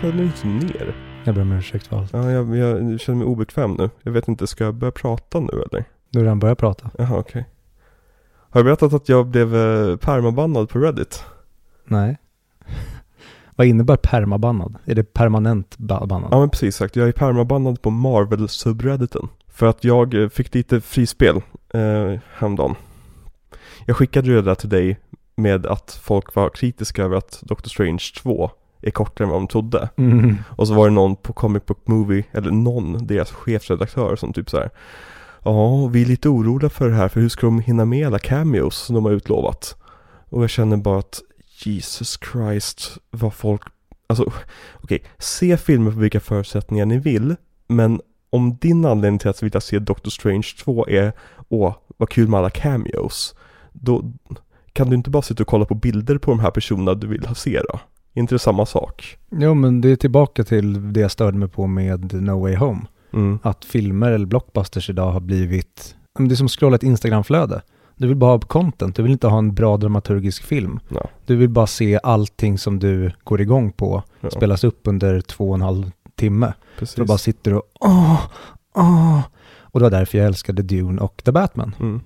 Den inte ner. Jag ber om ursäkt för allt. Ja, jag, jag känner mig obekväm nu. Jag vet inte, ska jag börja prata nu eller? Du har redan börjat prata? Jaha, okej. Har jag berättat att jag blev eh, permabannad på Reddit? Nej. Vad innebär permabannad? Är det permanent ba- bannad? Ja men precis exakt, jag är permabannad på Marvel-subredditen. För att jag eh, fick lite frispel eh, häromdagen. Jag skickade det där till dig med att folk var kritiska över att Doctor Strange 2 är kortare än vad de trodde. Mm. Och så var det någon på Comic Book Movie, eller någon, deras chefredaktör som typ så här. Ja, vi är lite oroliga för det här, för hur ska de hinna med alla cameos som de har utlovat? Och jag känner bara att Jesus Christ, vad folk, alltså okej, se filmer på vilka förutsättningar ni vill, men om din anledning till att vilja se Doctor Strange 2 är, åh, vad kul med alla cameos, då kan du inte bara sitta och kolla på bilder på de här personerna du vill ha se då? Inte det samma sak? Jo, men det är tillbaka till det jag störde mig på med No Way Home. Mm. Att filmer eller blockbusters idag har blivit, det är som att scrolla ett Instagramflöde. Du vill bara ha content, du vill inte ha en bra dramaturgisk film. Ja. Du vill bara se allting som du går igång på Ja, spelas upp under två och en halv timme. precis. Du bara sitter och åh, åh. Och det var därför jag älskade Dune och The Batman. Mm.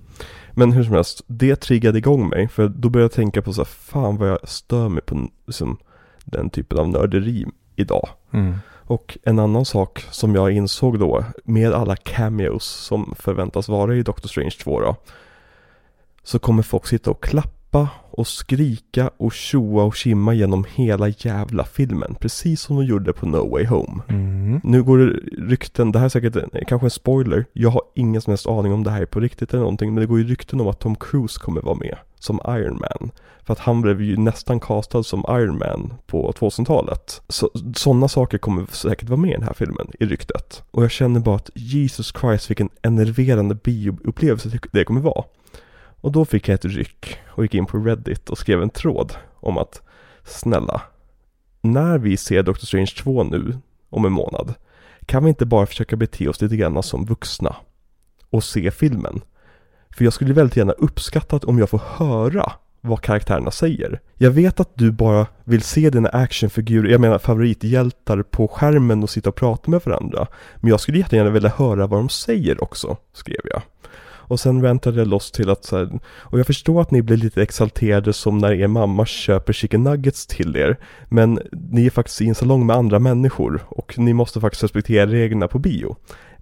Men hur som helst, det triggade igång mig. För då började jag tänka på så här, fan vad jag stör mig på liksom, den typen av nörderi idag. Mm. Och en annan sak som jag insåg då, med alla cameos som förväntas vara i Doctor Strange 2 då. Så kommer folk sitta och klappa och skrika och tjoa och kimma genom hela jävla filmen. Precis som de gjorde på No Way Home. Mm. Nu går det rykten, det här är säkert kanske en spoiler. Jag har ingen som helst aning om det här är på riktigt eller någonting. Men det går ju rykten om att Tom Cruise kommer vara med som Iron Man. För att han blev ju nästan castad som Iron Man på 2000-talet. Så, sådana saker kommer säkert vara med i den här filmen, i ryktet. Och jag känner bara att Jesus Christ vilken enerverande bioupplevelse det kommer vara. Och då fick jag ett ryck och gick in på Reddit och skrev en tråd om att snälla, när vi ser Doctor Strange 2 nu om en månad, kan vi inte bara försöka bete oss lite grann som vuxna och se filmen? För jag skulle väldigt gärna uppskatta om jag får höra vad karaktärerna säger. Jag vet att du bara vill se dina actionfigurer, jag menar favorithjältar på skärmen och sitta och prata med varandra. Men jag skulle jättegärna vilja höra vad de säger också, skrev jag. Och sen väntade jag loss till att så här, och jag förstår att ni blir lite exalterade som när er mamma köper chicken nuggets till er. Men ni är faktiskt i en salong med andra människor och ni måste faktiskt respektera reglerna på bio.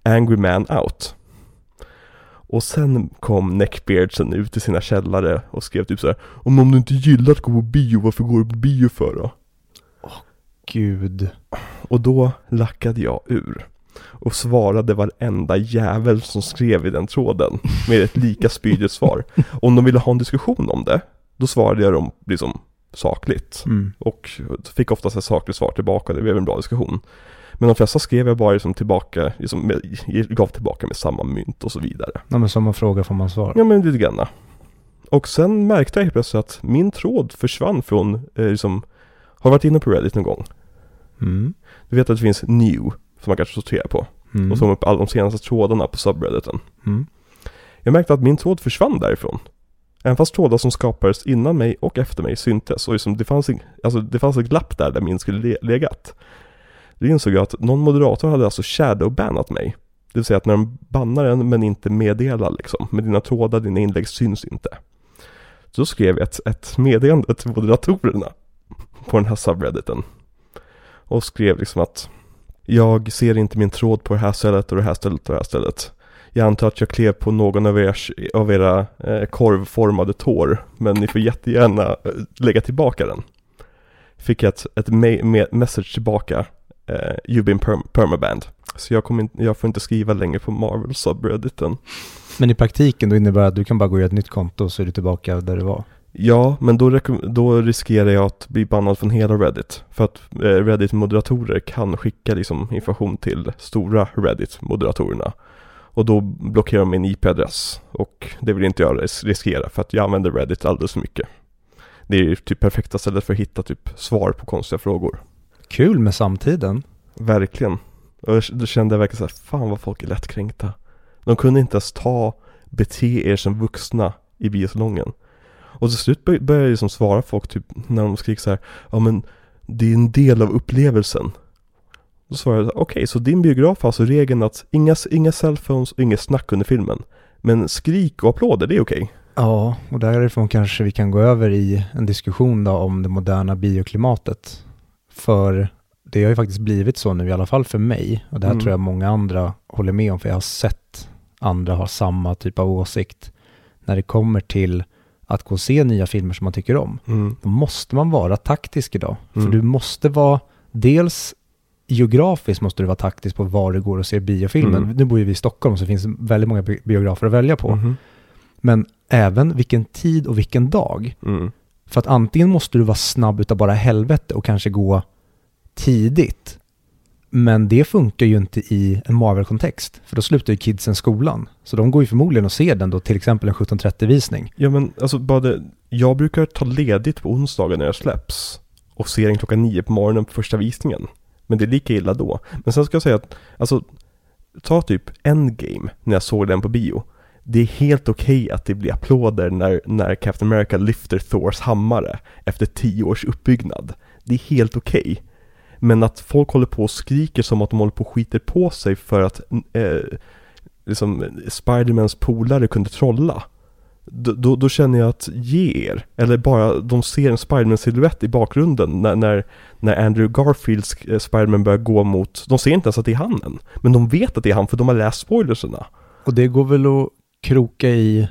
Angry man out. Och sen kom neckbeardsen ut i sina källare och skrev typ så här, Om, om du inte gillar att gå på bio, varför går du på bio för då? Gud. Och då lackade jag ur. Och svarade varenda jävel som skrev i den tråden med ett lika spydigt svar. Om de ville ha en diskussion om det, då svarade jag dem liksom sakligt. Mm. Och fick oftast ett sakligt svar tillbaka, det blev en bra diskussion. Men de flesta skrev jag bara liksom tillbaka, liksom med, gav tillbaka med samma mynt och så vidare. Ja, men som man frågar får man svar. Ja men lite grann. Och sen märkte jag helt plötsligt att min tråd försvann från, eh, liksom, har varit inne på Reddit någon gång? Mm. Du vet att det finns new, som man kanske sorterar på. Mm. Och så upp alla de senaste trådarna på subredditen. Mm. Jag märkte att min tråd försvann därifrån. Även fast trådar som skapades innan mig och efter mig syntes. Och liksom det, fanns, en- alltså det fanns ett glapp där, där min skulle le- legat. Då insåg jag att någon moderator hade alltså shadowbannat mig. Det vill säga att när de bannar en men inte meddelar liksom. Med dina trådar, dina inlägg syns inte. Så då skrev jag ett, ett meddelande till moderatorerna på den här subredditen. Och skrev liksom att jag ser inte min tråd på det här stället och det här stället och det här stället. Jag antar att jag klev på någon av, ers, av era eh, korvformade tår, men ni får jättegärna eh, lägga tillbaka den. Fick jag ett, ett me- me- message tillbaka, eh, you've been perm- permaband. Så jag, in, jag får inte skriva längre på Marvel subredditen. Men i praktiken då innebär det att du kan bara gå och göra ett nytt konto och så är du tillbaka där du var. Ja, men då, då riskerar jag att bli bannad från hela Reddit. För att eh, Reddit-moderatorer kan skicka liksom information till stora Reddit-moderatorerna. Och då blockerar de min IP-adress. Och det vill inte jag ris- riskera för att jag använder Reddit alldeles för mycket. Det är ju typ perfekta stället för att hitta typ svar på konstiga frågor. Kul med samtiden. Verkligen. Och då kände jag verkligen så här, fan vad folk är lättkränkta. De kunde inte ens ta, bete er som vuxna i biosalongen. Och till slut bör- började jag liksom svara folk typ när de skrek så här, ja men det är en del av upplevelsen. Då svarade jag, okej, så din biograf har alltså regeln att inga, inga cellphones och inget snack under filmen. Men skrik och applåder, det är okej. Ja, och därifrån kanske vi kan gå över i en diskussion då om det moderna bioklimatet. För det har ju faktiskt blivit så nu, i alla fall för mig, och det här Mm. tror jag många andra håller med om, för jag har sett andra ha samma typ av åsikt. När det kommer till att gå och se nya filmer som man tycker om, Mm. då måste man vara taktisk idag. Mm. För du måste vara, dels geografiskt måste du vara taktisk på var du går och ser biofilmen. Mm. Nu bor ju vi i Stockholm så finns det väldigt många bi- biografer att välja på. Mhm. Men även vilken tid och vilken dag. Mm. För att antingen måste du vara snabb utav bara helvete och kanske gå tidigt. Men det funkar ju inte i en Marvel-kontext. För då slutar ju kidsen skolan. Så de går ju förmodligen och ser den då, till exempel en 17.30-visning. Ja men alltså bara det, jag brukar ta ledigt på onsdagar när jag släpps. Och ser den klockan nio på morgonen på första visningen. Men det är lika illa då. Men sen ska jag säga att, alltså, ta typ Endgame när jag såg den på bio. Det är helt okej att det blir applåder när, när Captain America lyfter Thors hammare efter tio års uppbyggnad. Det är helt okej. Men att folk håller på och skriker som att de håller på och skiter på sig för att eh, liksom Spidermans polare kunde trolla. Då, då, då känner jag att ge er. Eller bara de ser en Spiderman-silhuett i bakgrunden när, när, när Andrew Garfields eh, Spiderman börjar gå mot, de ser inte ens att det är han än. Men de vet att det är han för de har läst spoilerserna. Och det går väl att kroka i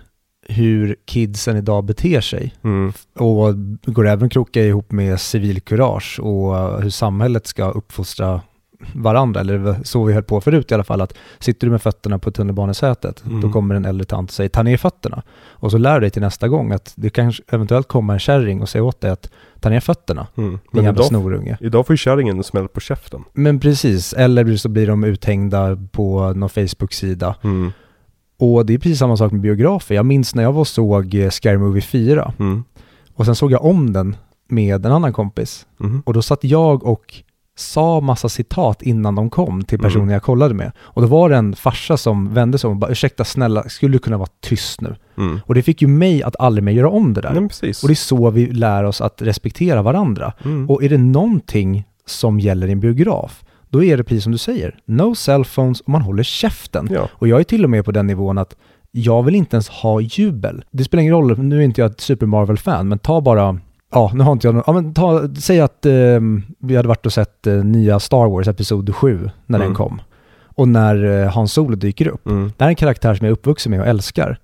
hur kidsen idag beter sig. Mm. Och går även kroka ihop med civilkurage och hur samhället ska uppfostra varandra, eller så vi höll på förut i alla fall, att sitter du med fötterna på tunnelbanesätet, Mm. då kommer en äldre tant och säger ta ner fötterna. Och så lär du dig till nästa gång att det kan eventuellt komma en kärring och säga åt dig att ta ner fötterna, Mm. Men idag, snorunge. idag får ju kärringen en smäll på käften. Men precis, eller så blir de uthängda på någon Facebook-sida. Mm. Och det är precis samma sak med biografer. Jag minns när jag var och såg eh, Scary Movie 4 Mm. och sen såg jag om den med en annan kompis. Mm. Och då satt jag och sa massa citat innan de kom till personen Mm. jag kollade med. Och då var det en farsa som vände sig om och bara ursäkta snälla, skulle du kunna vara tyst nu? Mm. Och det fick ju mig att aldrig mer göra om det där. Nej. Och det är så vi lär oss att respektera varandra. Mm. Och är det någonting som gäller i en biograf, då är det precis som du säger. No cellphones och man håller käften. Ja. Och jag är till och med på den nivån att jag vill inte ens ha jubel. Det spelar ingen roll, nu är inte jag ett Super Marvel-fan, men ta bara, ja nu har inte jag någon, ja men ta, säg att eh, vi hade varit och sett eh, nya Star Wars Episod 7 när den Mm. kom. Och när eh, Hans Solo dyker upp. Mm. Det här är en karaktär som jag är uppvuxen med och älskar.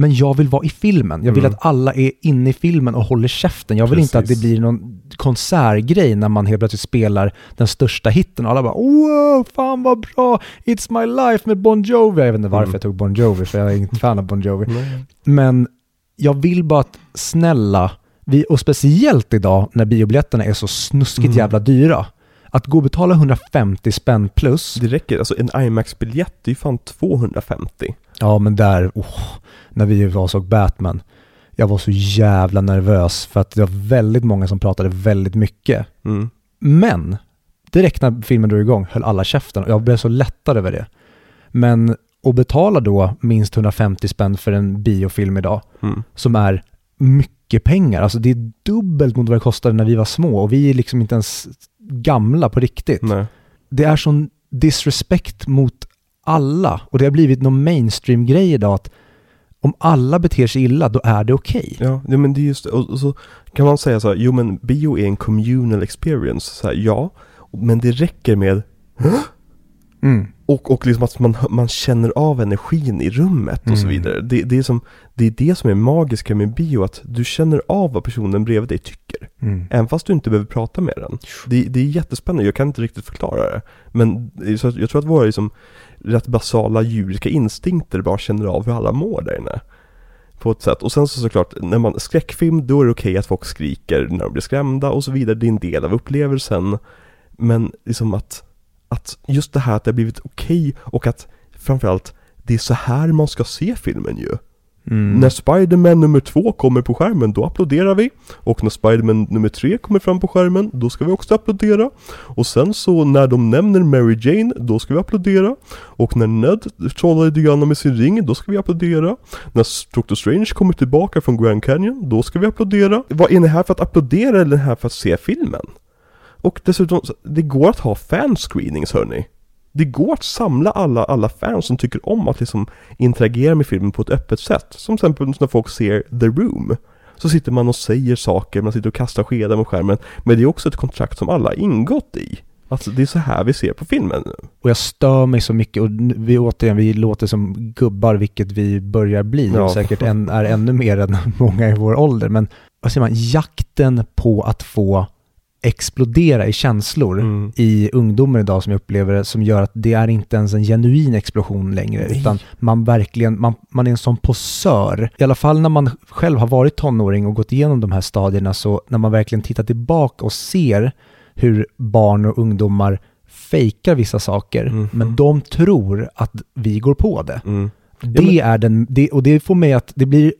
Men jag vill vara i filmen. Jag vill Mm. att alla är inne i filmen och håller käften. Jag vill inte att det Precis. blir någon konsertgrej när man helt plötsligt spelar den största hitten och alla bara wow, fan vad bra, It's My Life med Bon Jovi. Jag vet inte varför Mm. jag tog Bon Jovi, för jag är inte fan av Bon Jovi. Nej. Men jag vill bara att snälla, vi, och speciellt idag när biobiljetterna är så snuskigt Mm. jävla dyra, att gå och betala 150 spänn plus, Det räcker, alltså en IMAX-biljett är ju fan 250. Ja, men där, oh, när vi var och såg Batman, jag var så jävla nervös för att det var väldigt många som pratade väldigt mycket. Mm. Men, direkt när filmen drog igång höll alla käften och jag blev så lättad över det. Men att betala då minst 150 spänn för en biofilm idag, Mm. som är mycket pengar, alltså det är dubbelt mot vad det kostade när vi var små och vi är liksom inte ens gamla på riktigt Nej. det är sån disrespect mot alla och det har blivit någon mainstream-grej idag att om alla beter sig illa, då är det okej. Ja, ja, men det är just och, och så kan man säga så här, jo men bio är en communal experience, så här, ja, men det räcker med Mm. och, och liksom att man, man känner av energin i rummet och så Mm. vidare. Det, det, är som, det är det som är magiska med bio, att du känner av vad personen bredvid dig tycker. Mm. Även fast du inte behöver prata med den. Det, det är jättespännande, jag kan inte riktigt förklara det. Men så jag tror att våra liksom, rätt basala djuriska instinkter bara känner av hur alla mår där inne. På ett sätt. Och sen så såklart, när man skräckfilm, då är det okej att folk skriker när de blir skrämda och så vidare. Det är en del av upplevelsen. Men liksom att, att just det här att det har blivit okej och att framförallt det är så här man ska se filmen ju. Mm. När Spiderman nummer två kommer på skärmen, då applåderar vi. Och när Spiderman nummer tre kommer fram på skärmen, då ska vi också applådera. Och sen så när de nämner Mary Jane, då ska vi applådera. Och när Ned trollar lite grann med sin ring, då ska vi applådera. När Doctor Strange kommer tillbaka från Grand Canyon, då ska vi applådera. Vad är ni här för att applådera eller är ni här för att se filmen? Och dessutom, det går att ha fanscreenings hörni. Det går att samla alla, alla fans som tycker om att liksom interagera med filmen på ett öppet sätt. Som till exempel när folk ser The Room. Så sitter man och säger saker, man sitter och kastar skedar mot skärmen. Men det är också ett kontrakt som alla har ingått i. Alltså det är så här vi ser på filmen. Och jag stör mig så mycket och vi återigen, vi låter som gubbar, vilket vi börjar bli Ja. säkert en, är ännu mer än många i vår ålder. Men vad säger man, jakten på att få explodera i känslor Mm. i ungdomen idag som jag upplever det, som gör att det är inte ens en genuin explosion längre, Nej. utan man verkligen, man, man är en sån posör. I alla fall när man själv har varit tonåring och gått igenom de här stadierna, så när man verkligen tittar tillbaka och ser hur barn och ungdomar fejkar vissa saker, Mhm. men de tror att vi går på det. Mm. Det men- är den, det, och det får mig att det blir,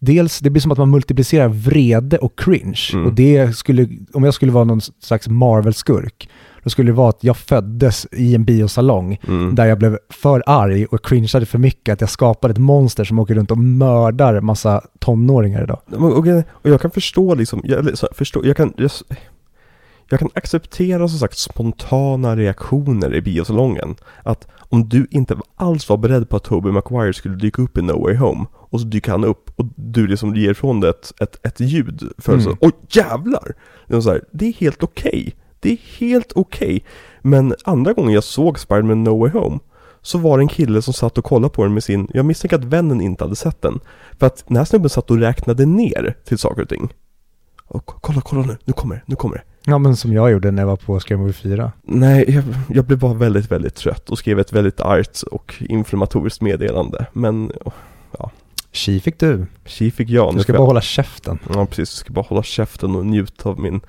dels det blir som att man multiplicerar vrede och cringe. Mm. Och det skulle, om jag skulle vara någon slags Marvel-skurk, då skulle det vara att jag föddes i en biosalong Mm. där jag blev för arg och cringeade för mycket att jag skapade ett monster som åker runt och mördar massa tonåringar idag. Okej, och jag kan förstå liksom, jag, förstå, jag kan, jag, jag kan acceptera som sagt spontana reaktioner i biosalongen. Att om du inte alls var beredd på att Tobey Maguire skulle dyka upp i No Way Home och så dyker han upp och du liksom ger ifrån dig ett, ett, ett ljud för Mm. så, oj jävlar! Det är, så här, det är helt okej. Det är helt okej. Men andra gången jag såg Spider-Man No Way Home så var det en kille som satt och kollade på den med sin, jag misstänker att vännen inte hade sett den. För att den här snubben satt och räknade ner till saker och ting. Och ko- kolla, kolla nu, nu kommer det, nu kommer det. Ja, men som jag gjorde när jag var på Scary Movie 4. Nej, jag, jag blev bara väldigt, väldigt trött och skrev ett väldigt argt och inflammatoriskt meddelande. Men, Tji fick du. tji fick jag. Du ska bara hålla käften. Ja, precis. Jag ska bara hålla käften och njuta av min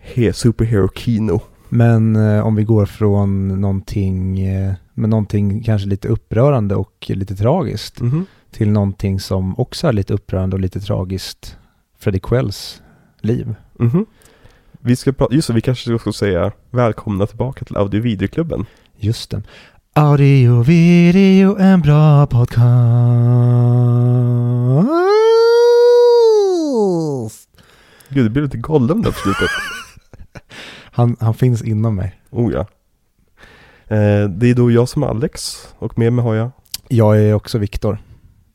he, superhero kino. Men eh, om vi går från någonting, eh, med någonting kanske lite upprörande och lite tragiskt Mhm. till någonting som också är lite upprörande och lite tragiskt. Freddie Quells liv. Mhm. Vi ska prata, just det, vi kanske ska säga välkomna tillbaka till Audio Videoklubben. Just det. Audio, video, en bra podcast. Gud, det blir lite Gollum där på slutet. Han, han finns inom mig. oh ja. Eh, det är då jag som är Alex och med mig har jag Jag är också Viktor.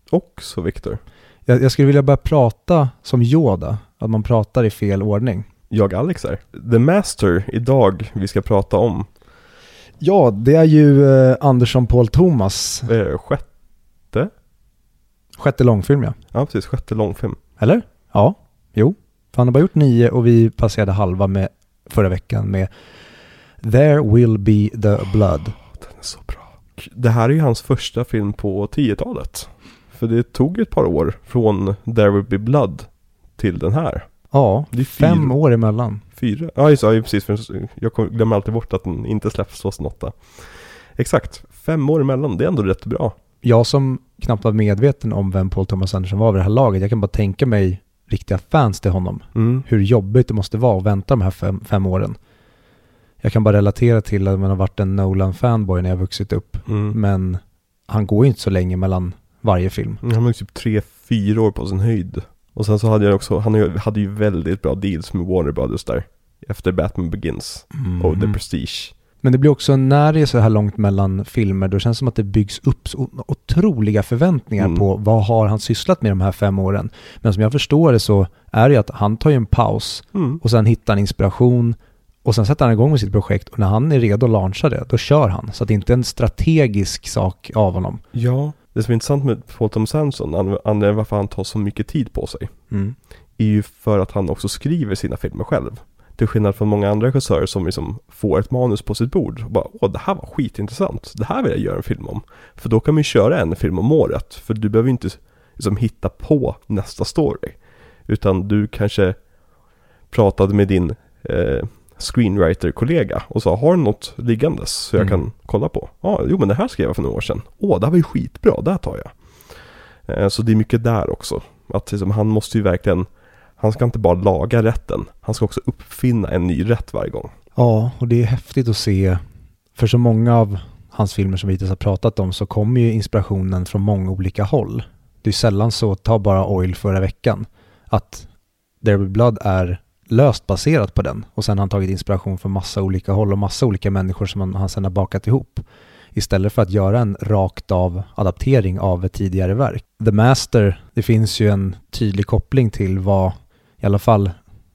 också Viktor. Jag, jag skulle vilja börja prata som Yoda, att man pratar i fel ordning. Jag Alex är. The Master idag vi ska prata om. Ja, det är ju eh, Andersson Paul Thomas Eh, sjätte? sjätte långfilm ja. Ja precis, sjätte långfilm. Eller? Ja, jo. För han har bara gjort nio och vi passerade halva med förra veckan med There will be the blood. Den är så bra. Det här är ju hans första film på 10-talet. För det tog ett par år från There will be blood till den här. Ja, Det är fem fyra. år emellan. Fyra? Ja just ja, precis. För jag glömmer alltid bort att den inte släpps 2008. Exakt, fem år emellan. Det är ändå rätt bra. Jag som knappt var medveten om vem Paul Thomas Anderson var vid det här laget, jag kan bara tänka mig riktiga fans till honom. Mm. Hur jobbigt det måste vara att vänta de här fem, fem åren. Jag kan bara relatera till att man har varit en Nolan-fanboy när jag vuxit upp. Mm. Men han går ju inte så länge mellan varje film. Han var typ tre, fyra år på sin höjd. Och sen så hade jag också, han hade ju väldigt bra deals med Warner Brothers där. Efter Batman Begins och The Mhm. Prestige. Men det blir också, när det är så här långt mellan filmer, då känns det som att det byggs upp så otroliga förväntningar Mm. på vad har han sysslat med de här fem åren. Men som jag förstår det så är det ju att han tar ju en paus Mm. och sen hittar han inspiration och sen sätter han igång med sitt projekt och när han är redo att launcha det, då kör han. Så att det inte är en strategisk sak av honom. Ja, det som är intressant med Paul Thomas Anderson, an- anledningen varför han tar så mycket tid på sig, Mm. är ju för att han också skriver sina filmer själv. Till skillnad från många andra regissörer som liksom får ett manus på sitt bord och bara åh det här var skitintressant, det här vill jag göra en film om. För då kan man ju köra en film om året, för du behöver inte liksom hitta på nästa story. Utan du kanske pratade med din eh, screenwriter-kollega och sa har du något liggandes så jag Mm. kan kolla på? Ja, jo men det här skrev jag för några år sedan. Åh, det här var ju skitbra, det här tar jag. Eh, så det är mycket där också. Att liksom, han måste ju verkligen, han ska inte bara laga rätten, han ska också uppfinna en ny rätt varje gång. Ja, och det är häftigt att se, för så många av hans filmer som vi hittills har pratat om så kommer ju inspirationen från många olika håll. Det är sällan så, ta bara Oil förra veckan, att There Will Blood är löst baserat på den. Och sen har han tagit inspiration från massa olika håll och massa olika människor som han, han sen har bakat ihop. Istället för att göra en rakt av adaptering av ett tidigare verk. The Master, det finns ju en tydlig koppling till vad i alla fall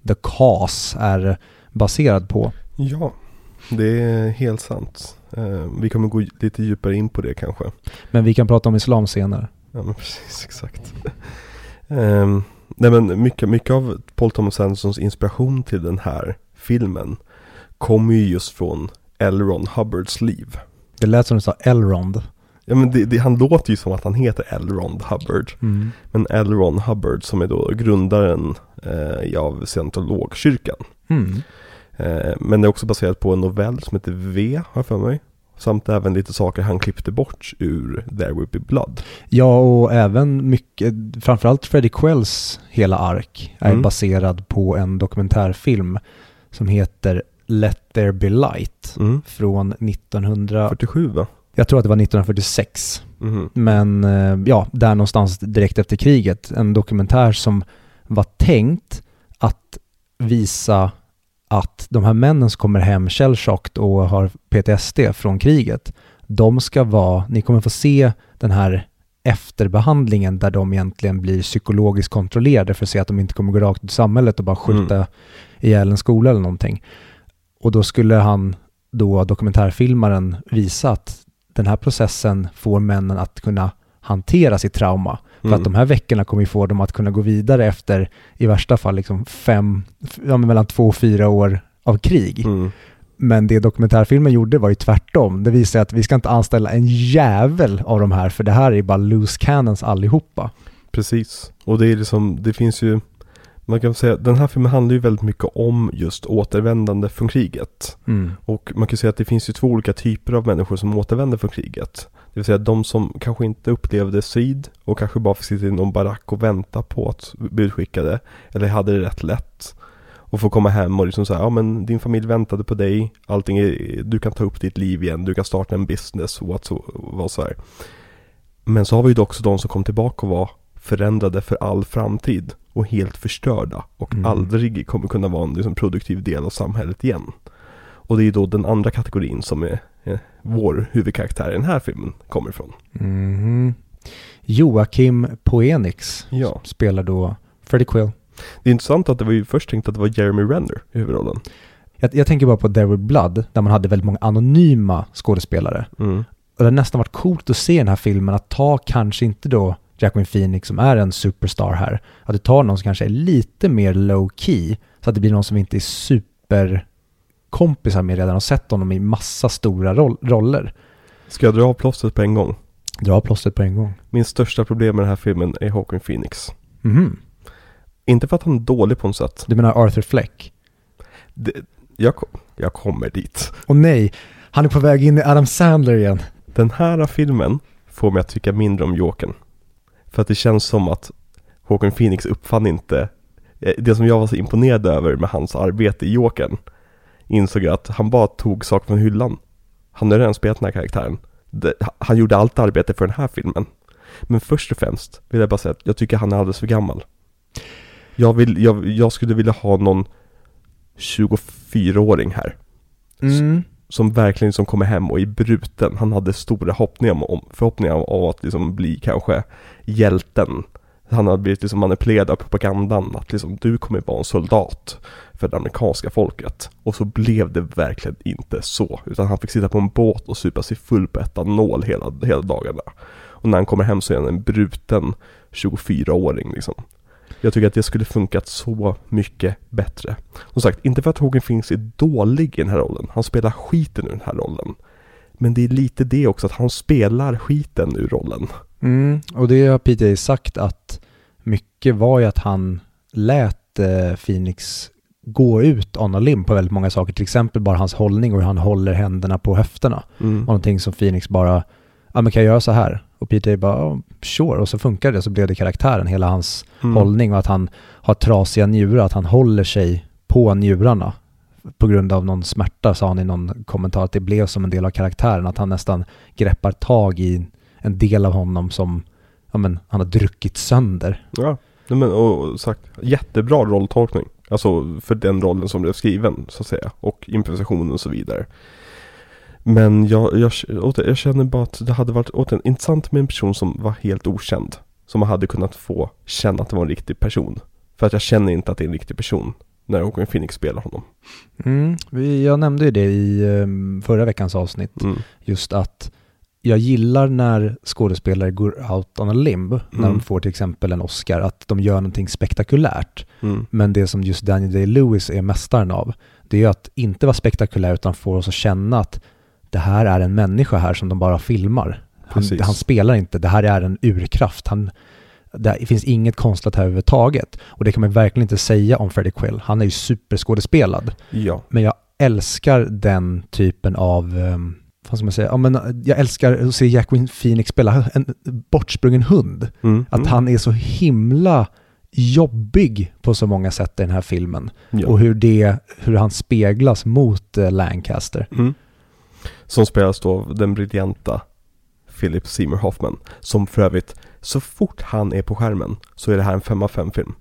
The Cause är baserad på. Ja, det är helt sant. Eh, vi kommer gå lite djupare in på det kanske. Men vi kan prata om islam senare. Ja men precis, exakt. um, nej men mycket, mycket av Paul Thomas Andersons inspiration till den här filmen kommer ju just från L. Ron Hubbards liv. Det lät som du sa Elrond. Ja men det, det, han låter ju som att han heter L. Ron Hubbard. Mm. Men L. Ron Hubbard som är då grundaren eh, av scientologkyrkan. Mm. Eh, men det är också baserat på en novell som heter V, har jag för mig. Samt även lite saker han klippte bort ur There Will Be Blood. Ja, och även mycket, framförallt Freddie Quells hela ark är Mm. baserad på en dokumentärfilm som heter Let There Be Light Mm. från 1900, 47 va? jag tror att det var 1946. Mhm. Men eh, ja, där någonstans direkt efter kriget. En dokumentär som var tänkt att visa att de här männen som kommer hem shellshocked och har PTSD från kriget, de ska vara, ni kommer få se den här efterbehandlingen där de egentligen blir psykologiskt kontrollerade för att se att de inte kommer gå rakt ut i samhället och bara skjuta ihjäl en skola eller någonting. Och då skulle han, då dokumentärfilmaren, visa att den här processen får männen att kunna hantera sitt trauma. För Mm. att de här veckorna kommer ju få dem att kunna gå vidare efter, i värsta fall, liksom fem, ja, mellan två och fyra år av krig. Mm. Men det dokumentärfilmen gjorde var ju tvärtom. Det visar att vi ska inte anställa en jävel av de här, för det här är bara loose cannons allihopa. Precis. Och det är liksom, det finns ju, man kan säga, den här filmen handlar ju väldigt mycket om just återvändande från kriget. Mm. Och man kan säga att det finns ju två olika typer av människor som återvänder från kriget. Det vill säga de som kanske inte upplevde strid och kanske bara fick sitta i någon barack och vänta på att bli utskickade. Eller hade det rätt lätt. Och få komma hem och liksom säga, ja men din familj väntade på dig, allting är, du kan ta upp ditt liv igen, du kan starta en business och vad så, vad så här. Men så har vi ju också de som kom tillbaka och var förändrade för all framtid och helt förstörda och Mm. aldrig kommer kunna vara en liksom, produktiv del av samhället igen. Och det är ju då den andra kategorin som är vår huvudkaraktär i den här filmen kommer ifrån. Mhm. Joakim Poenix Ja. spelar då Freddie Quill. Det är intressant att det var ju först tänkt att det var Jeremy Renner i huvudrollen. Jag, jag tänker bara på There Will Blood, där man hade väldigt många anonyma skådespelare. Mm. Och det har nästan varit coolt att se den här filmen att ta kanske inte då Jacqueline Phoenix som är en superstar här, att du tar någon som kanske är lite mer low key, så att det blir någon som inte är superkompisar med redan och sett honom i massa stora roll- roller. Ska jag dra av plåstret på en gång? Dra plåstret på en gång. Min största problem med den här filmen är Hawking Phoenix. Mhm. Inte för att han är dålig på något sätt. Du menar Arthur Fleck? Det, jag, jag kommer dit. Och nej, han är på väg in i Adam Sandler igen. Den här filmen får mig att tycka mindre om Jokern. För att det känns som att Håkan Phoenix uppfann inte eh, det som jag var så imponerad över med hans arbete i Jokern. Insåg jag att han bara tog saker från hyllan. Han har redan spelat den här karaktären. Det, han gjorde allt arbete för den här filmen. Men först och främst vill jag bara säga att jag tycker han är alldeles för gammal. Jag, vill, jag, jag skulle vilja ha någon 24-åring här. Mm. som verkligen liksom kommer hem och är bruten. Han hade stora hoppningar om, förhoppningar om att liksom bli kanske hjälten. Han hade blivit liksom manipulerad av propagandan att liksom du kommer vara en soldat för det amerikanska folket. Och så blev det verkligen inte så. Utan han fick sitta på en båt och supa sig full på etanol hela, hela dagarna. Och när han kommer hem så är han en bruten 24-åring liksom. Jag tycker att det skulle funkat så mycket bättre. Som sagt, inte för att Hogan Finns är dålig i den här rollen. Han spelar skiten ur den här rollen. Men det är lite det också, att han spelar skiten ur rollen. Mm. Och det har PJ sagt att mycket var ju att han lät eh, Phoenix gå ut on a limb på väldigt många saker. Till exempel bara hans hållning och hur han håller händerna på höfterna. Mm. Och någonting som Phoenix bara, ja men kan jag göra så här? Och PJ bara, oh, sure. Och så funkar det, så blev det karaktären, hela hans Mm. hållning och att han har trasiga njurar, att han håller sig på njurarna på grund av någon smärta, sa han i någon kommentar, att det blev som en del av karaktären, att han nästan greppar tag i en del av honom som ja, men, han har druckit sönder. Ja, men och sagt, jättebra rolltolkning. Alltså för den rollen som blev skriven så att säga. Och improvisationen och så vidare. Men jag, jag, jag känner bara att det hade varit återigen intressant med en person som var helt okänd. Som man hade kunnat få känna att det var en riktig person. För att jag känner inte att det är en riktig person när Joaquin Phoenix spelar honom. Mm, jag nämnde ju det i um, förra veckans avsnitt. Mm. Just att jag gillar när skådespelare går out on a limb, mm. när de får till exempel en Oscar, att de gör någonting spektakulärt. Mm. Men det som just Daniel Day-Lewis är mästaren av, det är att inte vara spektakulär utan få oss att känna att det här är en människa här som de bara filmar. Han, han spelar inte, det här är en urkraft. Han, det finns inget konstlat här överhuvudtaget. Och det kan man verkligen inte säga om Freddie Quill. Han är ju superskådespelad. Ja. Men jag älskar den typen av, um, vad ska man säga, ja, men jag älskar att se Jacqueline Phoenix spela en bortsprungen hund. Mm. Att mm. han är så himla jobbig på så många sätt i den här filmen. Ja. Och hur, det, hur han speglas mot uh, Lancaster. Mm. Som spelas då av den briljanta Philip Seymour Hoffman. Som för övrigt, så fort han är på skärmen så är det här en 5 av 5 film.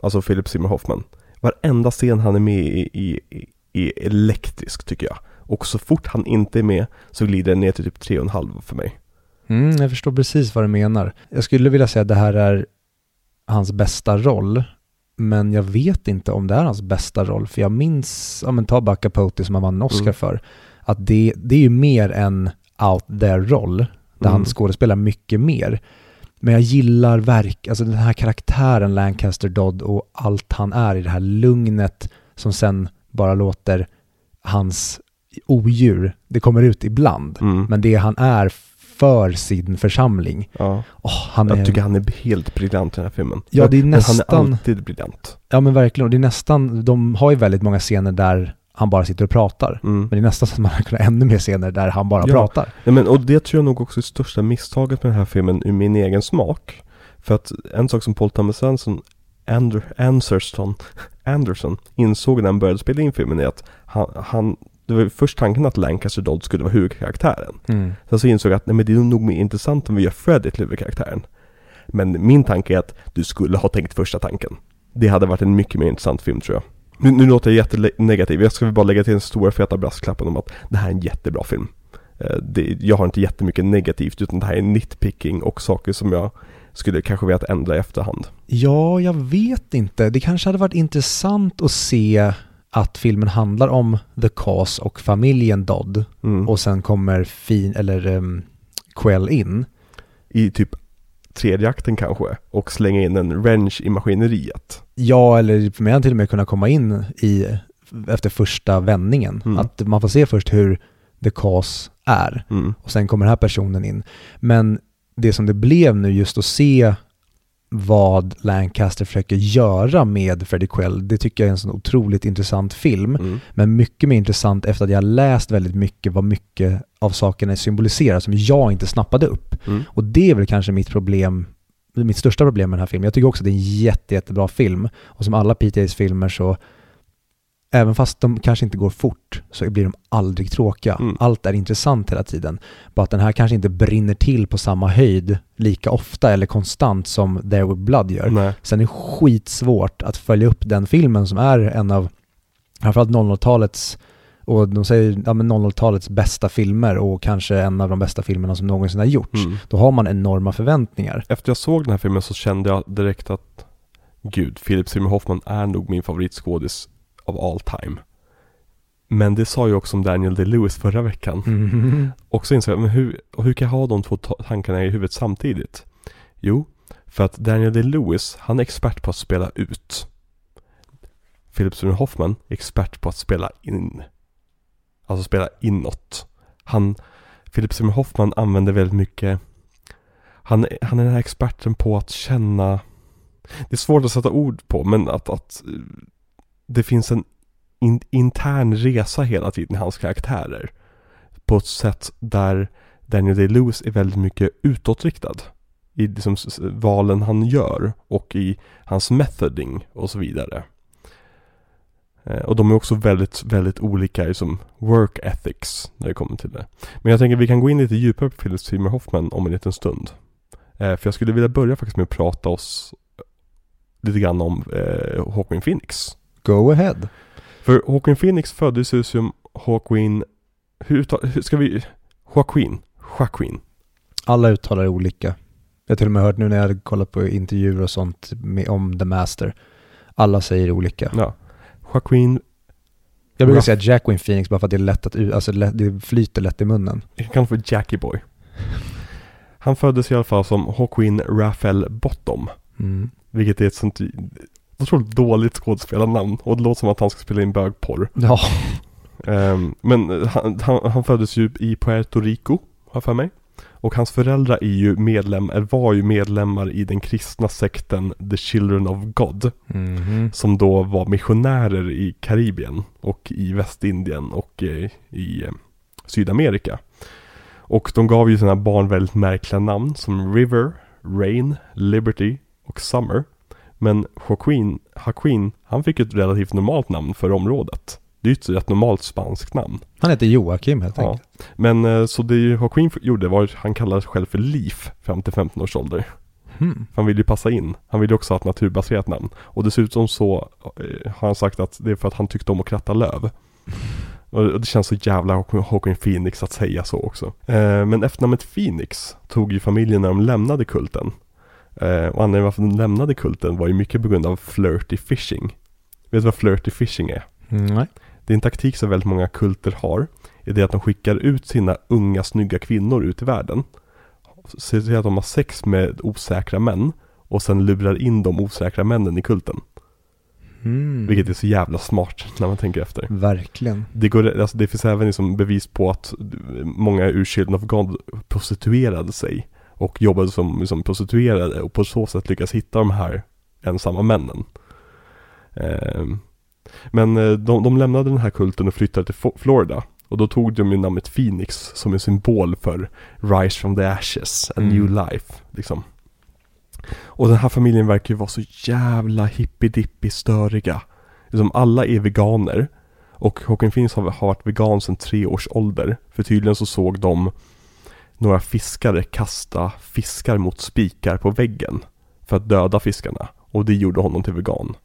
Alltså Philip Seymour Hoffman. Varenda scen han är med i, i, i är elektrisk tycker jag. Och så fort han inte är med så glider det ner till typ 3,5 för mig. Mm, jag förstår precis vad du menar. Jag skulle vilja säga att det här är hans bästa roll. Men jag vet inte om det är hans bästa roll. För jag minns, ja men ta Baccapote som han vann Oscar Mm. för. Att det, det är ju mer en out there-roll. Där Mm. han skådespelar mycket mer. Men jag gillar verk, alltså den här karaktären Lancaster Dodd och allt han är i det här lugnet som sen bara låter hans odjur, det kommer ut ibland. Mm. Men det han är för sin församling. Ja. Åh, han Jag är, tycker han är helt briljant i den här filmen. Ja, det är Men nästan- han är alltid briljant. Ja men verkligen, och det är nästan, de har ju väldigt många scener där han bara sitter och pratar. Mm. Men det är nästan så att man hade kunnat ha ännu mer scener där han bara Ja. pratar. Ja, men, och det tror jag nog också är största misstaget med den här filmen ur min egen smak. För att en sak som Paul Thomas Anderson, Ander, Anderson, Anderson insåg när han började spela in filmen är att han, han det var först tanken att Lancaster Dodd skulle vara huvudkaraktären. Mm. Sen så insåg jag att nej, men det är nog mer intressant om vi gör Freddy till huvudkaraktären. Men min tanke är att du skulle ha tänkt första tanken. Det hade varit en mycket mer intressant film tror jag. Nu, nu låter jag jättenegativ, jag ska bara lägga till den stora feta brasklappen om att det här är en jättebra film. Eh, Det, jag har inte jättemycket negativt utan det här är nitpicking och saker som jag skulle kanske velat ändra i efterhand. Ja, jag vet inte. Det kanske hade varit intressant att se att filmen handlar om The Cause och familjen Dodd. Mm. Och sen kommer fin, eller um, Quell in. I typ tredje akten kanske och slänga in en wrench i maskineriet. Ja, eller för mig han till och med kunna komma in i, efter första vändningen. Mm. Att man får se först hur The Cause är. Mm. och sen kommer den här personen in. Men det som det blev nu just att se vad Lancaster försöker göra med Freddie Quell, det tycker jag är en sån otroligt intressant film. Mm. Men mycket mer intressant efter att jag läst väldigt mycket vad mycket av sakerna symboliserar som jag inte snappade upp. Mm. Och det är väl kanske mitt problem, mitt största problem med den här filmen. Jag tycker också att det är en jätte, jättebra film. Och som alla PTAs filmer så, även fast de kanske inte går fort, så blir de aldrig tråkiga. Mm. Allt är intressant hela tiden. Bara att den här kanske inte brinner till på samma höjd lika ofta eller konstant som There Will Blood gör. Nej. Sen är det skitsvårt att följa upp den filmen som är en av framförallt 00-talets och de säger ja, men 00-talets bästa filmer och kanske en av de bästa filmerna som någonsin har gjorts. Mm. Då har man enorma förväntningar. Efter jag såg den här filmen så kände jag direkt att Gud, Philip Seymour Hoffman är nog min favoritskådis av all time. Men det sa ju också om Daniel Day-Lewis förra veckan. Mm. Och så insåg jag, men hur, och hur kan jag ha de två ta- tankarna i huvudet samtidigt? Jo, för att Daniel Day-Lewis, han är expert på att spela ut. Philip Seymour Hoffman är expert på att spela in. Alltså spela inåt. Han, Philip Seymour Hoffman använder väldigt mycket han, han är den här experten på att känna Det är svårt att sätta ord på men att, att det finns en in, intern resa hela tiden i hans karaktärer På ett sätt där Daniel Day-Lewis är väldigt mycket utåtriktad I liksom valen han gör och i hans methoding och så vidare eh, Och de är också väldigt, väldigt olika i liksom work ethics när det kommer till det. Men jag tänker vi kan gå in lite djupare på Philip Seymour Hoffman om en liten stund. Eh, för jag skulle vilja börja faktiskt med att prata oss lite grann om eh, Hawking Phoenix. Go ahead. För Hawking Phoenix föddes ju som Hawqueen, hur, uttal- hur ska vi, Joaquin, Joaquin. Alla uttalar olika. Jag har till och med hört nu när jag hade kollat på intervjuer och sånt med, om The Master. Alla säger olika. Ja. Joaquin, Jag brukar säga Jacqueline Phoenix bara för att det är lätt att, alltså det flyter lätt i munnen. jag kan få Jackie Boy. Han föddes i alla fall som Hawquin Raphael Bottom. Mm. Vilket är ett sånt otroligt dåligt skådespelarnamn. Och det låter som att han ska spela in bögporr. Ja. Ehm, men han, han, han föddes ju i Puerto Rico, har för mig. Och hans föräldrar är ju medlem, eller var ju medlemmar i den kristna sekten The Children of God. Mhm. Som då var missionärer i Karibien och i Västindien och eh, i eh, Sydamerika. Och de gav ju sina barn väldigt märkliga namn som River, Rain, Liberty och Summer. Men Joaquin, Joaquin, han fick ett relativt normalt namn för området. Det är ju ett rätt normalt spanskt namn. Han heter Joakim helt Ja. enkelt. Men eh, så det Joaquin gjorde var att han kallade sig själv för Leaf fram till 15 års ålder. Hmm. Han vill ju passa in. Han vill ju också ha ett naturbaserat namn. Och dessutom så eh, har han sagt att det är för att han tyckte om att kratta löv. Och det känns så jävla Hawking Phoenix att säga så också. Eh, men efternamnet Phoenix tog ju familjen när de lämnade kulten. Eh, och anledningen varför de lämnade kulten var ju mycket på grund av flirty fishing. Vet du vad flirty fishing är? Mm, nej. Det är en taktik som väldigt många kulter har. är det att de skickar ut sina unga snygga kvinnor ut i världen. Ser till att de har sex med osäkra män. Och sen lurar in de osäkra männen i kulten. Mm. Vilket är så jävla smart när man tänker efter. Verkligen. Det, går, alltså det finns även liksom bevis på att många ur Children of God prostituerade sig. Och jobbade som, som prostituerade och på så sätt lyckas hitta de här ensamma männen. Ehm, men eh, de, de lämnade den här kulten och flyttade till Florida. Och då tog de ju namnet Phoenix som en symbol för Rise from the Ashes, a Mm. new life. Liksom. Och den här familjen verkar ju vara så jävla hippidippi störiga. Liksom alla är veganer. Och Håkan Phoenix har, har varit vegan sedan tre års ålder. För tydligen så såg de några fiskare kasta fiskar mot spikar på väggen. För att döda fiskarna. Och det gjorde honom till vegan.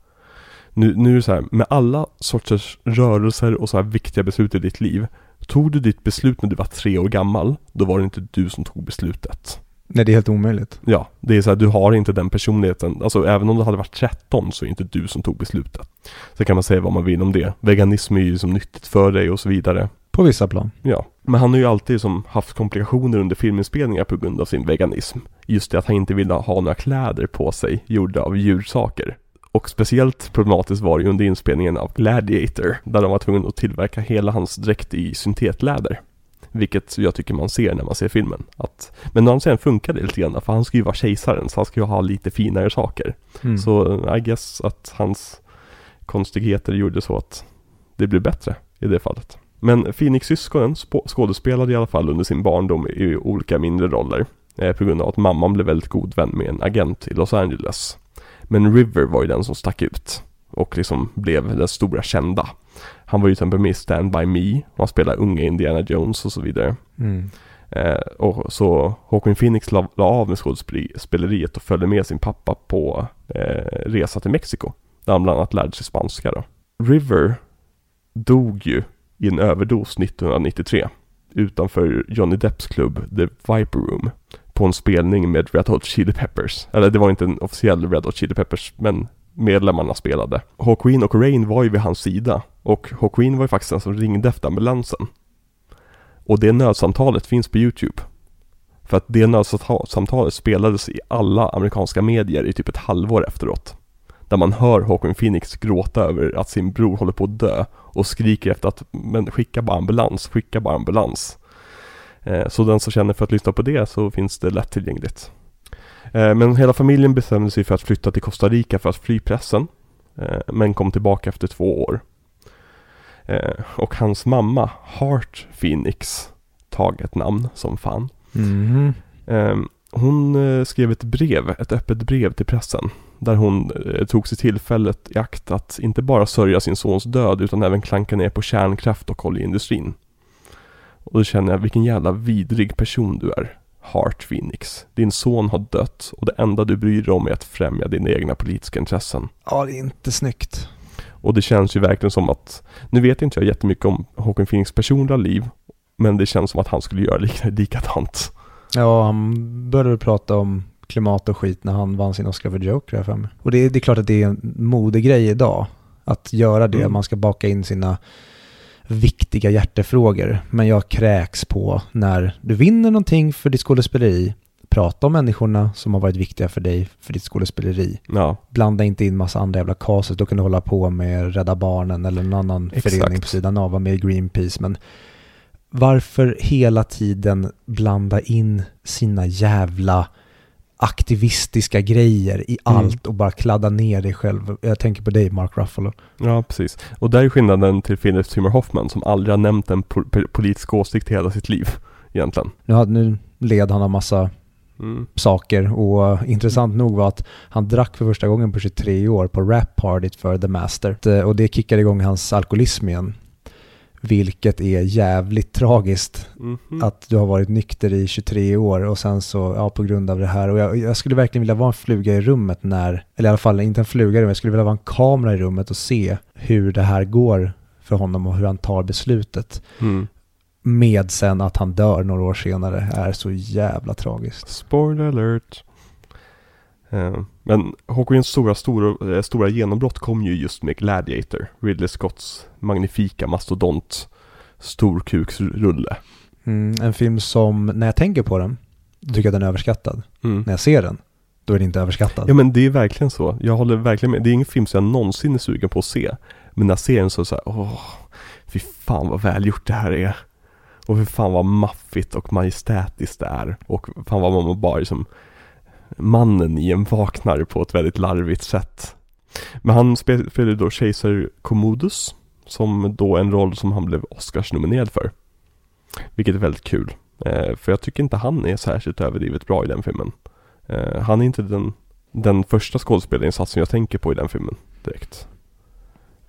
Nu, nu är det så här, med alla sorters rörelser och så här viktiga beslut i ditt liv. Tog du ditt beslut när du var tre år gammal, då var det inte du som tog beslutet. Nej, det är helt omöjligt. Ja, det är så här, du har inte den personligheten. Alltså även om du hade varit 13 så är det inte du som tog beslutet. Så kan man säga vad man vill om det. Veganism är ju som nyttigt för dig och så vidare. På vissa plan. Ja, men han har ju alltid som haft komplikationer under filminspelningar på grund av sin veganism. Just det att han inte ville ha några kläder på sig gjorda av djursaker. Och speciellt problematiskt var det under inspelningen av Gladiator, där de var tvungna att tillverka hela hans dräkt i syntetläder. Vilket jag tycker man ser när man ser filmen. Att, men å andra sidan funkar det lite grann, för han ska ju vara kejsaren, så han ska ju ha lite finare saker. Mm. Så I guess att hans konstigheter gjorde så att det blev bättre i det fallet. Men Phoenix-syskonen skådespelade i alla fall under sin barndom i olika mindre roller. Eh, på grund av att mamman blev väldigt god vän med en agent i Los Angeles. Men River var ju den som stack ut. Och liksom blev den stora kända. Han var ju till exempel med i Stand By Me. Och han spelade unga Indiana Jones och så vidare. Mm. Eh, och så Hawking Phoenix la, la av med skådespeleriet och följde med sin pappa på eh, resa till Mexiko. Där han bland annat lärde sig spanska då. River dog ju i en överdos 1993 utanför Johnny Depps klubb The Viper Room på en spelning med Red Hot Chili Peppers. Eller det var inte en officiell Red Hot Chili Peppers men medlemmarna spelade. Hawkwind och Rain var ju vid hans sida och Hawkwind var ju faktiskt den som ringde efter ambulansen. Och det nödsamtalet finns på YouTube. För att det nödsamtalet spelades i alla amerikanska medier i typ ett halvår efteråt. Där man hör Hawking Phoenix gråta över att sin bror håller på att dö och skriker efter att men skicka bara ambulans, skicka bara ambulans. Eh, så den som känner för att lyssna på det så finns det lättillgängligt. Eh, men hela familjen bestämde sig för att flytta till Costa Rica för att fly pressen. Eh, men kom tillbaka efter två år. Och hans mamma, Heart Phoenix, taget namn som fan. Eh, hon skrev ett brev, ett öppet brev till pressen. Där hon eh, tog sig tillfället i akt att inte bara sörja sin sons död utan även klanka ner på kärnkraft och oljeindustrin. Och då känner jag vilken jävla vidrig person du är. Heart Phoenix. Din son har dött och det enda du bryr dig om är att främja dina egna politiska intressen. Ja, det är inte snyggt. Och det känns ju verkligen som att, nu vet inte jag jättemycket om Håkan Phoenix personliga liv, men det känns som att han skulle göra lik likadant. Ja, han började prata om klimat och skit när han vann sin Oscar för Joker här för mig. Och det, är- det är klart att det är en modegrej idag att göra det. Mm. Man ska baka in sina viktiga hjärtefrågor. Men jag kräks på när du vinner någonting för ditt skådespeleri. Prata om människorna som har varit viktiga för dig för ditt skådespeleri. Ja, Blanda inte in massa andra jävla casus. Då kan du hålla på med Rädda Barnen eller någon annan Exakt. förening på sidan av, med Greenpeace. Men varför hela tiden blanda in sina jävla aktivistiska grejer i Mm. allt och bara kladda ner dig själv. Jag tänker på dig Mark Ruffalo. ja precis. Och där är skillnaden till Philip Seymour Hoffman som aldrig har nämnt en po- po- politisk åsikt i hela sitt liv, egentligen. Nu, nu led han av massa Mm. saker och uh, intressant nog var att han drack för första gången på 23 år på rap-partyt för The Master. Eh, Och det kickade igång hans alkoholism igen. Vilket är jävligt tragiskt Mhm. att du har varit nykter i 23 år och sen så, ja på grund av det här. Och jag, jag skulle verkligen vilja vara en fluga i rummet när, eller i alla fall inte en fluga i rummet, jag skulle vilja vara en kamera i rummet och se hur det här går för honom och hur han tar beslutet. Mm. Med sen att han dör några år senare är så jävla tragiskt. Spoiler alert. Eh, Men Hawkins stora, stora, eh, stora genombrott kom ju just med Gladiator, Ridley Scotts magnifika mastodont storkuksrulle. Mm, en film som, när jag tänker på den, tycker jag den är överskattad. Mm. När jag ser den, då är den inte överskattad. Ja men det är verkligen så. Jag håller verkligen med. Det är ingen film som jag någonsin är sugen på att se. Men när jag ser den så är det så här, åh, fy fan vad välgjort det här är. Och fy fan vad maffigt och majestätiskt det är. Och fan vad man bara liksom mannen i en vaknar på ett väldigt larvigt sätt. Men han spelade då kejsar Commodus. Som då en roll som han blev Oscars-nominerad för. Vilket är väldigt kul. Eh, för jag tycker inte han är särskilt överdrivet bra i den filmen. Eh, han är inte den, den första skådespelarinsatsen jag tänker på i den filmen direkt.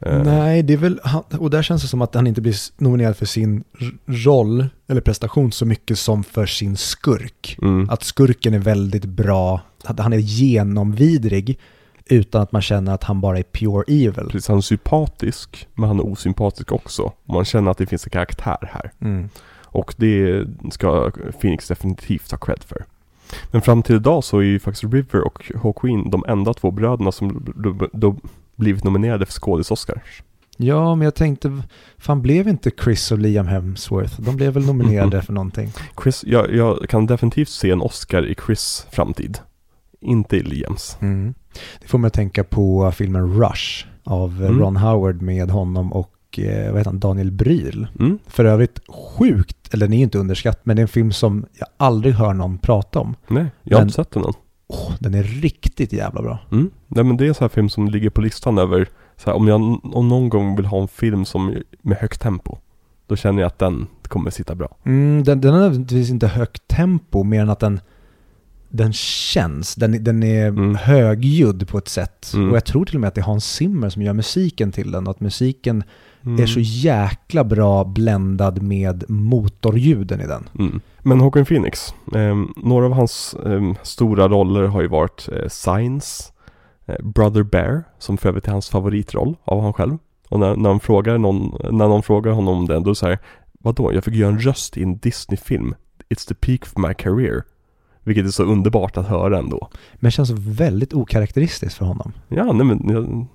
Eh, Nej, det är väl, och där känns det som att han inte blir nominerad för sin roll eller prestation så mycket som för sin skurk. Mm, Att skurken är väldigt bra, att han är genomvidrig utan att man känner att han bara är pure evil. precis, han är sympatisk, men han är osympatisk också. Man känner att det finns en karaktär här. Mm. Och det ska Phoenix definitivt ha cred för. Men fram till idag så är ju faktiskt River och Hawkwind de enda två bröderna som blivit nominerade för skådis-Oscars. Ja, men jag tänkte, fan blev inte Chris och Liam Hemsworth? De blev väl nominerade för någonting? Chris, jag, jag kan definitivt se en Oscar i Chris framtid. Inte i Liams. Mm. Det får mig att tänka på filmen Rush av eh, Mm. Ron Howard med honom och eh, vad heter han, Daniel Bryl. Mm. För övrigt sjukt, eller den är inte underskatt, men det är en film som jag aldrig hör någon prata om. Nej, jag har Men- inte sett den än. Åh, den är riktigt jävla bra. Mm. Nej men det är en sån här film som ligger på listan över så här, om jag om någon gång vill ha en film som med högt tempo. Då känner jag att den kommer sitta bra. Mm, den, den har nödvändigtvis inte högt tempo, mer än att den, den känns. Den, den är Mm. högljudd på ett sätt. Mm. Och jag tror till och med att det är Hans Zimmer som gör musiken till den. Och att musiken Mm. är så jäkla bra bländad med motorljuden i den. Mm. Men Håkan Phoenix, ehm, några av hans ehm, stora roller har ju varit eh, Signs, eh, Brother Bear, som för övrigt är hans favoritroll av han själv. Och när, när, han frågar någon, när någon frågar honom om den, då säger Vadå, jag fick göra en röst i en Disney-film. It's the peak of my career. Vilket är så underbart att höra ändå. Men känns väldigt okaraktäristiskt för honom. Ja, nej men jag,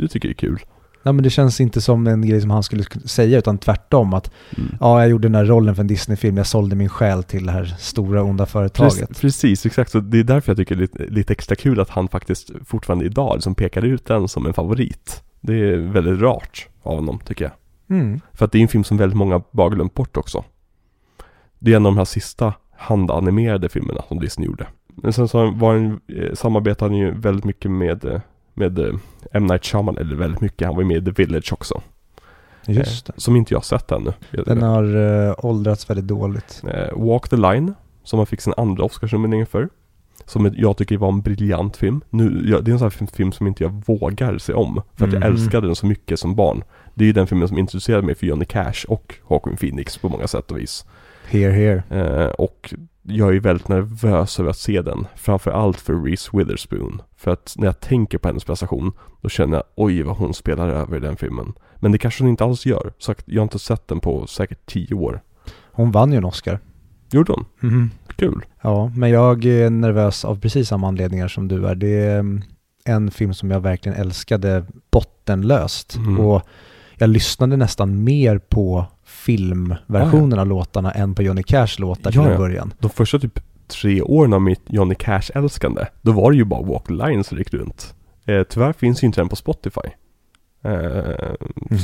jag tycker det är kul. Ja, men det känns inte som en grej som han skulle säga, utan tvärtom. Att Mm. ja, jag gjorde den här rollen för en Disney-film, jag sålde min själ till det här stora onda företaget. Precis, precis, exakt. Så det är därför jag tycker det är lite, lite extra kul att han faktiskt fortfarande idag liksom pekar ut den som en favorit. Det är väldigt rart av honom, tycker jag. Mm. För att det är en film som väldigt många bara glömt bort också. Det är en av de här sista handanimerade filmerna som Disney gjorde. Men sen så var han, eh, samarbetade han ju väldigt mycket med, eh, med eh, M. Night Shyamalan, eller väldigt mycket, han var ju med i The Village också. Just det. Eh, Som inte jag sett ännu. Den har uh, åldrats väldigt dåligt. Eh, Walk the Line, som han fick sin andra Oscarsnominering för. Som jag tycker var en briljant film. Nu, jag, det är en sån här film som inte jag vågar se om. För att jag Mhm. älskade den så mycket som barn. Det är ju den filmen som introducerade mig för Johnny Cash och Joaquin Phoenix på många sätt och vis. Here, here. Eh, och jag är väldigt nervös över att se den. Framförallt för Reese Witherspoon. För att när jag tänker på hennes prestation, då känner jag oj vad hon spelar över i den filmen. Men det kanske hon inte alls gör. Så jag har inte sett den på säkert tio år. Hon vann ju en Oscar. Gjorde hon? Mhm. Kul. Ja, men jag är nervös av precis samma anledningar som du är. Det är mm, en film som jag verkligen älskade bottenlöst. Mm. Och jag lyssnade nästan mer på filmversionen av låtarna än på Johnny Cash låtar till en ja. början. De första typ tre åren av mitt Johnny Cash-älskande, då var det ju bara Walk the Line som gick runt. Eh, tyvärr finns ju inte den på Spotify. Eh,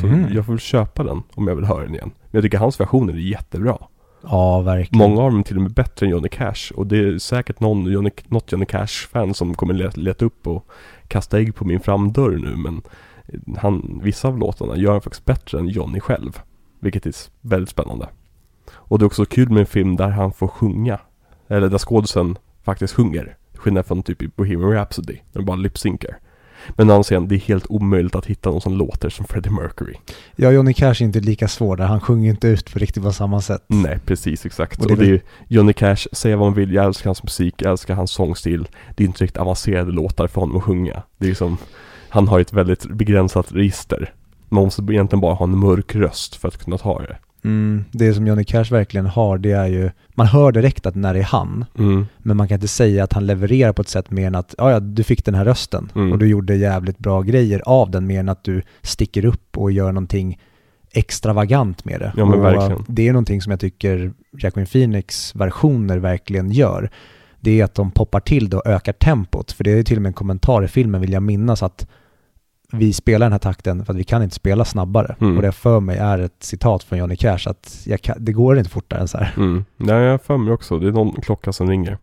Så Mhm. jag får väl köpa den om jag vill höra den igen. Men jag tycker hans versioner är jättebra. Ja, verkligen. Många av dem är till och med bättre än Johnny Cash. Och det är säkert någon Johnny, något Johnny Cash-fan som kommer leta, leta upp och kasta ägg på min framdörr nu. Men han, vissa av låtarna gör han faktiskt bättre än Johnny själv. Vilket är väldigt spännande. Och det är också kul med en film där han får sjunga. Eller där skådisen faktiskt sjunger. Skillnad från typ i Bohemian Rhapsody. När de bara lip-synkar. Men han säger det är helt omöjligt att hitta någon som låter som Freddie Mercury. Ja, Johnny Cash är inte lika svår där. Han sjunger inte ut på riktigt på samma sätt. Nej, precis exakt. Och Och det det, är är Johnny Cash, säga vad man vill, jag älskar hans musik, jag älskar hans sångstil. Det är inte riktigt avancerade låtar för honom att sjunga. Det är som, han har ett väldigt begränsat register. Man måste egentligen bara ha en mörk röst för att kunna ta det. Mm, det som Johnny Cash verkligen har, det är ju, man hör direkt att när det är han, Mm. men man kan inte säga att han levererar på ett sätt mer än att, ja, ja, du fick den här rösten Mm. och du gjorde jävligt bra grejer av den mer än att du sticker upp och gör någonting extravagant med det. Ja, men och verkligen. Det är någonting som jag tycker Jacqueline Phoenix versioner verkligen gör. Det är att de poppar till det och ökar tempot. För det är till och med en kommentar i filmen vill jag minnas att vi spelar den här takten för att vi kan inte spela snabbare. Mm. Och det för mig är ett citat från Johnny Cash att kan, det går inte fortare än så här. Mm. Nej, jag har för mig också. Det är någon klocka som ringer.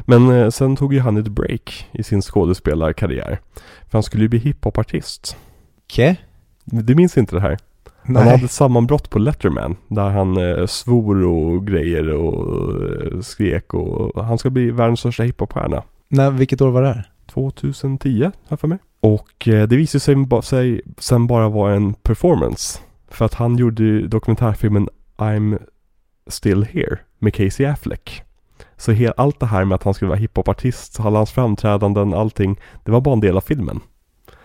Men eh, sen tog ju han ett break i sin skådespelarkarriär. För han skulle ju bli hiphopartist. Okej? Du minns inte det här? Han hade ett sammanbrott på Letterman där han eh, svor och grejer och eh, skrek och han ska bli världens största hiphopstjärna. Nej, vilket år var det här? 2010 har jag för mig. Och eh, det visade sig, sig sen bara vara en performance. För att han gjorde ju dokumentärfilmen I'm Still Here med Casey Affleck. Så allt det här med att han skulle vara hiphopartist, alla hans framträdanden, allting, det var bara en del av filmen.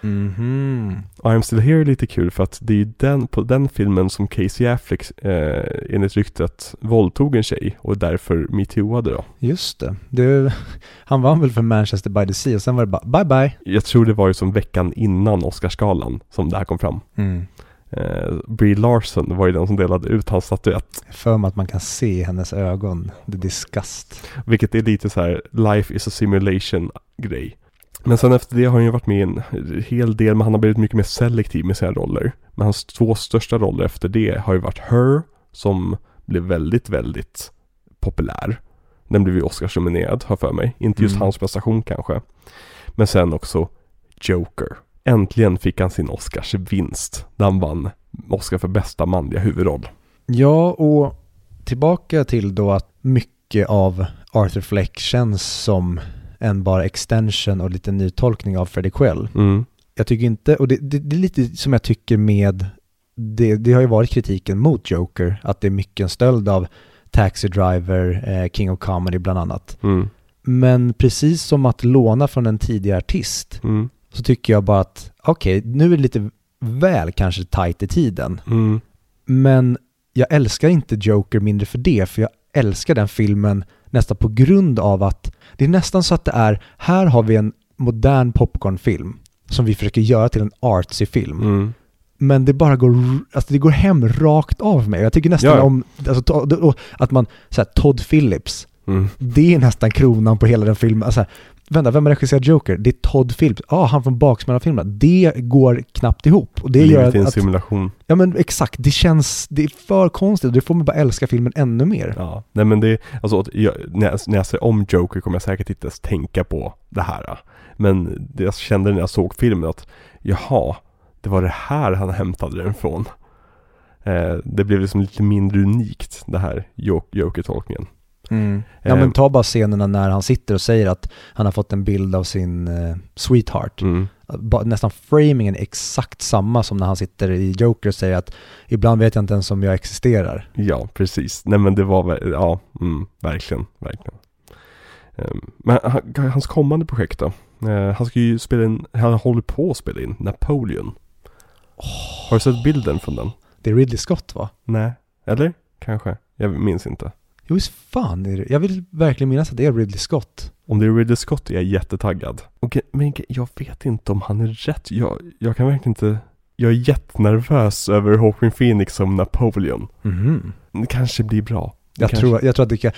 Mhm. Och I'm Still Here är lite kul för att det är den, på den filmen som Casey Affleck eh, enligt ryktet våldtog en tjej och därför metooade då. Just det. det. Han vann väl för Manchester by the Sea och sen var det bara bye bye. Jag tror det var ju som veckan innan Oscarsgalan som det här kom fram. Mm. Eh, Brie Larson var ju den som delade ut hans statyett. För mig att man kan se i hennes ögon, the disgust. Vilket är lite så här life is a simulation grej. Men sen efter det har han ju varit med i en hel del, men han har blivit mycket mer selektiv med sina roller. Men hans två största roller efter det har ju varit Her, som blev väldigt, väldigt populär. Den blev ju Oscars-nominerad, har för mig. Inte just Mm. hans prestation kanske. Men sen också Joker. Äntligen fick han sin Oscars-vinst. Där han vann Oscar för bästa manliga huvudroll. Ja, och tillbaka till då att mycket av Arthur Fleck känns som en bara extension och lite nytolkning av Freddie Quell. Mm. Jag tycker inte, och det, det, det är lite som jag tycker med, det, det har ju varit kritiken mot Joker, att det är mycket en stöld av Taxi Driver, eh, King of Comedy bland annat. Mm. Men precis som att låna från en tidigare artist Mm. så tycker jag bara att okej, nu är det lite väl kanske tajt i tiden. Mm. Men jag älskar inte Joker mindre för det, för jag älskar den filmen nästan på grund av att det är nästan så att det är, här har vi en modern popcornfilm som vi försöker göra till en artsy film. Mm. Men det bara går, alltså det går hem rakt av mig. Jag tycker nästan Ja, om, alltså, att man, så här, Todd Phillips, Mm. det är nästan kronan på hela den filmen. Alltså, vänta, vem har regisserat Joker? Det är Todd Phillips. Ja, ah, han från filmen. Det går knappt ihop. Och det gör Livet är en att, simulation. ja men exakt, det känns, det är för konstigt och det får mig bara älska filmen ännu mer. Ja, nej men det, alltså att jag, när, jag, när jag ser om Joker kommer jag säkert inte ens tänka på det här. Men det jag kände när jag såg filmen att, jaha, det var det här han hämtade den ifrån. Eh, det blev liksom lite mindre unikt, det här Jo- Joker-tolkningen. Ja men Eh, ta bara scenerna när han sitter och säger att han har fått en bild av sin eh, sweetheart. Mm, nästan framingen är exakt samma som när han sitter i Joker och säger att ibland vet jag inte ens om jag existerar. Ja, precis. Nej men det var ja, mm, verkligen, verkligen. Ehm, Men han- hans kommande projekt då? Eh, Han ska ju spela in, han håller på att spela in Napoleon. Har du sett bilden från den? Det är Ridley Scott va? Nej, eller? Kanske. Jag minns inte. Jo, visst fan är det. Jag vill verkligen minnas att det är Ridley Scott. Om det är Ridley Scott är jag jättetaggad. Okej, men jag vet inte om han är rätt. Jag, jag kan verkligen inte... Jag är jättenervös över Hawking Phoenix som Napoleon. Mhm. Det kanske blir bra. Jag, kanske... tror, jag tror att det kan...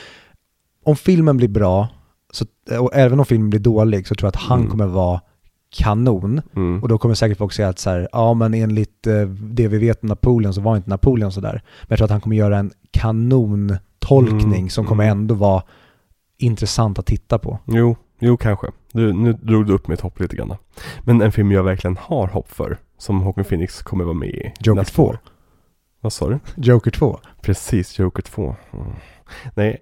Om filmen blir bra, så, och även om filmen blir dålig, så tror jag att han Mm. kommer vara kanon. Mm. Och då kommer säkert folk säga att så här, ja men enligt eh, det vi vet om Napoleon så var inte Napoleon sådär. Men jag tror att han kommer göra en kanontolkning Mm, som kommer mm. ändå vara intressant att titta på. Jo, jo kanske. Du, nu drog du upp mitt hopp lite grann. Men en film jag verkligen har hopp för, som Hawking Phoenix kommer vara med i. Joker nästa 2. år. Vad sa du? Joker 2. Precis, Joker 2. Mm. Nej,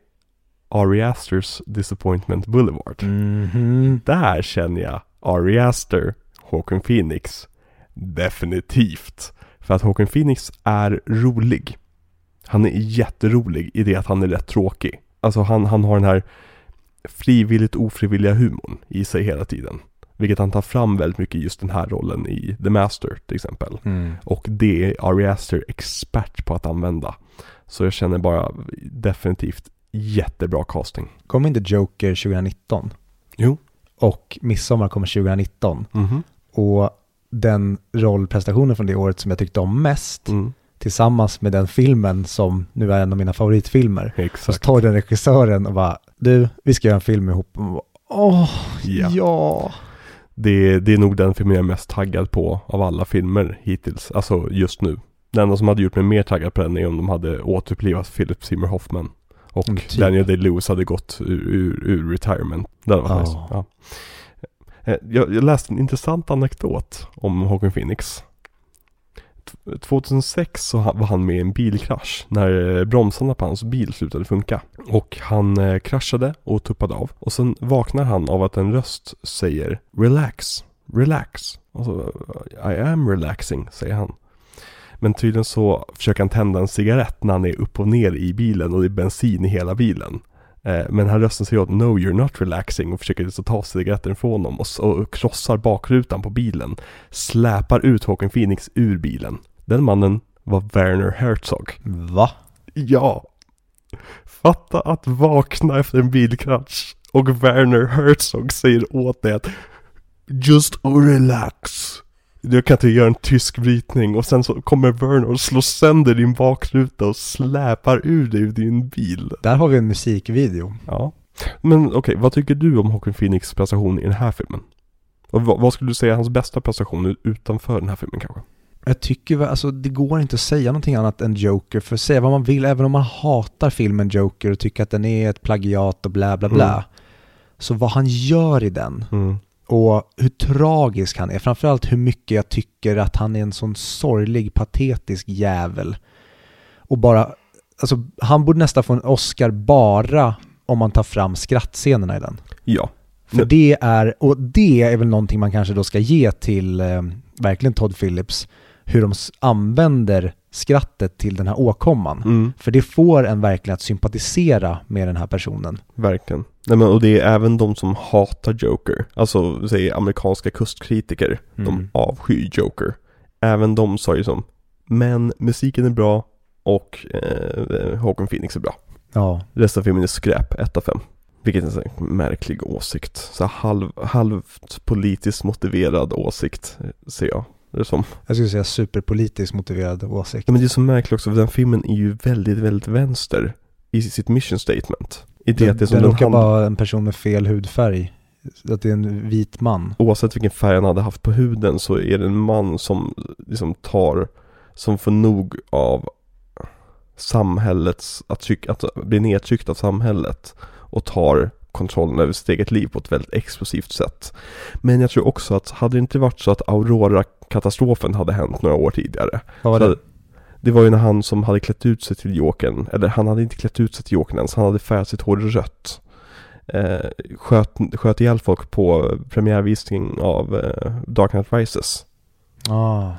Ari Asters Disappointment Boulevard. Mhm. Där känner jag Ari Aster, Hawking Phoenix. Definitivt. För att Hawking Phoenix är rolig. Han är jätterolig i det att han är rätt tråkig. Alltså han, han har den här frivilligt ofrivilliga humorn i sig hela tiden. Vilket han tar fram väldigt mycket just den här rollen i The Master till exempel. Mm. Och det är Ari Aster expert på att använda. Så jag känner bara definitivt jättebra casting. Kom inte Joker 2019? Jo. Och Midsommar kommer 2019. Mhm. Och den rollprestationen från det året som jag tyckte om mest, Mm. Tillsammans med den filmen som nu är en av mina favoritfilmer. Så Exakt. tar den regissören och bara, du, vi ska göra en film ihop. Och Åh, Ja. ja. Det, det är nog den filmen jag är mest taggad på av alla filmer hittills. Alltså just nu. Den enda som hade gjort mig mer taggad på den är om de hade återupplivat Philip Seymour Hoffman. Och Mm, typ. Daniel Day-Lewis hade gått ur, ur, ur retirement. Det hade varit Ja. nice. Ja. Eh, Jag, jag läste en intressant anekdot om Hawking Phoenix. 2006 så var han med i en bilkrasch när eh, bromsarna på hans bil slutade funka. Och han eh, kraschade och tuppade av. Och sen vaknar han av att en röst säger Relax, relax. Alltså, I am relaxing, säger han. Men tydligen så försöker han tända en cigarett när han är upp och ner i bilen och det är bensin i hela bilen. Eh, Men här rösten säger åt No you're not relaxing och försöker så ta cigaretten från honom och, och krossar bakrutan på bilen. Släpar ut Håkan Phoenix ur bilen. Den mannen var Werner Herzog. Va? Ja. Fatta att vakna efter en bilkrasch och Werner Herzog säger åt dig att Just relax. Du kan inte göra en tysk brytning och sen så kommer Werner och slår sönder din bakruta och släpar ur dig ur din bil. Där har vi en musikvideo. Ja. Men okej, vad tycker du om Joaquin Phoenix prestation i den här filmen? Och vad, vad skulle du säga är hans bästa prestation utanför den här filmen kanske? Jag tycker väl, alltså det går inte att säga någonting annat än Joker, för säga vad man vill, även om man hatar filmen Joker och tycker att den är ett plagiat och bla bla bla. Mm. Så vad han gör i den Mm. Och hur tragisk han är, framförallt hur mycket jag tycker att han är en sån sorglig, patetisk jävel. Och bara, alltså han borde nästan få en Oscar bara om man tar fram skrattscenerna i den. Ja. För det är, och det är väl någonting man kanske då ska ge till eh, verkligen Todd Phillips, hur de använder skrattet till den här åkomman. Mm. För det får en verkligen att sympatisera med den här personen. Verkligen. Nej, men, och det är även de som hatar Joker, alltså säg amerikanska kustkritiker, Mm. de avskyr Joker. Även de sa ju som, men musiken är bra och eh, Phoenix är bra. Ja, Resten av filmen är skräp, 1 av 5. Vilket är en sån märklig åsikt. Så halv, halvt politiskt motiverad åsikt, ser jag det som. jag skulle säga superpolitiskt motiverad åsikt. Ja, men det är så märkligt också, för den filmen är ju väldigt, väldigt vänster i sitt mission statement. I det att det är som den råkar vara en person med fel hudfärg. Att det är en vit man. oavsett vilken färg han hade haft på huden så är det en man som liksom tar, som får nog av samhällets, att, tryck, att bli nedtryckt av samhället och tar kontrollen över sitt eget liv på ett väldigt explosivt sätt. Men jag tror också att hade det inte varit så att Aurora-katastrofen hade hänt några år tidigare. Vad var det? det var ju när han som hade klätt ut sig till Jokern, eller han hade inte klätt ut sig till Jokern ens, han hade färgat sitt hår rött. eh, sköt, sköt ihjäl folk på premiärvisning av eh, Dark Knight Rises. Ah.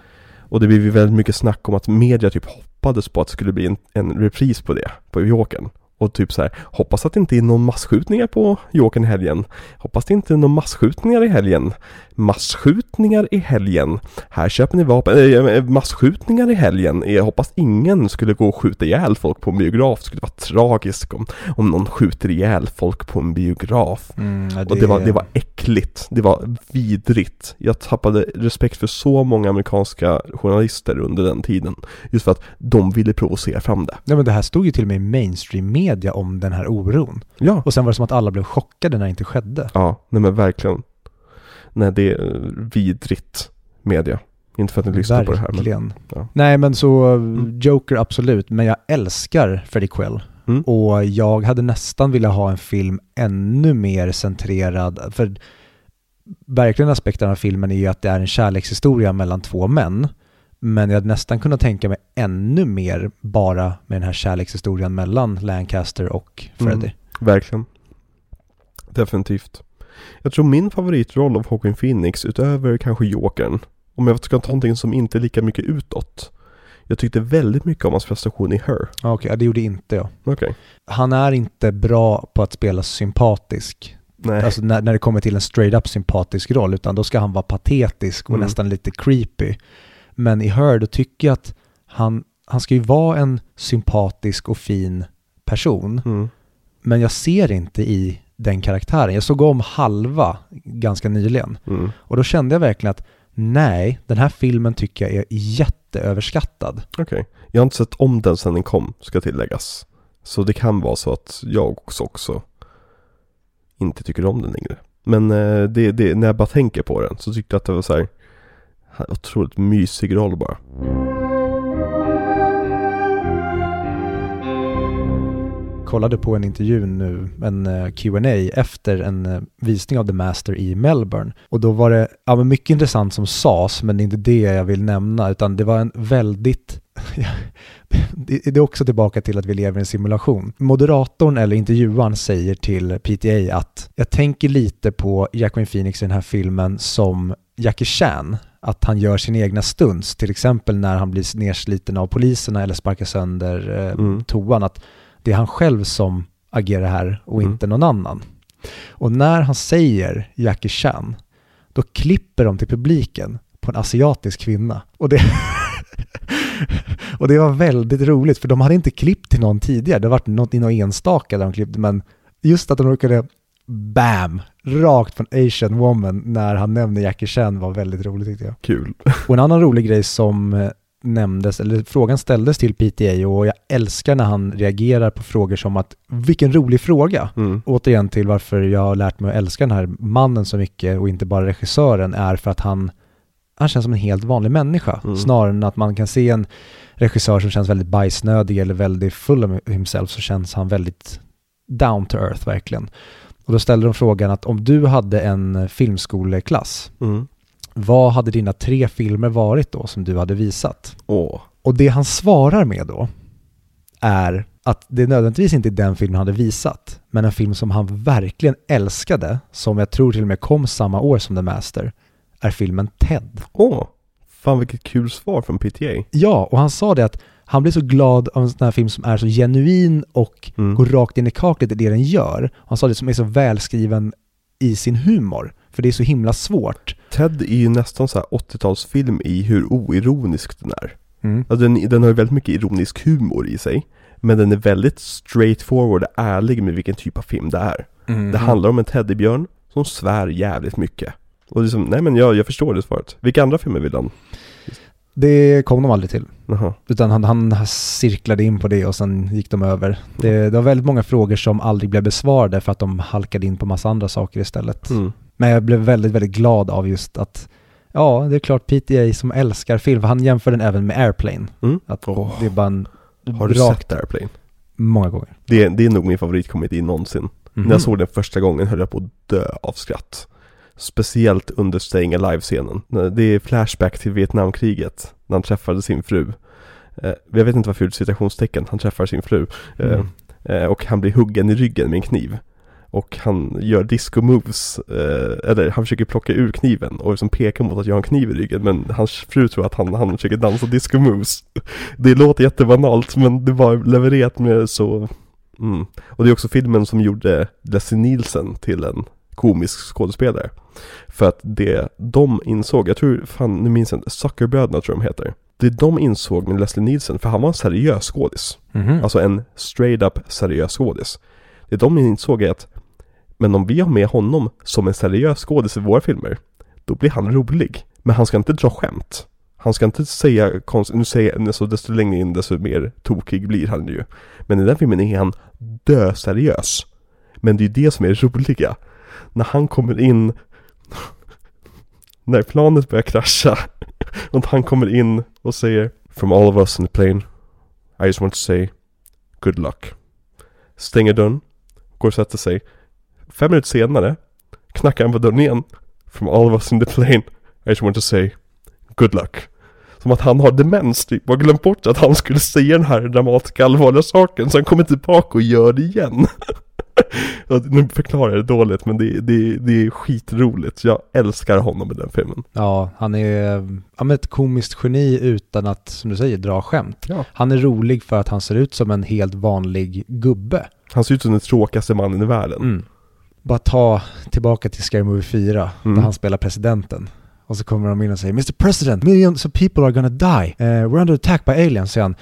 Och det blev ju väldigt mycket snack om att media typ hoppades på att det skulle bli en, en repris på det, på Jokern. Och typ så här, hoppas att det inte är någon massskjutningar på Jokern i helgen. Hoppas det inte är någon massskjutningar i helgen. Massskjutningar i helgen. Här köper ni vapen, äh, massskjutningar i helgen. Jag hoppas ingen skulle gå och skjuta ihjäl folk på en biograf. Det skulle vara tragiskt om, om någon skjuter ihjäl folk på en biograf. Mm, ja, Och det var, det var äckligt, det var vidrigt. Jag tappade respekt för så många amerikanska journalister under den tiden. Just för att de ville provocera fram det. Nej men det här stod ju till och med i mainstream media om den här oron. Ja, Och sen var det som att alla blev chockade när det inte skedde. ja, nej men verkligen. Nej, det är eh, vidrigt media. Inte för att ni lyssnar på det här men... Verkligen. ja. Nej men så Mm. Joker absolut, men jag älskar Freddie Quell. Mm. Och jag hade nästan velat ha en film ännu mer centrerad, för verkligen aspekten av filmen är ju att det är en kärlekshistoria mellan två män. Men jag hade nästan kunnat tänka mig ännu mer bara med den här kärlekshistorien mellan Lancaster och Freddie. Mm. Verkligen. Definitivt. Jag tror min favoritroll av Joaquin Phoenix utöver kanske Jokern, om jag ska ta någonting som inte är lika mycket utåt. Jag tyckte väldigt mycket om hans prestation i Her. Okej, ja, det gjorde inte jag. Okej. Han är inte bra på att spela sympatisk. Nej. Alltså när, när det kommer till en straight up sympatisk roll, utan då ska han vara patetisk och Mm. nästan lite creepy. Men i Her, då tycker jag att han, han ska ju vara en sympatisk och fin person, Mm. men jag ser inte i den karaktären. Jag såg om halva ganska nyligen Mm. och då kände jag verkligen att nej, den här filmen tycker jag är jätteöverskattad. Okej. Jag har inte sett om den sedan den kom, ska tilläggas. Så det kan vara så att jag också, också inte tycker om den längre. Men eh, det, det, när jag bara tänker på den så tyckte jag att det var så här otroligt mysig roll bara. kollade på en intervju nu, en eh, Q&A efter en eh, visning av The Master i Melbourne. Och då var det ja, men mycket intressant som sades, men det är inte det jag vill nämna, utan det var en väldigt det det är också tillbaka till att vi lever i en simulation. Moderatorn eller intervjuaren säger till PTA att jag tänker lite på Jacqueline Phoenix i den här filmen som Jackie Chan, att han gör sina egna stunts, till exempel när han blir nersliten av poliserna eller sparkar sönder eh, Mm. toan, att det är han själv som agerar här och Mm. inte någon annan. Och när han säger Jackie Chan, då klipper de till publiken på en asiatisk kvinna. Och det, och det var väldigt roligt, för de hade inte klippt till någon tidigare. Det har varit något i någon enstaka där de klippte, men just att de råkade BAM! Rakt från Asian Woman när han nämner Jackie Chan var väldigt roligt tyckte jag. Kul. Och en annan rolig grej som eh, nämndes, eller frågan ställdes till PTA och jag älskar när han reagerar på frågor som att vilken rolig fråga. Mm. Återigen till varför jag har lärt mig att älska den här mannen så mycket och inte bara regissören är för att han, han känns som en helt vanlig människa. Mm. Snarare än att man kan se en regissör som känns väldigt bajsnödig eller väldigt full av himself så känns han väldigt down to earth verkligen. Och då ställde de frågan att om du hade en filmskoleklass, Mm. vad hade dina tre filmer varit då som du hade visat? Åh. Och det han svarar med då är att det nödvändigtvis inte är den filmen han hade visat, men en film som han verkligen älskade, som jag tror till och med kom samma år som The Master, är filmen Ted. Åh. Fan vilket kul svar från PTA. Ja, och han sa det att han blir så glad av en sån här film som är så genuin och Mm. går rakt in i kaklet i det den gör. Han sa det som är så välskriven i sin humor, för det är så himla svårt. Ted är ju nästan så här 80-talsfilm i hur oironisk den är. Mm. Alltså den, den har ju väldigt mycket ironisk humor i sig. Men den är väldigt straightforward och ärlig med vilken typ av film det är. Mm. Det handlar om en teddybjörn som svär jävligt mycket. Och liksom, nej men jag, jag förstår det svaret. Vilka andra filmer vill han? Det kom de aldrig till. Jaha. Utan han, han cirklade in på det och sen gick de över. Det, det var väldigt många frågor som aldrig blev besvarade för att de halkade in på massa andra saker istället. Mm. Men jag blev väldigt, väldigt glad av just att Ja, det är klart PTA som älskar film, för han jämför den även med Airplane. Mm. Att Åh. det är bara en Har du rakt sett Airplane? många gånger. Det, det är nog min favoritkomedi någonsin. Mhm. När jag såg den första gången höll jag på att dö av skratt. Speciellt under Staying Alive-scenen. Det är flashback till Vietnamkriget. När han träffade sin fru. Eh, Jag vet inte varför jag gjorde citationstecken. Han träffar sin fru. Eh, Mm. eh, Och han blir huggen i ryggen med en kniv. Och han gör disco moves, eller han försöker plocka ur kniven och liksom pekar mot att jag har en kniv i ryggen Men hans fru tror att han, han försöker dansa disco moves Det låter jättebanalt men det var levererat med så mm. Och det är också filmen som gjorde Leslie Nielsen till en komisk skådespelare För att det de insåg, jag tror, fan nu minns jag inte, Zuckerbröderna tror jag de heter Det de insåg med Leslie Nielsen, för han var en seriös skådis Mhm. Alltså en straight up seriös skådis. Det de insåg är att, men om vi har med honom som en seriös skådis i våra filmer, då blir han rolig. Men han ska inte dra skämt. Han ska inte säga konstigt, nu säger jag, så desto längre in desto mer tokig blir han ju. Men i den filmen är han dö seriös. Men det är ju det som är det roliga. När han kommer in, när planet börjar krascha, och han kommer in och säger From all of us in the plane i just want to say good luck. Stänger dörren, går och sätter sig. Fem minuter senare knackar han på dörren igen. From all of us in the plane. I just want to say good luck. Som att han har demens typ och glömt bort att han skulle säga den här dramatiska allvarliga saken. Så han kommer tillbaka och gör det igen. Nu förklarar jag det dåligt men det, det, det är skitroligt. Jag älskar honom i den filmen. Ja, han är ja, ett komiskt geni utan att, som du säger, dra skämt. Ja. Han är rolig för att han ser ut som en helt vanlig gubbe. Han ser ut som den tråkigaste mannen i världen. Mm. Bara ta tillbaka till Scary Movie 4, Mm. där han spelar presidenten. Och så kommer de in och säger Mr President, millions of people are gonna die. Eh, we're under attack by aliens, säger han.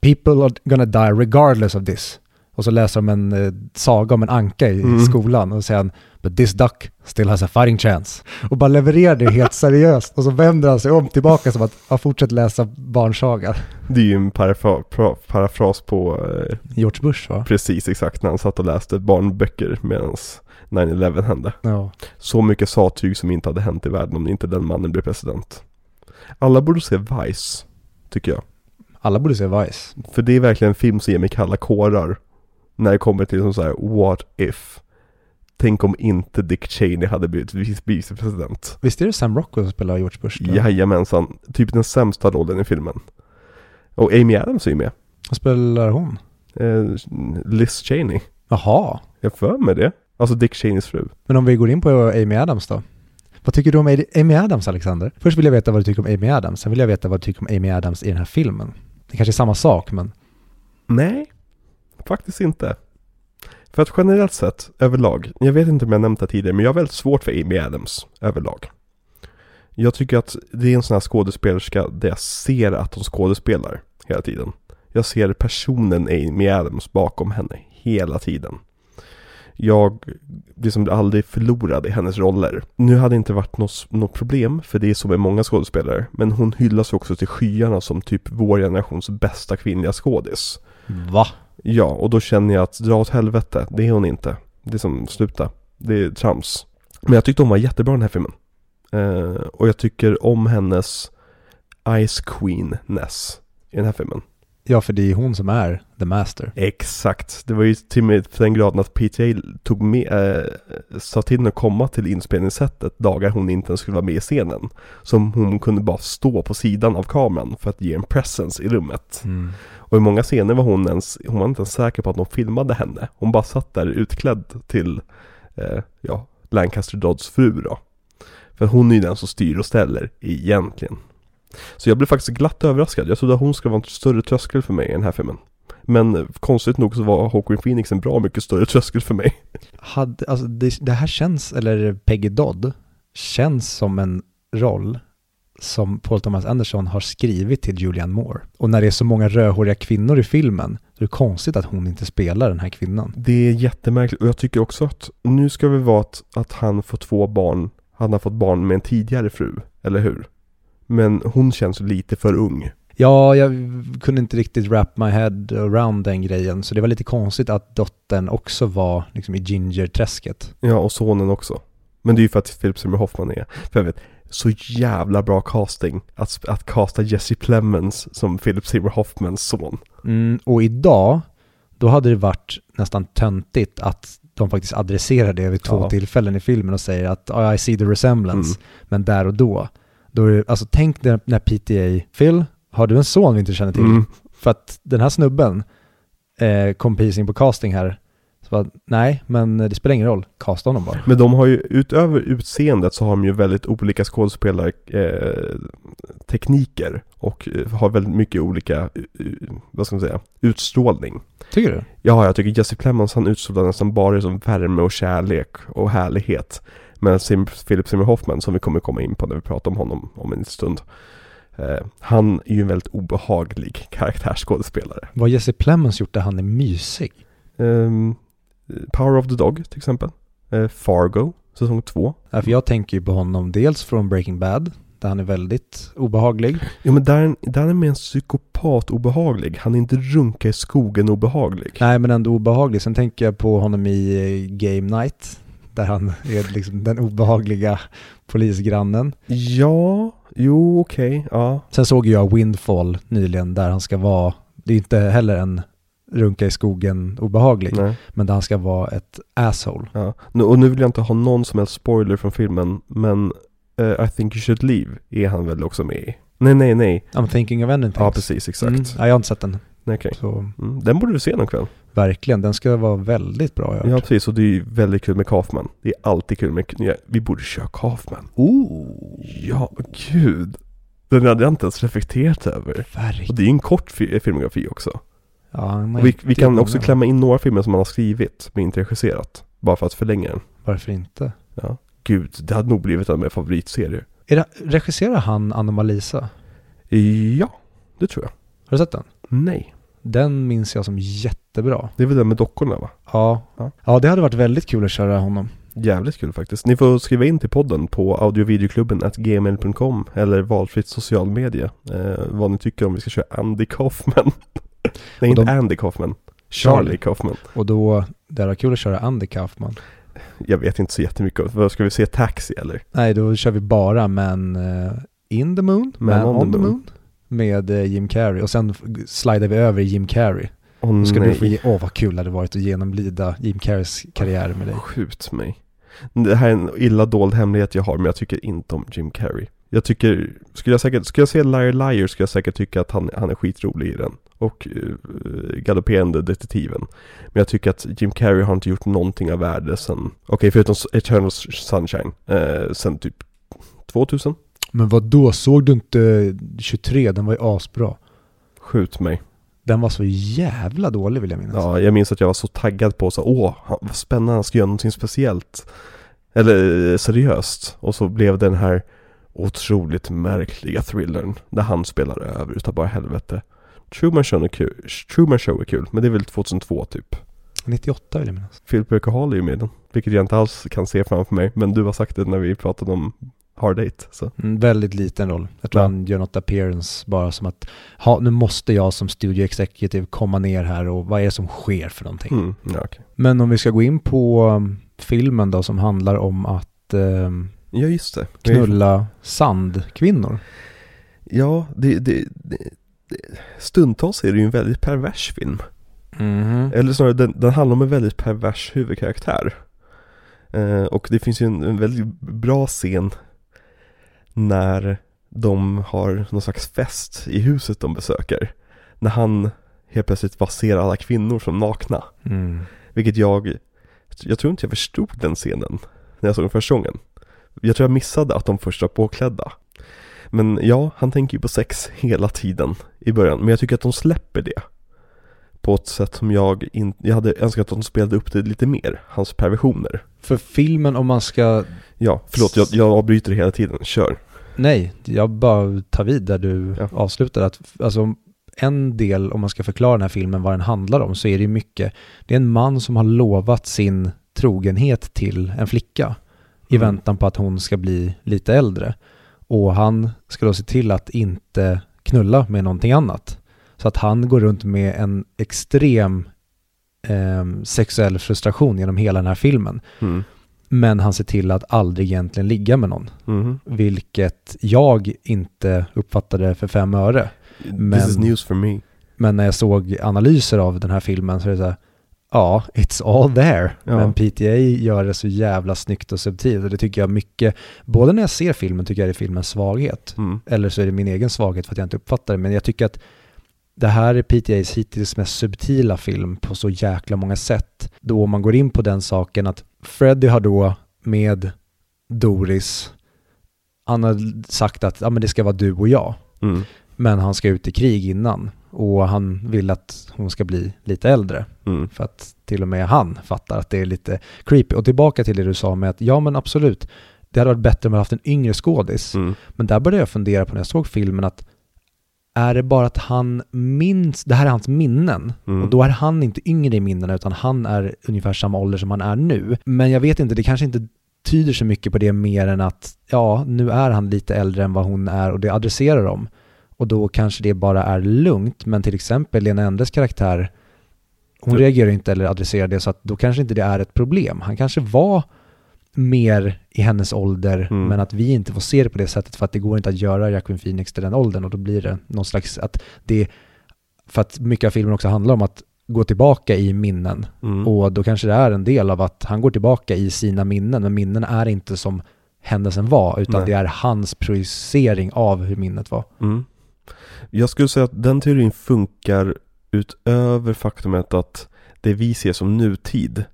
People are gonna die regardless of this. Och så läser de en eh, saga om en anka i Mm. skolan och säger han But this duck still has a fighting chance. Och bara levererar det helt seriöst. Och så vänder han sig om tillbaka som att han fortsätter läsa barnsaga. Det är ju en parafra, parafras på eh, George Bush va? precis exakt när han satt och läste barnböcker medan 9-11 hände. Ja. Så mycket sattyg som inte hade hänt i världen om inte den mannen blev president. Alla borde se Vice, tycker jag. Alla borde se Vice. För det är verkligen en film som ger mig kalla kårar. När det kommer till som så här, what if? Tänk om inte Dick Cheney hade blivit vice- vicepresident. Visst är det Sam Rockwell som spelar George Bush? då? Jajamensan, typ den sämsta rollen i filmen. Och Amy Adams är ju med. Vad spelar hon? Eh, Liz Cheney. Jaha. Jag för mig det. Alltså Dick Cheneys fru. Men om vi går in på Amy Adams då? Vad tycker du om Amy Adams, Alexander? Först vill jag veta vad du tycker om Amy Adams, sen vill jag veta vad du tycker om Amy Adams i den här filmen. Det kanske är samma sak, men Nej, faktiskt inte. För att generellt sett, överlag, jag vet inte om jag nämnt det tidigare, men jag har väldigt svårt för Amy Adams överlag. Jag tycker att det är en sån här skådespelerska där jag ser att hon skådespelar hela tiden. Jag ser personen Amy Adams bakom henne hela tiden. Jag liksom aldrig förlorade i hennes roller. Nu hade det inte varit något, något problem, för det är så med många skådespelare. Men hon hyllas också till skyarna som typ vår generations bästa kvinnliga skådis. va? Ja, och då känner jag att dra åt helvete, det är hon inte. Det är som, sluta. Det är trams. Men jag tyckte hon var jättebra i den här filmen. Eh, och jag tycker om hennes Ice Queen-ness i den här filmen. Ja, för det är hon som är the master. Exakt. Det var ju till och med till den graden att PTA tog med, äh, sa till henne att komma till inspelningssättet dagar hon inte ens skulle vara med i scenen. Som hon kunde bara stå på sidan av kameran för att ge en presence i rummet. Mm. Och i många scener var hon ens, hon var inte ens säker på att de filmade henne. Hon bara satt där utklädd till, eh, ja, Lancaster Dodds fru då. För hon är ju den som styr och ställer egentligen. Så jag blev faktiskt glatt överraskad. Jag trodde att hon skulle vara en större tröskel för mig i den här filmen. Men eh, konstigt nog så var Hawking Phoenix en bra mycket större tröskel för mig. Hade, alltså det, det här känns, eller Peggy Dodd, känns som en roll som Paul Thomas Anderson har skrivit till Julianne Moore. Och när det är så många rödhåriga kvinnor i filmen, så är det konstigt att hon inte spelar den här kvinnan. Det är jättemärkligt och jag tycker också att nu ska det vara att, att han får två barn, han har fått barn med en tidigare fru, eller hur? Men hon känns lite för ung. Ja, jag kunde inte riktigt wrap my head around den grejen, så det var lite konstigt att dottern också var liksom i ginger-träsket. Ja, och sonen också. Men det är ju för att Philip Seymour Hoffman är, för jag vet, så jävla bra casting att, att casta Jesse Plemons som Philip Seymour Hoffmans son. Mm, och idag, då hade det varit nästan töntigt att de faktiskt adresserar det vid två Ja. tillfällen i filmen och säger att oh, I see the resemblance, Mm. men där och då. Då är det, alltså tänk när, när PTA, Phil, har du en son vi inte känner till? Mm. För att den här snubben eh, kom precis in på casting här Så bara, nej, men det spelar ingen roll. Kasta honom bara. Men de har ju, utöver utseendet så har de ju väldigt olika skådespelartekniker eh, och eh, har väldigt mycket olika, eh, vad ska man säga, utstrålning. Tycker du? Ja, jag tycker Jesse Plemons han utstrålar nästan bara som värme och kärlek och härlighet. Men Sim, Philip Seymour Hoffman, som vi kommer komma in på när vi pratar om honom om en stund. Eh, han är ju en väldigt obehaglig karaktärsskådespelare. Vad har Jesse Plemons gjort där han är mysig? Ehm, Power of the Dog till exempel. Eh, Fargo, säsong två. Ja, för jag tänker ju på honom dels från Breaking Bad, där han är väldigt obehaglig. Jo men där, där är han mer en psykopat obehaglig. Han är inte runka i skogen obehaglig. Nej, men ändå obehaglig. Sen tänker jag på honom i eh, Game Night, där han är liksom den obehagliga polisgrannen. Ja, jo okej, ja. Sen såg jag Windfall nyligen, där han ska vara, det är inte heller en runka i skogen obehaglig, Nej, men där han ska vara ett asshole. ja. Nu, och nu vill jag inte ha någon som helst spoiler från filmen, men eh, I think you should leave är han väl också med i? Nej, nej, nej. I'm thinking of ending Ja, precis, exakt. Mm, ja, jag har inte sett den. Okej. Så Mm, den borde du se någon kväll. verkligen, den ska vara väldigt bra. jag Ja, precis. Och det är väldigt kul med Kaufman. Det är alltid kul med, ja, vi borde köra Kaufman. Oh, Ja, gud. Den hade jag inte ens reflekterat över. Och verkligen. det är ju en kort fi- filmografi också. Ja, Och vi, vi kan också många. klämma in några filmer som han har skrivit, men inte regisserat. Bara för att förlänga den. Varför inte? Ja. Gud, det hade nog blivit en av mina favoritserier. Är det, regisserar han Anomalisa? Ja, det tror jag. Har du sett den? Nej. Den minns jag som jättebra. Det är väl den med dockorna va? Ja. Ja. ja, det hade varit väldigt kul att köra honom. Jävligt kul faktiskt. Ni får skriva in till podden på audiovideoklubben gmail.com eller valfritt social media. Eh, vad ni tycker om vi ska köra Andy Kaufman. Nej, de- inte Andy Kaufman. Charlie Charlie. Kaufman. Och då, det var kul att köra Andy Kaufman. Jag vet inte så jättemycket. Vad Ska vi se Taxi eller? Nej, då kör vi bara Men eh, In the Moon, Man, on, the moon. Med eh, Jim Carrey. Och sen slidar vi över i Jim Carrey. Åh Då ska nej. du få ge, åh vad kul det hade varit att genomlida Jim Carreys karriär med dig. Skjut mig. Det här är en illa dold hemlighet jag har, men jag tycker inte om Jim Carrey. Jag tycker, skulle jag säkert, skulle jag se Liar Liar skulle jag säkert tycka att han, han är skitrolig i den. Och uh, galopperande detektiven. Men jag tycker att Jim Carrey har inte gjort någonting av värde sen, okej förutom Eternal Sunshine, uh, sen typ 2000. Men vad då såg du inte 23? Den var ju asbra. Skjut mig. Den var så jävla dålig vill jag minnas. Ja, jag minns att jag var så taggad på så, åh, vad spännande, han ska göra någonting speciellt. Eller eh, seriöst. Och så blev den här otroligt märkliga thrillern där han spelar över utav bara helvete. Truman Show är kul, Truman Show är kul, men det är väl 2002 typ. 98 vill jag minnas. Philip Baker Hall är ju med i den, vilket jag inte alls kan se framför mig, men du har sagt det när vi pratade om Hard Date, så. Mm, väldigt liten roll. Jag tror Ja. han gör något appearance bara som att ha, nu måste jag som studio executive komma ner här och vad är det som sker för någonting. Mm, ja, okej. Men om vi ska gå in på um, filmen då som handlar om att um, ja, just det. knulla sandkvinnor. Ja, det, det, det, stundtals är det ju en väldigt pervers film. Mhm. Eller snarare, den, den handlar om en väldigt pervers huvudkaraktär. Eh, och det finns ju en, en väldigt bra scen när de har någon slags fest i huset de besöker. När han helt plötsligt bara ser alla kvinnor som nakna. Mm. Vilket jag, jag tror inte jag förstod den scenen när jag såg den första gången. Jag tror jag missade att de först var påklädda. Men ja, han tänker ju på sex hela tiden i början. Men jag tycker att de släpper det. På ett sätt som jag inte, jag hade önskat att de spelade upp det lite mer, hans perversioner. För filmen om man ska, Ja, förlåt, jag, jag avbryter hela tiden, kör. nej, jag bara tar vid där du Ja. avslutade. Att, alltså, en del, om man ska förklara den här filmen, vad den handlar om, så är det ju mycket, det är en man som har lovat sin trogenhet till en flicka i Mm. väntan på att hon ska bli lite äldre. Och han ska då se till att inte knulla med någonting annat. Så att han går runt med en extrem eh, sexuell frustration genom hela den här filmen. Mm. Men han ser till att aldrig egentligen ligga med någon. Mhm. Vilket jag inte uppfattade för fem öre. Men- This is news for me. Men när jag såg analyser av den här filmen så är det så här, ja, it's all there. Ja. Men PTA gör det så jävla snyggt och subtilt och det tycker jag mycket, både när jag ser filmen tycker jag det är filmens svaghet, Mm. eller så är det min egen svaghet för att jag inte uppfattar det, men jag tycker att det här är PTAs hittills mest subtila film på så jäkla många sätt. då man går in på den saken att Freddy har då med Doris, han har sagt att ja, men det ska vara du och jag, Mm. men han ska ut i krig innan och han vill att hon ska bli lite äldre. Mm. För att till och med han fattar att det är lite creepy. Och tillbaka till det du sa med att ja men absolut, det hade varit bättre om man haft en yngre skådis. Mm. Men där började jag fundera på när jag såg filmen att är det bara att han minns, det här är hans minnen. Mm. Och då är han inte yngre i minnena utan han är ungefär samma ålder som han är nu. Men jag vet inte, det kanske inte tyder så mycket på det mer än att ja, nu är han lite äldre än vad hon är och det adresserar de. Och då kanske det bara är lugnt, men till exempel Lena Endres karaktär, hon reagerar inte eller adresserar det så att då kanske inte det är ett problem. Han kanske var mer i hennes ålder, Mm. men att vi inte får se det på det sättet för att det går inte att göra Jacqueline Phoenix till den åldern och då blir det någon slags att det, för att mycket av filmen också handlar om att gå tillbaka i minnen Mm. och då kanske det är en del av att han går tillbaka i sina minnen, men minnen är inte som händelsen var, utan Nej. det är hans projicering av hur minnet var. Mm. Jag skulle säga att den teorin funkar utöver faktumet att det vi ser som nutid,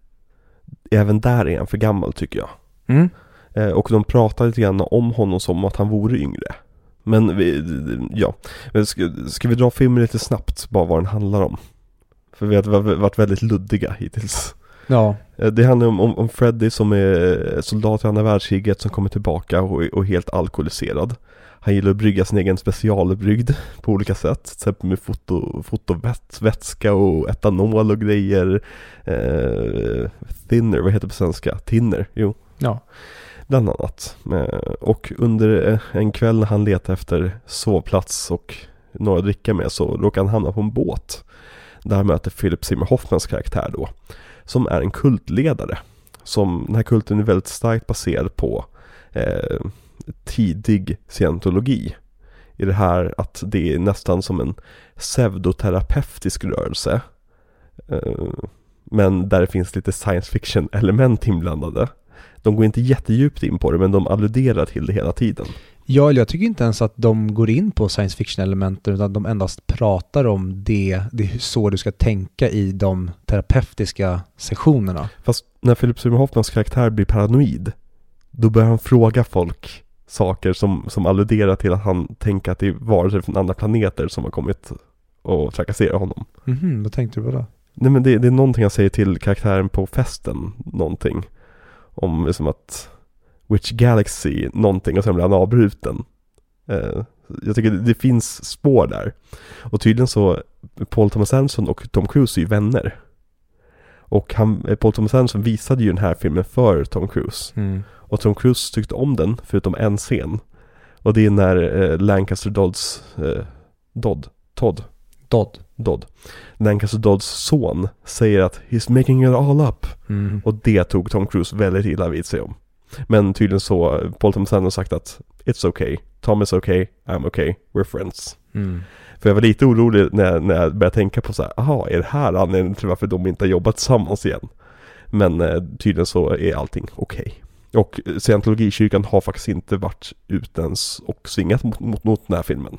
även där är han för gammal tycker jag. Mm. Eh, och de pratar lite grann om honom som att han vore yngre. Men vi, ja, Men ska, ska vi dra filmen lite snabbt, bara vad den handlar om? För vi har varit väldigt luddiga hittills. Ja, Eh, Det handlar om, om, om Freddy som är soldat i andra världskriget som kommer tillbaka och, och helt alkoholiserad. Han gillar att brygga sin egen specialbrygd på olika sätt. Till exempel med foto, fotovätska och etanol och grejer. Eh, thinner, vad heter det på svenska? Tinner, jo. ja. Bland annat. Eh, Och under eh, en kväll när han letar efter sovplats och några att dricka med så råkar han hamna på en båt. Där han möter Philip Seymour Hoffmans karaktär då. Som är en kultledare. Som, den här kulten är väldigt starkt baserad på eh, tidig scientologi. I det här att det är nästan som en pseudoterapeutisk rörelse. Eh, men där det finns lite science fiction element inblandade. De går inte jättedjupt in på det men de alluderar till det hela tiden. Ja, jag tycker inte ens att de går in på science fiction-elementen utan de endast pratar om det, det är så du ska tänka i de terapeutiska sessionerna. Fast när Philip Seymour Hoffmans karaktär blir paranoid Då börjar han fråga folk saker som, som alluderar till att han tänker att det är varelser från andra planeter som har kommit och trakasserar honom. Mhm, vad tänkte du på då? Nej men det, det är någonting han säger till karaktären på festen, någonting. Om liksom att Which Galaxy, någonting och sen blir han avbruten. Eh, jag tycker det, det finns spår där. Och tydligen så, Paul Thomas Anderson och Tom Cruise är ju vänner. Och han, eh, Paul Thomas Anderson visade ju den här filmen för Tom Cruise. Mm. Och Tom Cruise tyckte om den, förutom en scen. Och det är när eh, Lancaster Dodds, eh, Dodd, Todd, Dodd. Dodd. Lancaster Dodds son säger att he's making it all up. Mm. Och det tog Tom Cruise väldigt illa vid sig om. Men tydligen så, Paul Thomas Anderson har sagt att It's okay, Tom is okay, I'm okay, we're friends. Mm. För jag var lite orolig när, jag- när jag började tänka på så här, aha, är det här anledningen till varför de inte har jobbat tillsammans igen? Men eh, tydligen så är allting okej. Och eh, scientologikyrkan har faktiskt inte varit ut ens och svingat mot, mot, mot den här filmen.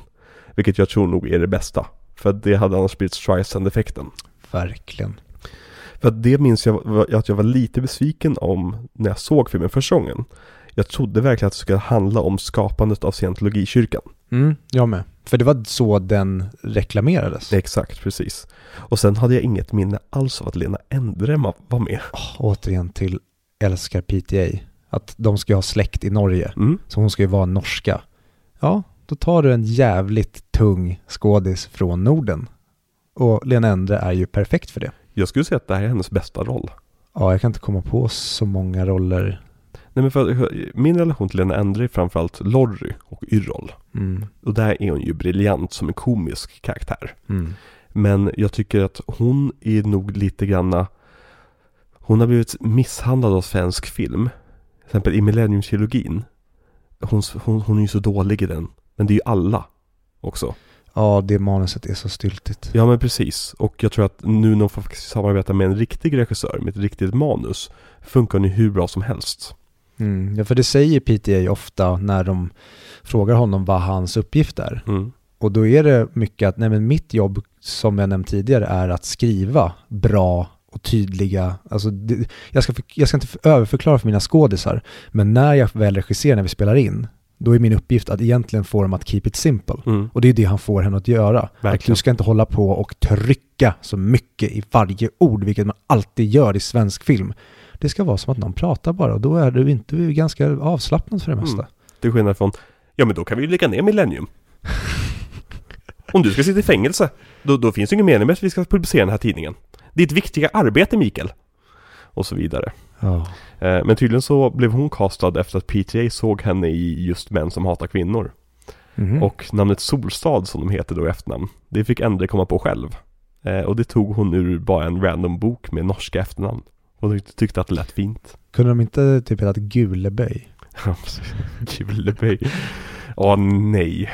Vilket jag tror nog är det bästa. För det hade annars blivit Streisand-effekten. Verkligen. För att det minns jag att jag var lite besviken om när jag såg filmen första gången. Jag trodde verkligen att det skulle handla om skapandet av scientologikyrkan. Mm, jag med. För det var så den reklamerades. Exakt, precis. Och sen hade jag inget minne alls av att Lena Endre var med. Åh, återigen till älskar PTA. Att de ska ha släkt i Norge. Mm. Så hon ska ju vara norska. Ja, då tar du en jävligt tung skådis från Norden. Och Lena Endre är ju perfekt för det. Jag skulle säga att det här är hennes bästa roll. Ja, jag kan inte komma på så många roller. Nej men för min relation till Lena Endre är framförallt Lorry och Yrrol. Mm. Och där är hon ju briljant som en komisk karaktär. Mm. Men jag tycker att hon är nog lite granna Hon har blivit misshandlad av svensk film Till exempel i Millenniumtrilogin hon, hon, hon är ju så dålig i den Men det är ju alla också Ja, det manuset är så styltigt. Ja men precis Och jag tror att nu när hon får samarbeta med en riktig regissör Med ett riktigt manus Funkar hon ju hur bra som helst Mm. Ja, för det säger PTA ofta när de frågar honom vad hans uppgift är. mm. Och då är det mycket att, nej men mitt jobb, som jag nämnt tidigare, är att skriva bra och tydliga, alltså det, jag, ska, jag ska inte överförklara för mina skådisar, men när jag väl regisserar när vi spelar in, då är min uppgift att egentligen få dem att keep it simple. Mm. Och det är det han får henne att göra. Att du ska inte hålla på och trycka så mycket i varje ord, vilket man alltid gör i svensk film. Det ska vara som att någon pratar bara och då är du inte du är ganska avslappnad för det mesta. Mm. Till skillnad från, ja men då kan vi ju lägga ner Millennium. Om du ska sitta i fängelse, då, då finns det ingen mening med att vi ska publicera den här tidningen. Det är ett viktiga arbete Mikael. Och så vidare. Eh, Men tydligen så blev hon castad efter att PTA såg henne i just Män som hatar kvinnor. Mhm. Och namnet Solstad som de heter då i efternamn, det fick Endre komma på själv. Eh, Och det tog hon ur bara en random bok med norska efternamn. Och tyckte, tyckte att det lät fint. Kunde de inte typ heta Guleböj? Ja. Juleböj. Åh nej.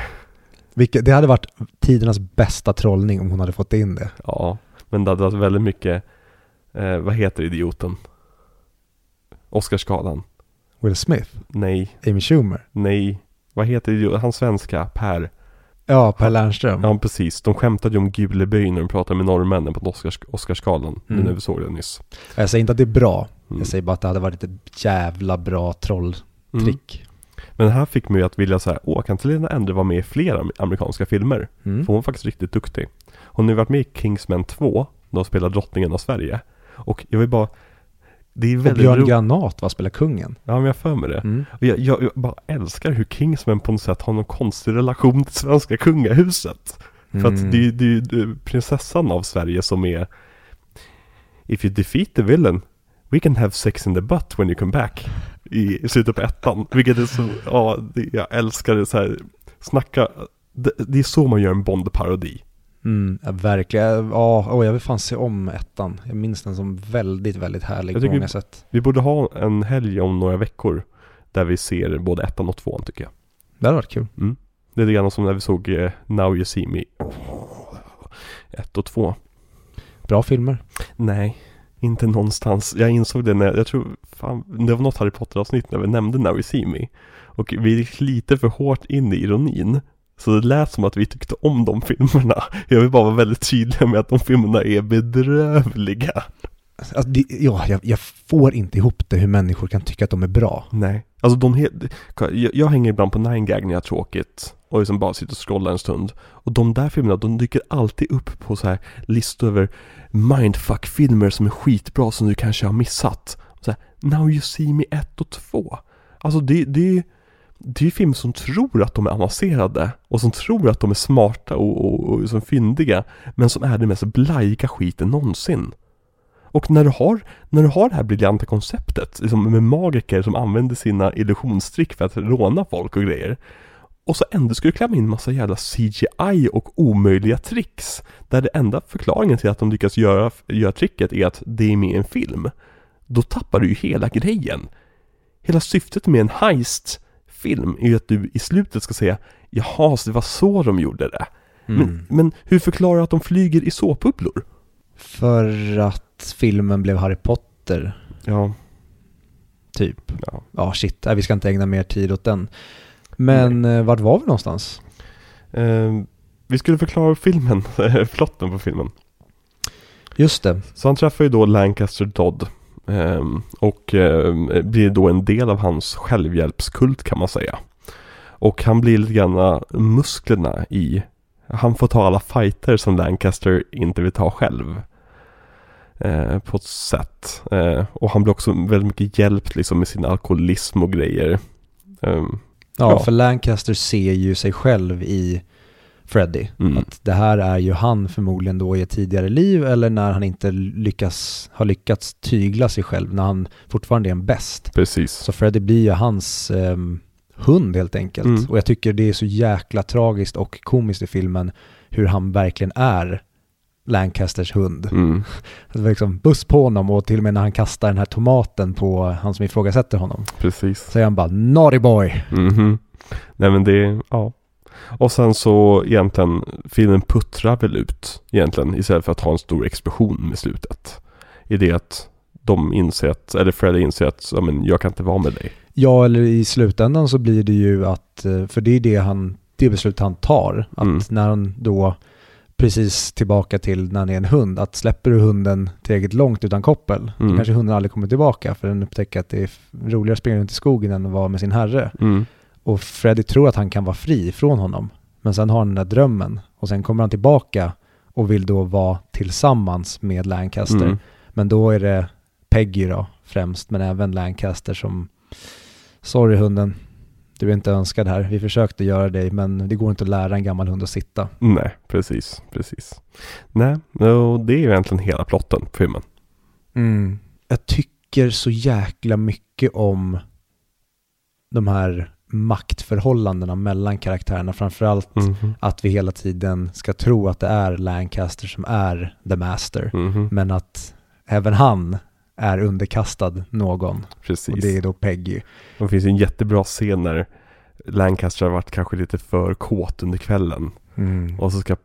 Vilket, det hade varit tidernas bästa trollning om hon hade fått in det. Ja, men det hade varit väldigt mycket, eh, vad heter idioten? Oscarsgalan. Will Smith, Nej, Amy Schumer, nej. Vad heter idioten? Han svenska, Per. Ja, Per Lernström. Ja, precis. De skämtade ju om Guleböj när de pratade med norrmännen på Oscars, Oscarsgalan. Nu Mm. när vi såg det nyss. Jag säger inte att det är bra, Mm. jag säger bara att det hade varit ett jävla bra trolltrick. Mm. Men här fick mig att vilja säga, åh, kan inte Lena Endre vara med i fler am- amerikanska filmer? Mm. För hon är faktiskt riktigt duktig. Hon har ju varit med i Kingsman 2, då hon spelar drottningen av Sverige. Och jag vill bara, det är Och väldigt Björn roligt. Granat var spelar kungen. Ja, men jag för mig det. Mm. Och jag, jag, jag bara älskar hur Kingsman på något sätt har någon konstig relation till svenska kungahuset. För Mm. att det, är- det, är ju- det är prinsessan av Sverige som är If you defeat the villain We can have sex in the butt when you come back I, i slutet på ettan Vilket är så, ja, det, jag älskar det så här Snacka det, det är så man gör en Bond-parodi Mm, ja, verkligen. Ja, åh, jag vill fan se om ettan. Jag minns den som väldigt, väldigt härlig på många sätt. Vi borde ha en helg om några veckor Där vi ser både ettan och tvåan tycker jag Det hade varit kul. mm. Det är lite grann som när vi såg eh, Now You See Me ett och två Bra filmer. Nej, inte någonstans. Jag insåg det när, jag tror, fan, det var något Harry Potter-avsnitt när vi nämnde Now You See Me. Och vi gick lite för hårt in i ironin. Så det lät som att vi tyckte om de filmerna. Jag vill bara vara väldigt tydlig med att de filmerna är bedrövliga. Alltså, det, ja, jag, jag får inte ihop det hur människor kan tycka att de är bra. Nej. Alltså de he- jag, jag hänger ibland på 9gag när jag har tråkigt. Och liksom bara sitter och scrollar en stund. Och de där filmerna, de dyker alltid upp på så här listor över mindfuck-filmer som är skitbra som du kanske har missat. Så här, Now You See Me 1 och 2. Alltså det, det, det är ju filmer som tror att de är avancerade och som tror att de är smarta och, och, och som fyndiga. Men som är den mest blajiga skiten någonsin. Och när du har, när du har det här briljanta konceptet, liksom med magiker som använder sina illusionstrick för att råna folk och grejer. Och så ändå ska du klämma in massa jävla CGI och omöjliga tricks. Där det enda förklaringen till att de lyckas göra, göra tricket är att det är med i en film. Då tappar du ju hela grejen. Hela syftet med en heist heist-film är ju att du i slutet ska säga Jaha, så det var så de gjorde det. Mm. Men, men hur förklarar du att de flyger i såpbubblor? För att filmen blev Harry Potter, Ja, typ. ja. Ja, shit. Nej, vi ska inte ägna mer tid åt den. Men eh, vart var vi någonstans? Eh, vi skulle förklara filmen, plotten på filmen. Just det. Så han träffar ju då Lancaster Dodd. Ehm, och ehm, blir då en del av hans självhjälpskult kan man säga. Och han blir lite grann musklerna i, han får ta alla fighter som Lancaster inte vill ta själv. Eh, på ett sätt. Eh, och han blir också väldigt mycket hjälpt liksom med sin alkoholism och grejer. Ehm, Ja, Ja. för Lancaster ser ju sig själv i Freddy. Mm. Att det här är ju han förmodligen då i ett tidigare liv eller när han inte lyckas, har lyckats tygla sig själv, när han fortfarande är en bäst. precis. Så Freddy blir ju hans ehm, hund helt enkelt. Mm. Och jag tycker det är så jäkla tragiskt och komiskt i filmen hur han verkligen är Lancasters hund. Mm. Det var liksom buss på honom och till och med när han kastar den här tomaten på han som ifrågasätter honom. Precis. Så är han bara naughty boy. Mhm. Nej men det, ja. Och sen så egentligen, filmen puttrar väl ut egentligen istället för att ha en stor explosion med slutet. I det att de inser att, eller Freddy inser att, ja men jag kan inte vara med dig. Ja, eller i slutändan så blir det ju att, eh, för det är det han, det beslut han tar, att Mm. när han då precis tillbaka till när han är en hund, att släpper du hunden tillräckligt långt utan koppel, då Mm. kanske hunden aldrig kommer tillbaka för den upptäcker att det är roligare att springa runt i skogen än att vara med sin herre. Mm. Och Freddy tror att han kan vara fri från honom. Men sen har han den där drömmen och sen kommer han tillbaka och vill då vara tillsammans med Lancaster. Mm. Men då är det Peggy då främst, men även Lancaster som Sorry hunden, du är inte önskad här. Vi försökte göra dig, men det går inte att lära en gammal hund att sitta. Nej, precis, precis. Nej, och det är ju egentligen hela plotten på filmen. Mm. Jag tycker så jäkla mycket om de här maktförhållandena mellan karaktärerna. Framförallt Mhm. att vi hela tiden ska tro att det är Lancaster som är the master. Mhm. Men att även han är underkastad någon. Precis. Och det är då Peggy. Det finns en jättebra scen när Lancaster har varit kanske lite för kåt under kvällen. Mm. Och så ska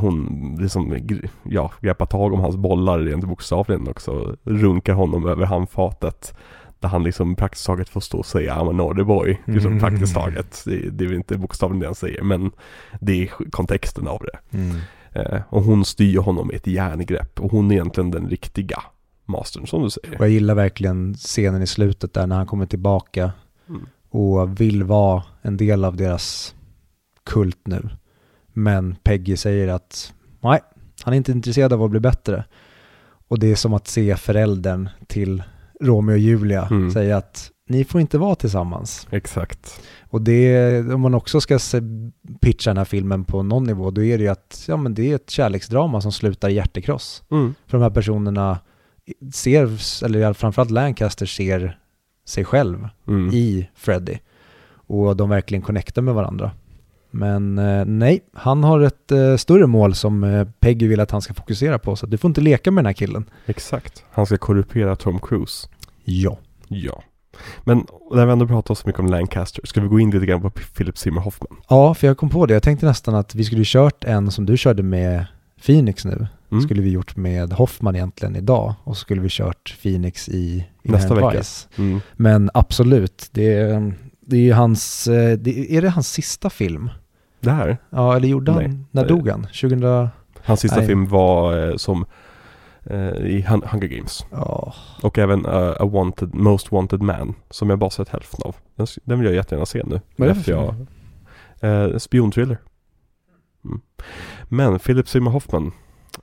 hon liksom, ja, greppa tag om hans bollar rent bokstavligen också. Runkar honom över handfatet. Där han liksom praktiskt taget får stå och säga I'm a naughty boy. Liksom Mm. praktiskt taget. Det, det är väl inte bokstavligen det han säger men det är kontexten av det. Mm. Eh, och hon styr honom med ett järngrepp. Och hon är egentligen den riktiga mastern som du säger. Och jag gillar verkligen scenen i slutet där när han kommer tillbaka Mm. och vill vara en del av deras kult nu. Men Peggy säger att nej, han är inte intresserad av att bli bättre. Och det är som att se föräldern till Romeo och Julia Mm. säga att ni får inte vara tillsammans. Exakt. Och det, om man också ska se, pitcha den här filmen på någon nivå, då är det ju att ja, men det är ett kärleksdrama som slutar i hjärtekross. Mm. För de här personerna ser, eller framförallt Lancaster ser sig själv Mm. i Freddy. Och de verkligen connectar med varandra. Men eh, nej, han har ett eh, större mål som eh, Peggy vill att han ska fokusera på. Så du får inte leka med den här killen. Exakt. Han ska korrupera Tom Cruise. Ja. Ja. Men när vi ändå pratar så mycket om Lancaster, ska vi gå in lite grann på Philip Seymour Hoffman? Ja, för jag kom på det. Jag tänkte nästan att vi skulle kört en som du körde med Phoenix nu. Mm. Skulle vi gjort med Hoffman egentligen idag. Och så skulle vi kört Phoenix i Nästa Inherent vecka. Mm. Men absolut, det är, det är ju hans, det, är det hans sista film? Det här, Ja, eller gjorde han, Nej. när dog han? 2000, hans sista Nej. film var eh, som eh, i Hun- Hunger Games. ja, Och även eh, A Wanted, Most Wanted Man, som jag bara sett hälften av. Den, den vill jag jättegärna se nu. vad är det för film? jag, eh, spionthriller. Mm. Men Philip Seymour Hoffman,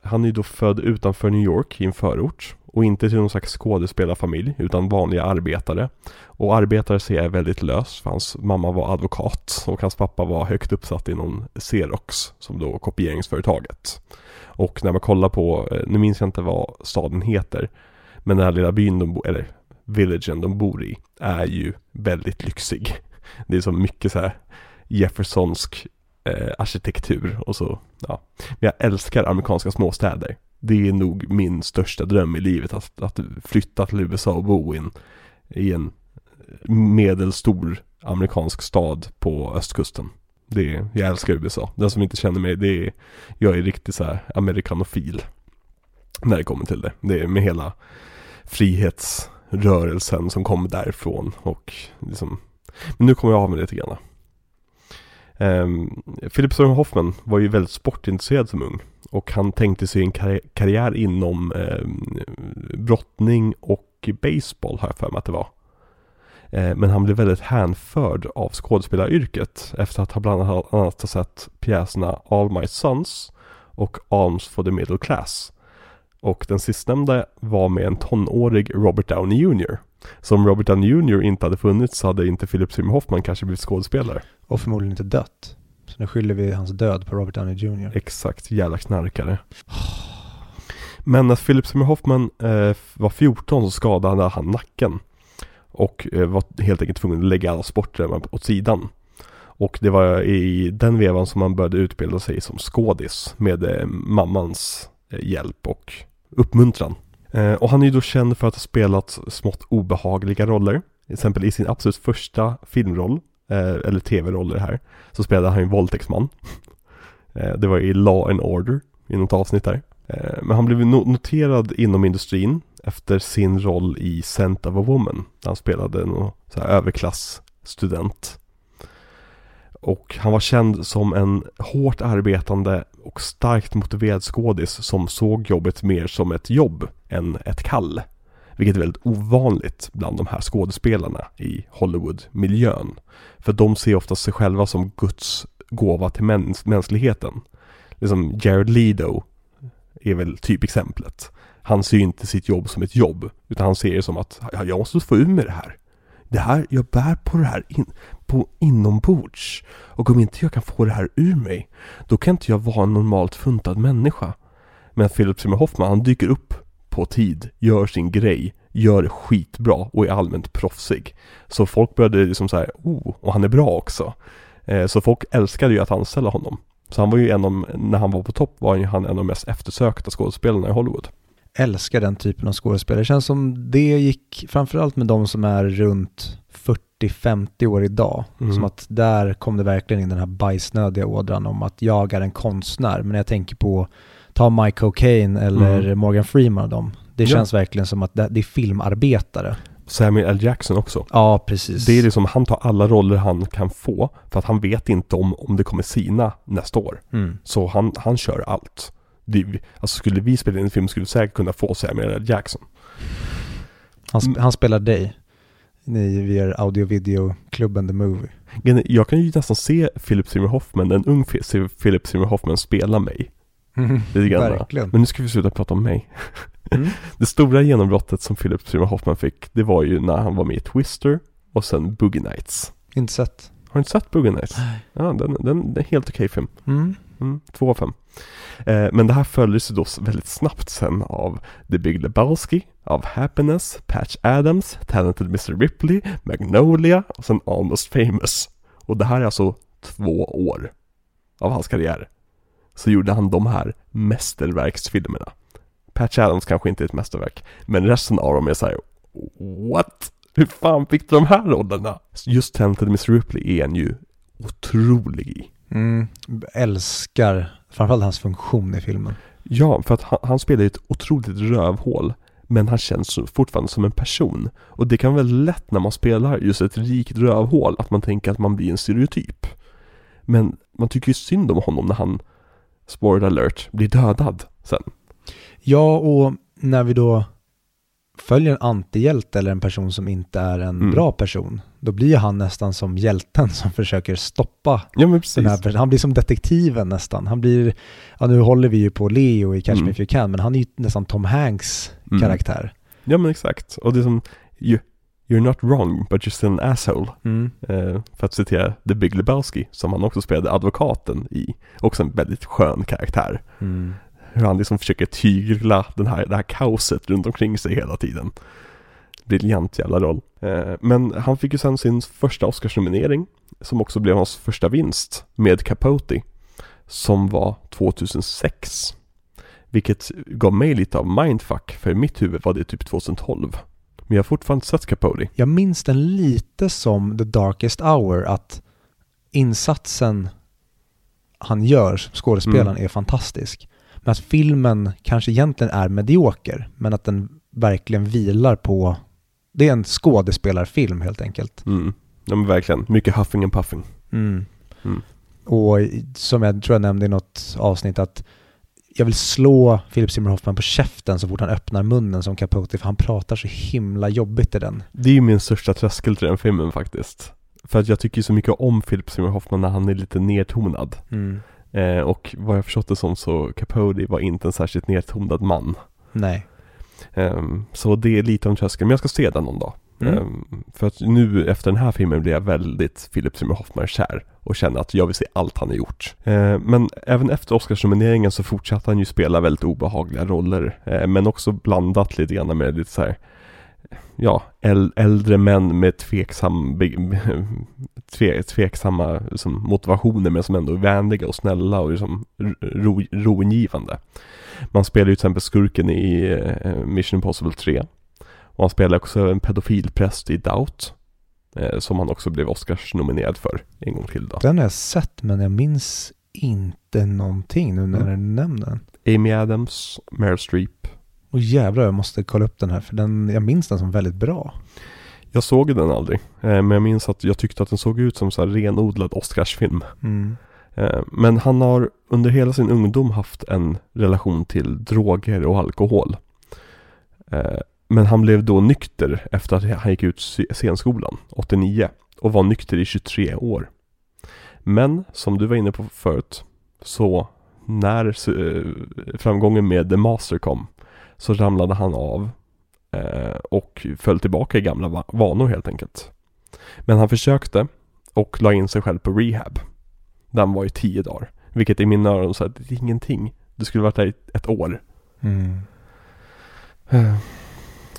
han är ju då född utanför New York i en förort. Och inte till någon slags skådespelarfamilj, utan vanliga arbetare. Och arbetare ser jag väldigt lös, för hans mamma var advokat och hans pappa var högt uppsatt inom Xerox, som då kopieringsföretaget. Och när man kollar på, eh, nu minns jag inte vad staden heter, men den här lilla byn de bor, eller villagen de bor i, är ju väldigt lyxig. Det är så mycket så här Jeffersonsk eh, arkitektur och så, ja. Men jag älskar amerikanska småstäder. Det är nog min största dröm i livet, att, att flytta till USA och bo in, i en medelstor amerikansk stad på östkusten. Det är, jag älskar USA. Den som inte känner mig, det är, jag är riktigt så här amerikanofil. När det kommer till det. Det är med hela frihetsrörelsen som kommer därifrån och liksom Men nu kommer jag av mig lite grann. Um, Philip Seymour Hoffman var ju väldigt sportintresserad som ung. Och han tänkte sig en karri- karriär inom um, brottning och baseball har jag för mig att det var. Eh, Men han blev väldigt hänförd av skådespelaryrket efter att ha bland annat ha sett pjäserna All My Sons och Arms for the Middle Class. Och den sistnämnda var med en tonårig Robert Downey Jr. Så om Robert Downey Jr inte hade funnits så hade inte Philip Seymour Hoffman kanske blivit skådespelare och förmodligen inte dött. Så nu skyller vi hans död på Robert Downey Jr. Exakt, jävla knarkare. Men när Philip Seymour Hoffman eh, var 14 så skadade han nacken. Och eh, var helt enkelt tvungen att lägga alla sporter åt sidan. Och det var i den vevan som han började utbilda sig som skådis med eh, mammans eh, hjälp och uppmuntran. Eh, och han är ju då känd för att ha spelat smått obehagliga roller. Till exempel i sin absolut första filmroll, Eh, eller tv-roller här, så spelade han ju våldtäktsman. Eh, det var i Law and Order, i något avsnitt där. Eh, men han blev noterad inom industrin efter sin roll i Scent of a Woman. Där han spelade en så här överklassstudent. Och han var känd som en hårt arbetande och starkt motiverad skådis som såg jobbet mer som ett jobb än ett kall. Vilket är väldigt ovanligt bland de här skådespelarna i Hollywood-miljön. För de ser ofta sig själva som Guds gåva till mäns mänskligheten. Liksom Jared Leto är väl typexemplet. Han ser ju inte sitt jobb som ett jobb, utan han ser det som att jag måste få ur mig det här. Det här, jag bär på det här in, på inombords. Och om inte jag kan få det här ur mig, då kan inte jag vara en normalt funtad människa. Men Philip Seymour Hoffman, han dyker upp på tid, gör sin grej, gör det skitbra och är allmänt proffsig. Så folk började liksom såhär, oh, och han är bra också. Eh, så folk älskade ju att anställa honom. Så han var ju en av, när han var på topp var han en av de mest eftersökta skådespelarna i Hollywood. Älskar den typen av skådespelare. Det känns som det gick framförallt med de som är runt 40-50 år idag. Mm. Som att där kom det verkligen in den här bajsnödiga ådran om att jag är en konstnär. Men jag tänker på, ta Mike Cocaine eller Mm. Morgan Freeman och dem. Det Ja. känns verkligen som att det, det är filmarbetare. Samuel L. Jackson också. Ja, precis. Det är liksom, han tar alla roller han kan få för att han vet inte om, om det kommer sina nästa år. Mm. Så han, han kör allt. Det, alltså skulle vi spela in en film skulle vi säkert kunna få Samuel L. Jackson. Han, Mm. sp- han spelar dig. Ni, vi är audio video klubben The Movie. Jag kan ju nästan se Philip Seymour Hoffman, en ung Philip Seymour Hoffman spela mig. Lite grann. Verkligen. Men nu ska vi sluta prata om mig. Mm. Det stora genombrottet som Philip Seymour Hoffman fick, det var ju när han var med i Twister och sen Boogie Nights. Inte sett. Har du inte sett Boogie Nights? Ja, den, den, den är helt okej film. Mm. Mm, två av fem. Eh, men det här följdes ju då väldigt snabbt sen av The Big Lebowski, av Happiness, Patch Adams, Talented Mr. Ripley, Magnolia och sen Almost Famous. Och det här är alltså två år av hans karriär. Så gjorde han de här mästerverksfilmerna. Patch Adams kanske inte är ett mästerverk, men resten av dem är såhär What? Hur fan fick du de här rollerna? Just Talented Mr. Ripley är han ju otrolig i. Mm. Älskar framförallt hans funktion i filmen. Ja, för att han, han spelar ju ett otroligt rövhål. Men han känns fortfarande som en person. Och det kan väldigt lätt när man spelar just ett rikt rövhål att man tänker att man blir en stereotyp. Men man tycker ju synd om honom när han, spoiler alert, blir dödad sen. Ja, och när vi då följer en antihjälte eller en person som inte är en Mm. bra person, då blir han nästan som hjälten som försöker stoppa Ja men precis. den här personen. Han blir som detektiven nästan. Han blir, ja nu håller vi ju på Leo i Catch Me Mm. If You Can, men han är ju nästan Tom Hanks Mm. karaktär. Ja men exakt. Och det är som, you, you're not wrong but you're still an asshole. Mm. Eh, för att citera The Big Lebowski som han också spelade advokaten i. Också en väldigt skön karaktär. Mm. hur han liksom försöker tygla den här, det här kaoset runt omkring sig hela tiden. Briljant jävla roll. Eh, men han fick ju sen sin första Oscarsnominering, som också blev hans första vinst, med Capote, som var 2006. Vilket gav mig lite av mindfuck, för i mitt huvud var det typ 2012. Men jag har fortfarande inte sett Capote. Jag minns den lite som The Darkest Hour, att insatsen han gör, skådespelaren, Mm. är fantastisk. Men att filmen kanske egentligen är medioker, men att den verkligen vilar på... Det är en skådespelarfilm helt enkelt. Mm. Ja men verkligen, mycket huffing and puffing. Mm. Mm. Och som jag tror jag nämnde i något avsnitt att jag vill slå Philip Seymour Hoffman på käften så fort han öppnar munnen som Capote för han pratar så himla jobbigt i den. Det är ju min största tröskel till den filmen faktiskt. För att jag tycker så mycket om Philip Seymour Hoffman när han är lite nedtonad. Eh, och vad jag förstått det som så Capote var inte en särskilt nedtonad man. Nej. Ehm, så det är lite om tröskeln, men jag ska se den någon dag. Mm. Ehm, för att nu efter den här filmen blir jag väldigt Philip Seymour Hoffman kär och känner att jag vill se allt han har gjort. Ehm, men även efter Oscarsnomineringen så fortsatte han ju spela väldigt obehagliga roller. eh, men också blandat lite grann med lite så här ja, äldre män med tveksam, tve, tveksamma liksom, motivationer men som ändå är vänliga och snälla och liksom ro, rogivande. Man spelar ju till exempel skurken i eh, Mission Impossible 3. Och han spelar också en pedofilpräst i Doubt. Eh, som han också blev Oscars-nominerad för en gång till då. Den har jag sett men jag minns inte någonting nu när Mm. du nämner den. Amy Adams, Meryl Streep. Och jävlar jag måste kolla upp den här för den, jag minns den som väldigt bra. Jag såg den aldrig, eh, men jag minns att jag tyckte att den såg ut som så här renodlad Oscarsfilm. Mm. Eh, Men han har under hela sin ungdom haft en relation till droger och alkohol. Eh, Men han blev då nykter efter att han gick ut scenskolan, 89, och var nykter i 23 år. Men, som du var inne på förut, så när eh, framgången med The Master kom, så ramlade han av eh, och föll tillbaka i gamla va- vanor helt enkelt. Men han försökte och la in sig själv på rehab. Där han var i tio dagar. Vilket i mina öron så att det är ingenting. Du skulle varit där i ett år. Mm.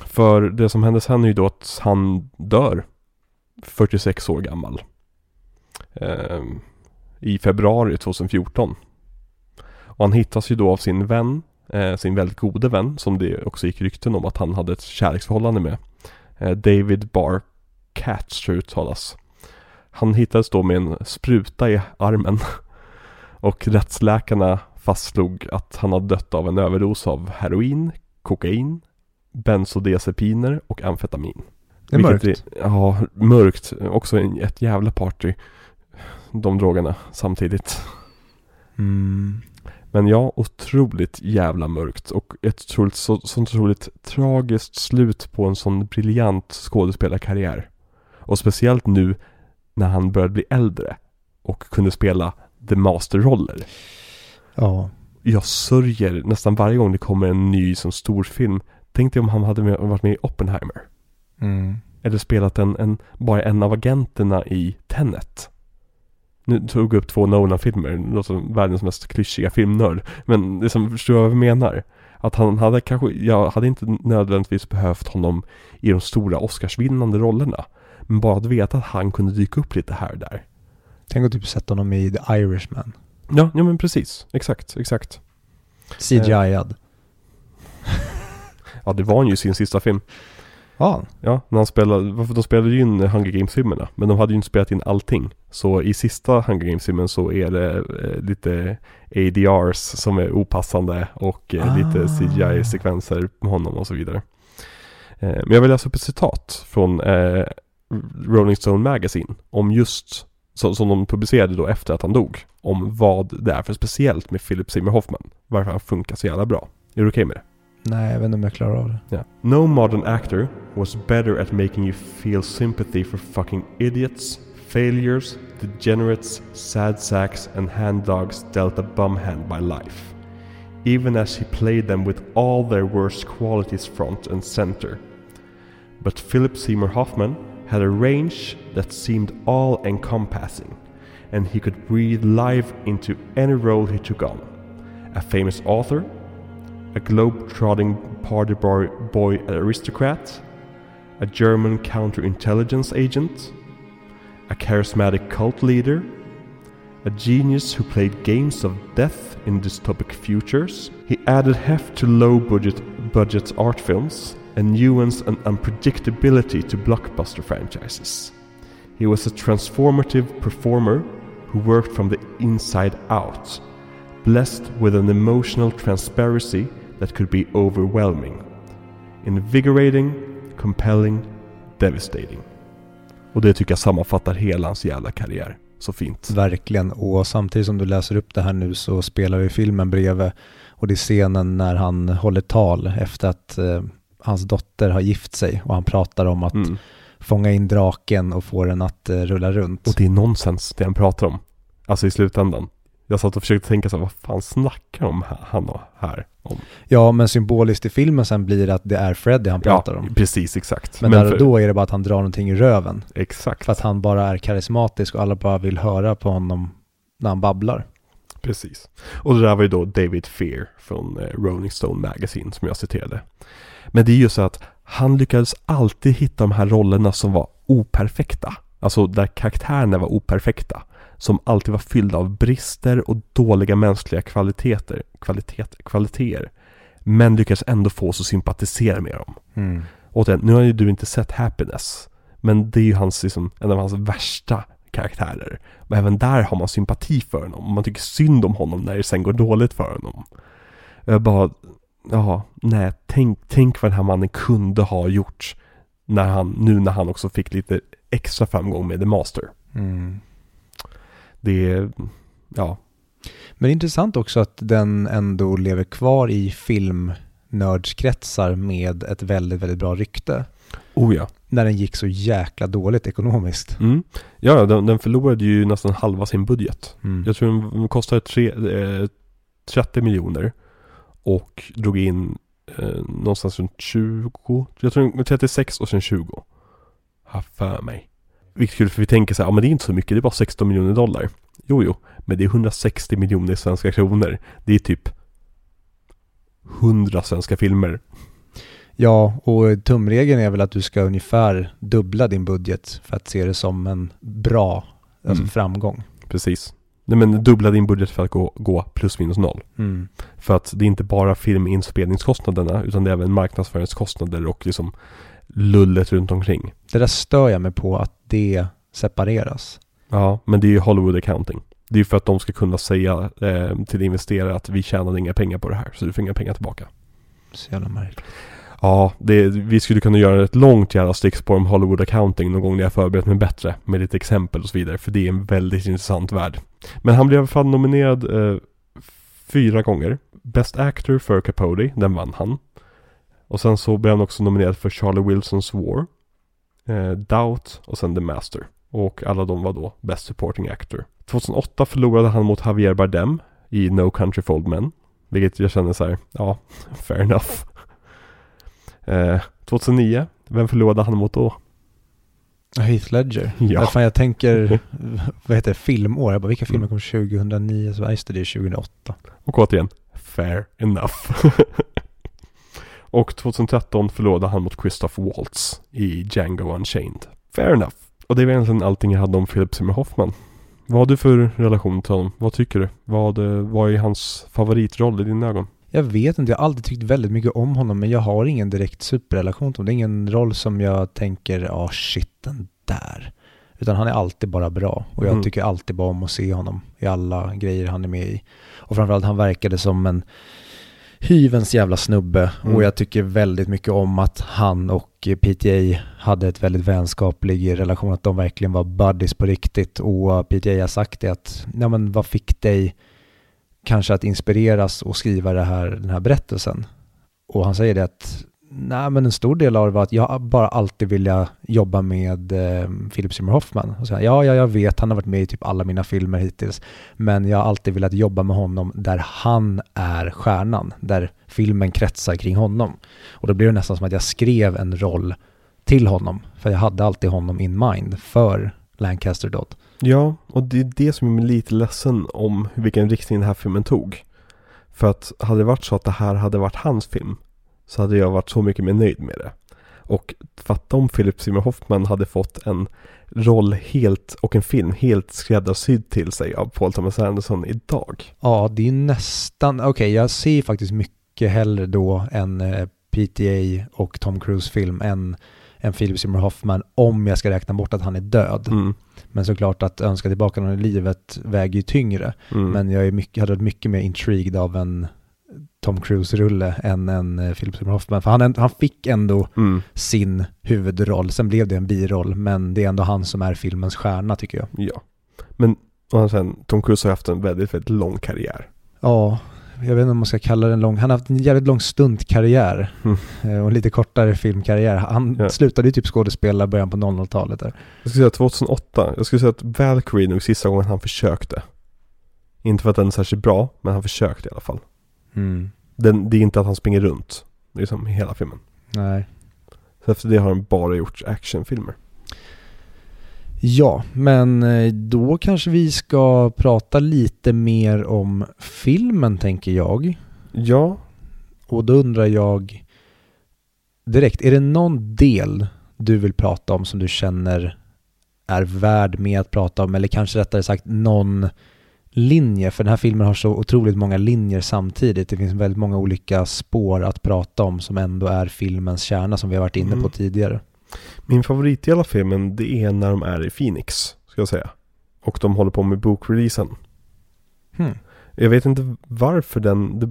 För det som hände sen är ju då att han dör 46 år gammal. Eh, I februari 2014. Och han hittas ju då av sin vän, eh, sin väldigt gode vän, som det också gick rykten om att han hade ett kärleksförhållande med. Eh, David Barr Katz tror jag uttalas. Han hittades då med en spruta i armen. Och rättsläkarna fastslog att han hade dött av en överdos av heroin, kokain, bensodiazepiner och amfetamin. Det är mörkt. Är- ja, mörkt. Också en, ett jävla party. De drogerna samtidigt. Mm. Men ja, otroligt jävla mörkt och ett otroligt, så, sånt otroligt tragiskt slut på en sån briljant skådespelarkarriär. Och speciellt nu när han började bli äldre och kunde spela the master-roller. Ja. Jag sörjer nästan varje gång det kommer en ny som stor film. Tänk dig om han hade med, varit med i Oppenheimer. Mm. Eller spelat en, en, bara en av agenterna i Tenet. Nu tog jag upp två Nolan-filmer, låter som världens mest klyschiga filmnörd. Men det som, förstår jag vad jag menar? Att han hade kanske, jag hade inte nödvändigtvis behövt honom i de stora Oscarsvinnande rollerna. Men bara att veta att han kunde dyka upp lite här och där. Tänk att typ sett honom i The Irishman. Ja, ja men precis. Exakt, exakt. CGI-ad. Ja, det var han ju i sin sista film. Ja. Ja, när han spelade, de spelade ju in Hunger Games-filmerna. Men de hade ju inte spelat in allting. Så i sista Hunger Games-filmen så är det eh, lite ADRs som är opassande och eh, Ah. lite CGI-sekvenser med honom och så vidare. Eh, men jag vill läsa upp ett citat från eh, Rolling Stone Magazine om just, som, som de publicerade då efter att han dog, om vad det är för speciellt med Philip Seymour Hoffman. Varför han funkar så jävla bra. Är du okej med det? Nej, jag vet inte om jag klarar av det. Yeah. No modern actor was better at making you feel sympathy for fucking idiots, failures, degenerates, sad sacks, and hand dogs dealt a bum hand by life. Even as he played them with all their worst qualities front and center. But Philip Seymour Hoffman had a range that seemed all encompassing, and he could breathe life into any role he took on. A famous author, a globe-trotting party boy, boy aristocrat, a German counterintelligence agent, a charismatic cult leader, a genius who played games of death in dystopic futures. He added heft to low-budget budget art films and nuance and unpredictability to blockbuster franchises. He was a transformative performer who worked from the inside out, blessed with an emotional transparency that could be overwhelming, invigorating, compelling, devastating. Och det tycker jag sammanfattar hela hans jävla karriär så fint. Verkligen. Och samtidigt som du läser upp det här nu så spelar vi filmen bredvid. Och det är scenen när han håller tal efter att eh, hans dotter har gift sig och han pratar om att Mm. fånga in draken och få den att eh, rulla runt. Och det är nonsens det han pratar om. Alltså i slutändan. Jag satt och försökte tänka så här, vad fan snackar här, han här om? Ja, men symboliskt i filmen sen blir att det är Freddy han pratar om. precis exakt. Men, där för- och då är det bara att han drar någonting i röven. Exakt. För att han bara är karismatisk och alla bara vill höra på honom när han babblar. Precis. Och det där var ju då David Fear från eh, Rolling Stone Magazine som jag citerade. Men det är ju så att han lyckades alltid hitta de här rollerna som var operfekta. Alltså där karaktärerna var operfekta. Som alltid var fyllda av brister och dåliga mänskliga kvaliteter, kvalitet, kvaliteter. Men lyckades ändå få oss att sympatisera med dem. Mm. Återigen, nu har ju du inte sett Happiness. Men det är ju hans, liksom, en av hans värsta karaktärer. Men även där har man sympati för honom. Man tycker synd om honom när det sen går dåligt för honom. Jag bara, ja, nej, tänk, tänk vad den här mannen kunde ha gjort. När han, nu när han också fick lite extra framgång med The Master. Mm. Det är, ja, Men det är intressant också att den ändå lever kvar i filmnördskretsar med ett väldigt, väldigt bra rykte. oh ja. När den gick så jäkla dåligt ekonomiskt. Mm. Ja, den, den förlorade ju nästan halva sin budget. Mm. Jag tror den kostade tre, eh, 30 miljoner och drog in eh, någonstans runt 20. Jag tror den- 36 och sen 20. Har för mig. Vilket kul för vi tänker så här, ja men det är inte så mycket, det är bara 16 miljoner dollar. Jo, jo, men det är 160 miljoner svenska kronor. Det är typ 100 svenska filmer. Ja, och tumregeln är väl att du ska ungefär dubbla din budget för att se det som en bra alltså Mm. framgång. Precis. Nej men dubbla din budget för att gå, gå plus minus noll. Mm. För att det är inte bara filminspelningskostnaderna utan det är även marknadsföringskostnader och liksom lullet runt omkring. Det där stör jag mig på att det separeras. Ja, men det är ju Hollywood accounting. Det är ju för att de ska kunna säga eh, till investerare att vi tjänade inga pengar på det här så du får inga pengar tillbaka. Så jävla märkligt. Ja, det, vi skulle kunna göra ett långt jävla stickspår om Hollywood accounting någon gång när jag förberett mig bättre med lite exempel och så vidare för det är en väldigt intressant värld. Men han blev i alla fall nominerad eh, fyra gånger. Best Actor för Capote, den vann han. Och sen så blev han också nominerad för Charlie Wilsons War, eh, Doubt och sen The Master. Och alla de var då Best Supporting Actor. 2008 förlorade han mot Javier Bardem i No Country for Old Men. Vilket jag känner så här, ja, fair enough. Eh, 2009, vem förlorade han mot då? Heath Ledger. Ja. Fan, jag tänker, vad heter det, filmår? Jag bara, vilka filmer kom 2009? Så, just det, det är 2008. Och återigen, fair enough. Och 2013 förlorade han mot Christoph Waltz i Django Unchained. Fair enough. Och det var egentligen allting jag hade om Philip Seymour Hoffman. Vad har du för relation till honom? Vad tycker du? Vad, vad är hans favoritroll i dina ögon? Jag vet inte, jag har alltid tyckt väldigt mycket om honom men jag har ingen direkt superrelation till honom. Det är ingen roll som jag tänker, ja ah, shit den där. Utan han är alltid bara bra och jag Mm. tycker alltid bara om att se honom i alla grejer han är med i. Och framförallt han verkade som en hyvens jävla snubbe Mm. och jag tycker väldigt mycket om att han och PTA hade ett väldigt vänskaplig relation, att de verkligen var buddies på riktigt och PTA har sagt det att, ja men vad fick dig kanske att inspireras och skriva det här, den här berättelsen? Och han säger det att, nej men en stor del av det var att jag bara alltid vilja jobba med eh, Philip Seymour Hoffman. Och säga, ja, ja, jag vet, han har varit med i typ alla mina filmer hittills. Men jag har alltid velat jobba med honom där han är stjärnan, där filmen kretsar kring honom. Och då blev det nästan som att jag skrev en roll till honom, för jag hade alltid honom in mind för Lancaster Dodd. Ja, och det är det som är lite ledsen om vilken riktning den här filmen tog. För att hade det varit så att det här hade varit hans film så hade jag varit så mycket mer nöjd med det. Och fatta om Philip Seymour Hoffman hade fått en roll helt och en film helt skräddarsydd till sig av Paul Thomas Anderson idag. Ja, det är nästan, okej jag ser faktiskt mycket hellre då en eh, PTA och Tom Cruise film än en Philip Seymour Hoffman om jag ska räkna bort att han är död. Mm. Men såklart att önska tillbaka någon i livet väger ju tyngre. Mm. Men jag är mycket, hade varit mycket mer intrigued av en Tom Cruise-rulle än en eh, Philip Seymour Hoffman. För han, han fick ändå Mm. sin huvudroll, sen blev det en biroll, men det är ändå han som är filmens stjärna tycker jag. Ja. Men och sen, Tom Cruise har haft en väldigt, väldigt lång karriär. Ja, jag vet inte om man ska kalla den lång. Han har haft en jävligt lång stuntkarriär Mm. eh, och en lite kortare filmkarriär. Han Ja. slutade ju typ skådespela i början på 00-talet där. Jag skulle säga 2008. Jag skulle säga att Valkyrie nog sista gången han försökte. Inte för att den är särskilt bra, men han försökte i alla fall. Den, det är inte att han springer runt. Liksom hela filmen. Nej. Så efter det har han bara gjort actionfilmer. Ja, men eh, då kanske vi ska prata lite mer om filmen tänker jag. Ja, Och då undrar jag direkt, är det någon del du vill prata om som du känner är värd med att prata om? Eller kanske rättare sagt någon linje? För den här filmen har så otroligt många linjer samtidigt. Det finns väldigt många olika spår att prata om som ändå är filmens kärna som vi har varit inne på Mm. tidigare. min favoritdel av filmen det är när de är i Phoenix, ska jag säga. Och de håller på med bokreleasen. Hmm. Jag vet inte varför den... Det,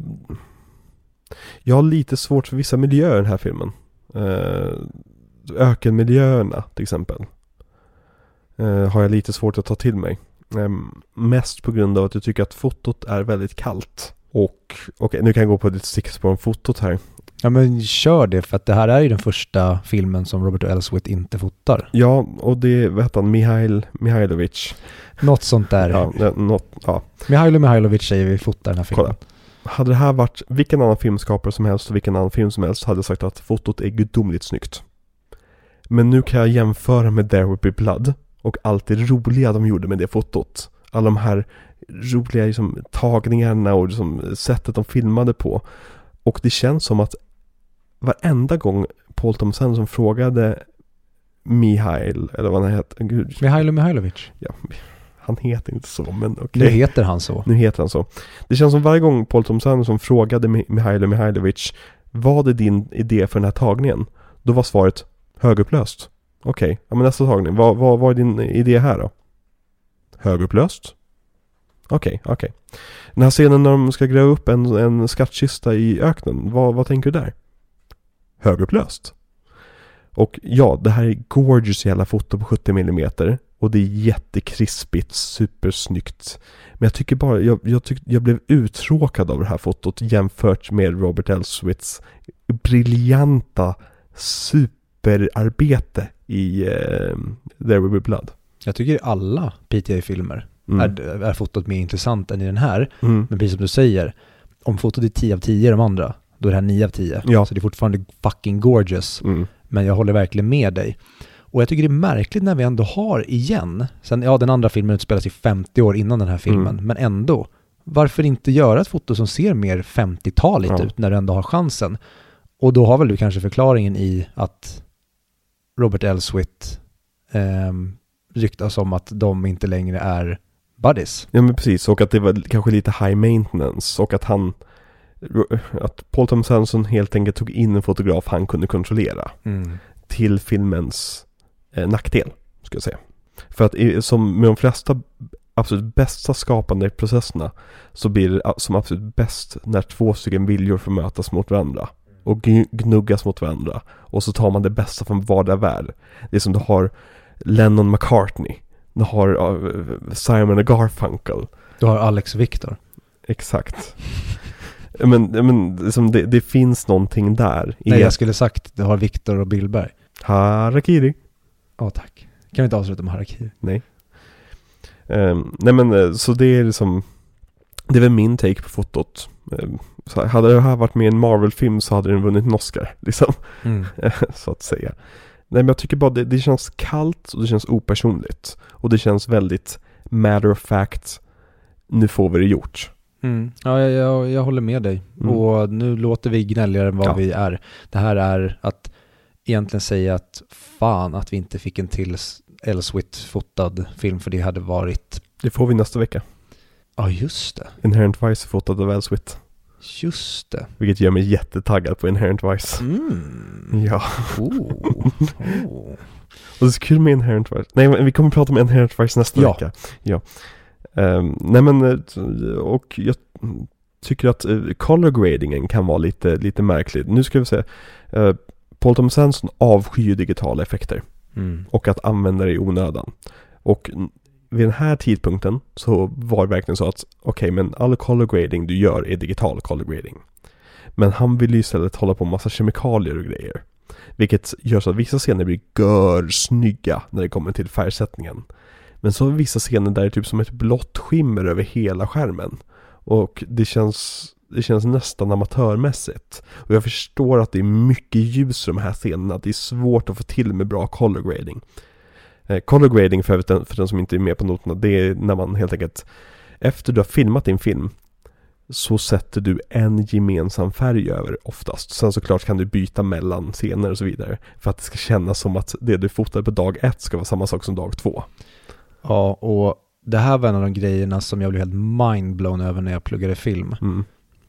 jag har lite svårt för vissa miljöer i den här filmen. Eh, ökenmiljöerna till exempel. Eh, har jag lite svårt att ta till mig. Ehm, mest på grund av att jag tycker att fotot är väldigt kallt. Och, och nu kan jag gå på ett stickspår om fotot här. Ja men kör det för att det här är ju den första filmen som Robert Elswit inte fotar. Ja, och det, vad heter han, Mihail Mihailovic. Något sånt där. Ja, något, ja. Mihailo Mihailovic säger vi fotar den här filmen. Kolla. Hade det här varit vilken annan filmskapare som helst och vilken annan film som helst hade jag sagt att fotot är gudomligt snyggt. Men nu kan jag jämföra med There Will Be Blood och allt det roliga de gjorde med det fotot. Alla de här roliga liksom, tagningarna och liksom, sättet de filmade på. Och det känns som att varenda gång Paul Thomas Anderson frågade Mihail, eller vad han heter, gud, Mihailo Mihailovic. ja, han heter inte så men okej. Nu heter han så. Nu heter han så. Det känns som varje gång Paul Thomas Anderson frågade Mi- Mihailo Mihailovic Vad är din idé för den här tagningen? Då var svaret högupplöst. Okej, ja men nästa tagning. Vad, vad, vad är din idé här då? Högupplöst? Okej, okej. Den här scenen när de ska gräva upp en, en skattkista i öknen. Vad, vad tänker du där? Högupplöst. Och ja, det här är gorgeous jävla foto på 70 mm och det är jättekrispigt, supersnyggt. Men jag tycker bara, jag, jag, tyck, jag blev uttråkad av det här fotot jämfört med Robert Elswits briljanta superarbete i eh, There Will Be Blood. Jag tycker alla PTA-filmer Mm. är, är fotot mer intressant än i den här. Mm. Men precis som du säger, om fotot är 10 av 10 i de andra, då är det här 9 av 10. Ja. Så det är fortfarande fucking gorgeous. Mm. Men jag håller verkligen med dig. Och jag tycker det är märkligt när vi ändå har igen, sen ja den andra filmen utspelas i 50 år innan den här filmen, Mm. men ändå. Varför inte göra ett foto som ser mer 50-taligt Ja. ut när du ändå har chansen? Och då har väl du kanske förklaringen i att Robert Elswit ehm, ryktas om att de inte längre är buddies. Ja men precis, och att det var kanske lite high maintenance. Och att han att Paul Thomas Anderson helt enkelt tog in en fotograf han kunde kontrollera. Till filmens eh, nackdel, ska jag säga. För att som med de flesta absolut bästa skapande processerna så blir det som absolut bäst när två stycken viljor får mötas mot varandra och gn- gnuggas mot varandra och så tar man det bästa från vardera värld. Det är som du har Lennon McCartney, du har Simon och Garfunkel, Du har Alex Victor. exakt. Men, men liksom det, det finns någonting där. i Nej, jag skulle sagt du har Victor och Billberg. Harakiri. Ja, tack. Kan vi inte avsluta med Harakiri? Nej. Ehm, nej men eh, så det är liksom Det är väl min take på fotot. Ehm, så hade det här varit med i en Marvel-film så hade den vunnit en Oscar. Liksom. Mm. så att säga. Nej men jag tycker bara det, det känns kallt och det känns opersonligt. Och det känns väldigt matter of fact. Nu får vi det gjort. Mm. Ja, jag, jag, jag håller med dig. Mm. Och nu låter vi gnälligare än vad Ja. vi är. Det här är att egentligen säga att fan att vi inte fick en till Elswit-fotad film för det hade varit... Det får vi nästa vecka. Ja, just det. Inherent Vice fotad av Elswit. Just det. Vilket gör mig jättetaggad på Inherent Vice. Mm. Ja. Oh. Oh. Och det är så kul med Inherent Vice. Nej men vi kommer prata om Inherent Vice nästa Ja. vecka. Ja. Ehm, nej men, eh, och jag tycker att uh, color gradingen kan vara lite, lite märklig. Nu ska vi säga, uh, Paul Thomas Anderson avskyr digitala effekter Mm. och att använda det i onödan. Och vid den här tidpunkten så var det verkligen så att okej men all color grading du gör är digital color grading. Men han vill ju istället hålla på med massa kemikalier och grejer. Vilket gör så att vissa scener blir görsnygga när det kommer till färgsättningen. Men så har vi vissa scener där det är typ som ett blått skimmer över hela skärmen. Och det känns, det känns nästan amatörmässigt. Och jag förstår att det är mycket ljus i de här scenerna. Att det är svårt att få till med bra color grading. Eh, color grading för, den, för den som inte är med på noterna, det är när man helt enkelt efter du har filmat din film så sätter du en gemensam färg över oftast. Sen såklart kan du byta mellan scener och så vidare. För att det ska kännas som att det du fotade på dag ett ska vara samma sak som dag två. Ja, och det här var en av de grejerna som jag blev helt mindblown över när jag pluggade film. Mm.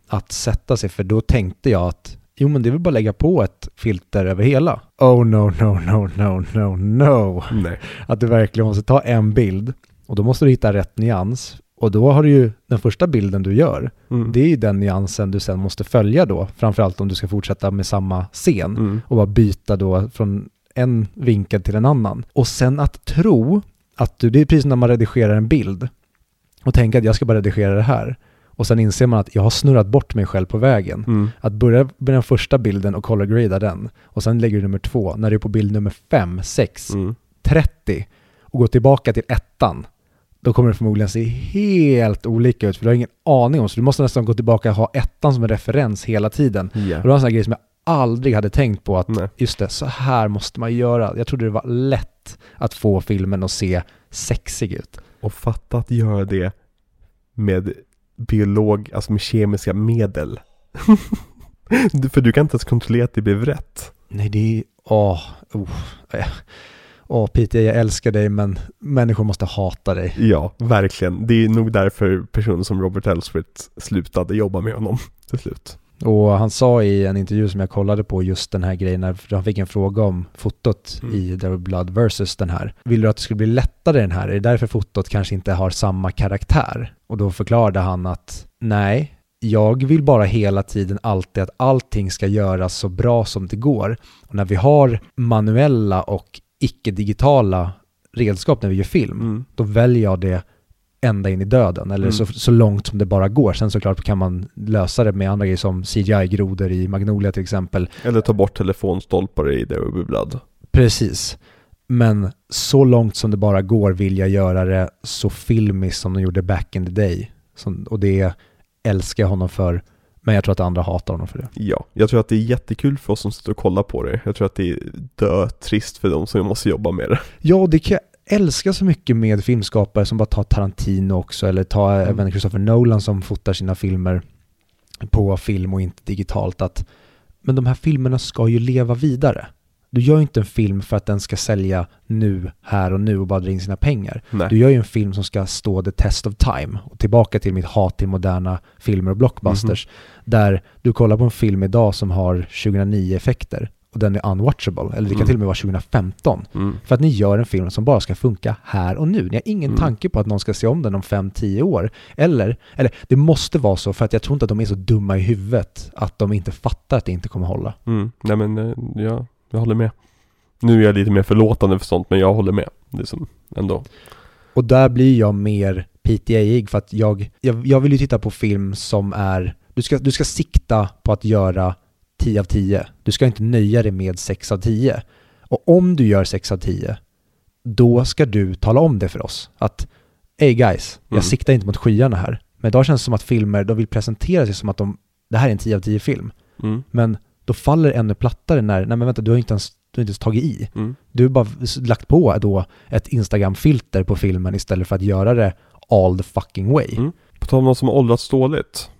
Att sätta sig, för då tänkte jag att jo men det är väl bara lägga på ett filter över hela. Oh no, no, no, no, no, no. Nej. Att du verkligen måste ta en bild och då måste du hitta rätt nyans. Och då har du ju den första bilden du gör, Mm. det är ju den nyansen du sen måste följa då, framförallt om du ska fortsätta med samma scen Mm. och bara byta då från en vinkel till en annan. Och sen att tro att du, det är precis när man redigerar en bild och tänker att jag ska bara redigera det här. Och sen inser man att jag har snurrat bort mig själv på vägen. Mm. Att börja med den första bilden och color grada den och sen lägger du nummer två. När du är på bild nummer fem, sex, Mm. 30 och går tillbaka till ettan, då kommer det förmodligen se helt olika ut för du har ingen aning om. Så du måste nästan gå tillbaka och ha ettan som en referens hela tiden. Ja. Och det var en sån här grej som jag aldrig hade tänkt på att Nej. just det, så här måste man göra. Jag trodde det var lätt att få filmen att se sexig ut. Och fatta att göra det med biolog, alltså med kemiska medel. För du kan inte ens kontrollera att det blev rätt. Nej, det är... Åh, oh, eh. åh Peter, jag älskar dig men människor måste hata dig. Ja, verkligen. Det är nog därför personer som Robert Elswit slutade jobba med honom till slut. Och han sa i en intervju som jag kollade på just den här grejen, när han fick en fråga om fotot Mm. i There Will Blood versus den här. Vill du att det skulle bli lättare den här? Är det därför fotot kanske inte har samma karaktär? Och då förklarade han att nej, jag vill bara hela tiden alltid att allting ska göras så bra som det går. Och när vi har manuella och icke-digitala redskap när vi gör film, Mm. då väljer jag det ända in i döden, eller Mm. så, så långt som det bara går. Sen såklart kan man lösa det med andra grejer som CGI-grodor i Magnolia till exempel. Eller ta bort telefonstolpar i There Will Be Blood. Precis. Men så långt som det bara går vill jag göra det så filmiskt som de gjorde back in the day. Som, och det älskar jag honom för. Men jag tror att andra hatar honom för det. Ja, jag tror att det är jättekul för oss som sitter och kollar på det. Jag tror att det är dö trist för de som måste jobba med det. Ja, det kan jag älska så mycket med filmskapare som bara tar Tarantino också, eller tar Mm. även Christopher Nolan som fotar sina filmer på film och inte digitalt. Att, men de här filmerna ska ju leva vidare. Du gör ju inte en film för att den ska sälja nu, här och nu och bara dra in sina pengar. Nej. Du gör ju en film som ska stå the test of time. Och tillbaka till mitt hat till moderna filmer och blockbusters. Där du kollar på en film idag som har 2009-effekter och den är unwatchable. Eller det kan Mm. till och med vara 2015. Mm. För att ni gör en film som bara ska funka här och nu. Ni har ingen Mm. tanke på att någon ska se om den om 5-10 år. Eller, eller det måste vara så för att jag tror inte att de är så dumma i huvudet att de inte fattar att det inte kommer hålla. Mm. Nej men, eh, ja, jag håller med. Nu är jag lite mer förlåtande för sånt, men jag håller med. Det är som, ändå. Och där blir jag mer PTA-ig för att jag, jag, jag vill ju titta på film som är, du ska, du ska sikta på att göra 10 av 10. Du ska inte nöja dig med 6 av 10. Och om du gör 6 av 10, då ska du tala om det för oss. Att, hey guys, jag Mm. siktar inte mot skyarna här. Men idag känns det som att filmer, de vill presentera sig som att de, det här är en 10 av 10 film. Mm. Men då faller det ännu plattare när, nej men vänta, du har inte ens, du har inte ens tagit i. Mm. Du har bara lagt på då ett Instagram-filter på filmen istället för att göra det all the fucking way. Mm. På tal om någon som har åldrats dåligt.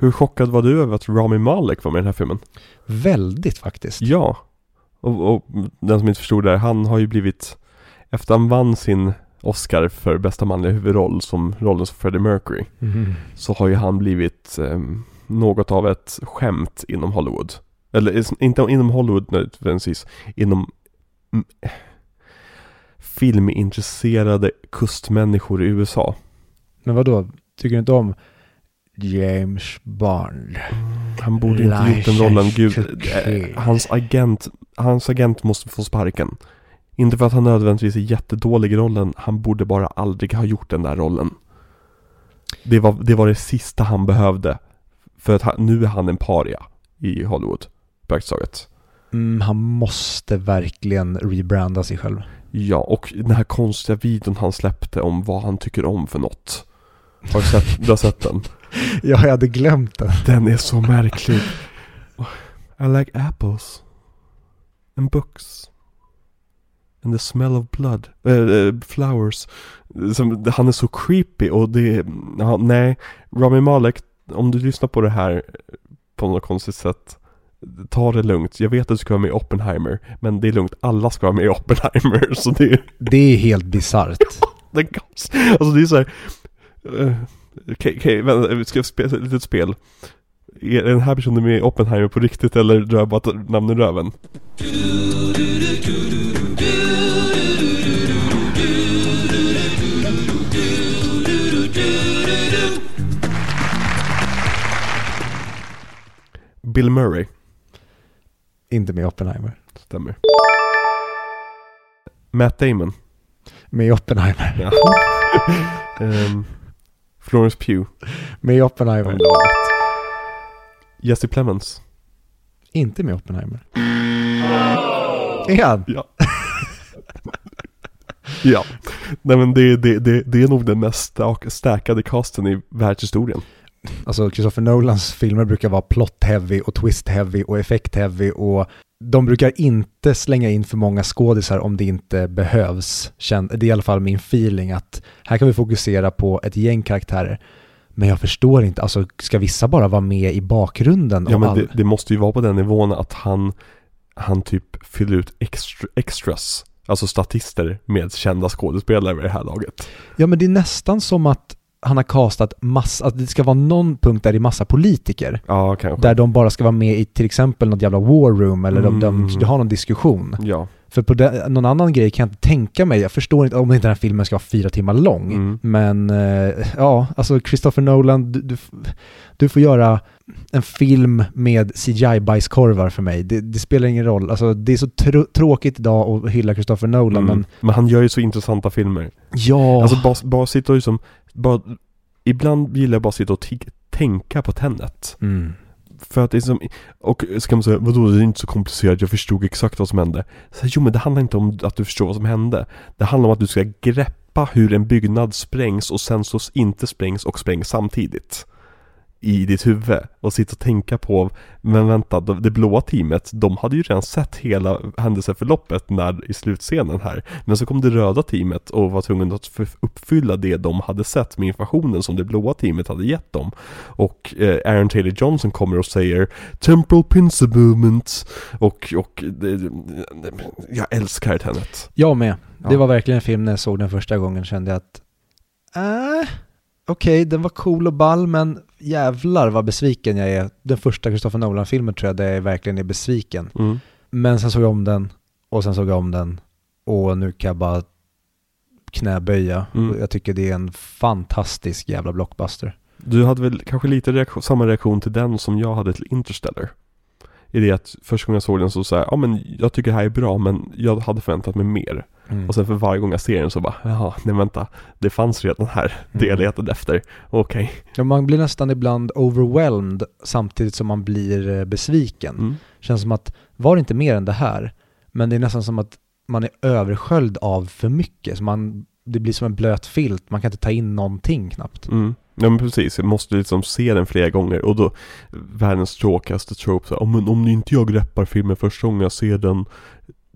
Hur chockad var du över att Rami Malek var med i den här filmen? Väldigt faktiskt. Ja. Och, och den som inte förstod det här, han har ju blivit Efter han vann sin Oscar för bästa manliga huvudroll som rollen som Freddie Mercury Mhm. Så har ju han blivit ehm, något av ett skämt inom Hollywood Eller inte inom Hollywood nödvändigtvis Inom mm, Filmintresserade kustmänniskor i USA Men vad då? Tycker du inte om James Bond? Han borde inte gjort den rollen, gud. eh. Hans agent, hans agent måste få sparken. Inte för att han nödvändigtvis är jättedålig i rollen, han borde bara aldrig ha gjort den där rollen. Det var det, var det sista han behövde. För att han, nu är han en paria i Hollywood, praktiskt taget. Mm, han måste verkligen rebranda sig själv. Ja, och den här konstiga videon han släppte om vad han tycker om för något. Har du sett, du har sett den? Ja, jag hade glömt det. Den är så märklig. I like apples. And books. And the smell of blood. Eh, flowers. Som, han är så creepy och det, ja, nej. Rami Malek, om du lyssnar på det här på något konstigt sätt. Ta det lugnt. Jag vet att du ska vara med i Oppenheimer. Men det är lugnt. Alla ska vara med i Oppenheimer. Så det är, Det är helt bisarrt. Alltså det är så här. Eh, Okej, okej, vänta, vi ska spela ett litet spel. Är den här personen med i Oppenheimer på riktigt eller drar jag bara ett namn i röven? Bill Murray, inte med Oppenheimer. stämmer. Matt Damon. Med Oppenheimer. Ja. Ehm, Florence Pugh. Med Oppenheimer. Jesse Plemons. Inte med Oppenheimer. Är han? Ja. ja. Nej men det, det, det, det är nog den mest stackade casten i världshistorien. Alltså Christopher Nolans filmer brukar vara plot heavy och twist heavy och effekt heavy och de brukar inte slänga in för många skådisar om det inte behövs. Det är i alla fall min feeling att här kan vi fokusera på ett gäng karaktärer. Men jag förstår inte, alltså ska vissa bara vara med i bakgrunden? Ja men all- det, det måste ju vara på den nivån att han, han typ fyller ut extra, extras. Alltså statister med kända skådespelare vid det här laget. ja men det är nästan som att han har castat massa, att det ska vara någon punkt där det är massa politiker. Ja, kanske. Där de bara ska vara med i till exempel något jävla war room eller de, de, Mm. de har någon diskussion. Ja. För på det, någon annan grej kan jag inte tänka mig, jag förstår inte om inte den här filmen ska vara fyra timmar lång. Mm. Men eh, ja, alltså Christopher Nolan, du, du, du får göra en film med CGI-bajskorvar för mig. Det, det spelar ingen roll. Alltså det är så tr- tråkigt idag att hylla Christopher Nolan, Mm. men Men han gör ju så intressanta filmer. ja. Alltså bara, bara sitta och liksom, bara, ibland gillar jag bara sitta och tänka på Tenet. mm. För att det är som, och ska man säga, vadå det är inte så komplicerat, jag förstod exakt vad som hände. Så, jo men det handlar inte om att du förstår vad som hände. Det handlar om att du ska greppa hur en byggnad sprängs och sen så inte sprängs och sprängs samtidigt. I ditt huvud och sitta och tänka på, men vänta, det det blåa teamet, de hade ju redan sett hela händelseförloppet när, i slutscenen här. Men så kom det röda teamet och var tvungen att uppfylla det de hade sett med informationen som det blåa teamet hade gett dem. Och eh, Aaron Taylor Johnson kommer och säger Temporal Pincer Movement och, och det, jag älskar Tenet. Jag med. Det var verkligen en film när jag såg den första gången kände jag att äh, okej, den var cool och ball, men jävlar vad besviken jag är. Den första Christopher Nolan-filmen tror jag där jag verkligen är besviken. Mm. Men sen såg jag om den och sen såg jag om den och nu kan jag bara knäböja. Mm. Jag tycker det är en fantastisk jävla blockbuster. Du hade väl kanske lite reaktion, samma reaktion till den som jag hade till Interstellar? I det att första gången jag såg den så sa jag, ja men jag tycker det här är bra men jag hade förväntat mig mer. Mm. Och sen för varje gång jag ser den så bara, jaha, nej vänta, det fanns redan här, det jag Mm. letade efter. Okej. Ja, man blir nästan ibland overwhelmed samtidigt som man blir eh, besviken. Mm. Känns som att, var det inte mer än det här? Men det är nästan som att man är översköljd av för mycket. Så man, det blir som en blöt filt, man kan inte ta in någonting knappt. Mm. Ja men precis, jag måste liksom se den flera gånger och då Världens tråkigaste trope så här, "Ja, men om inte jag greppar filmen första gången jag ser den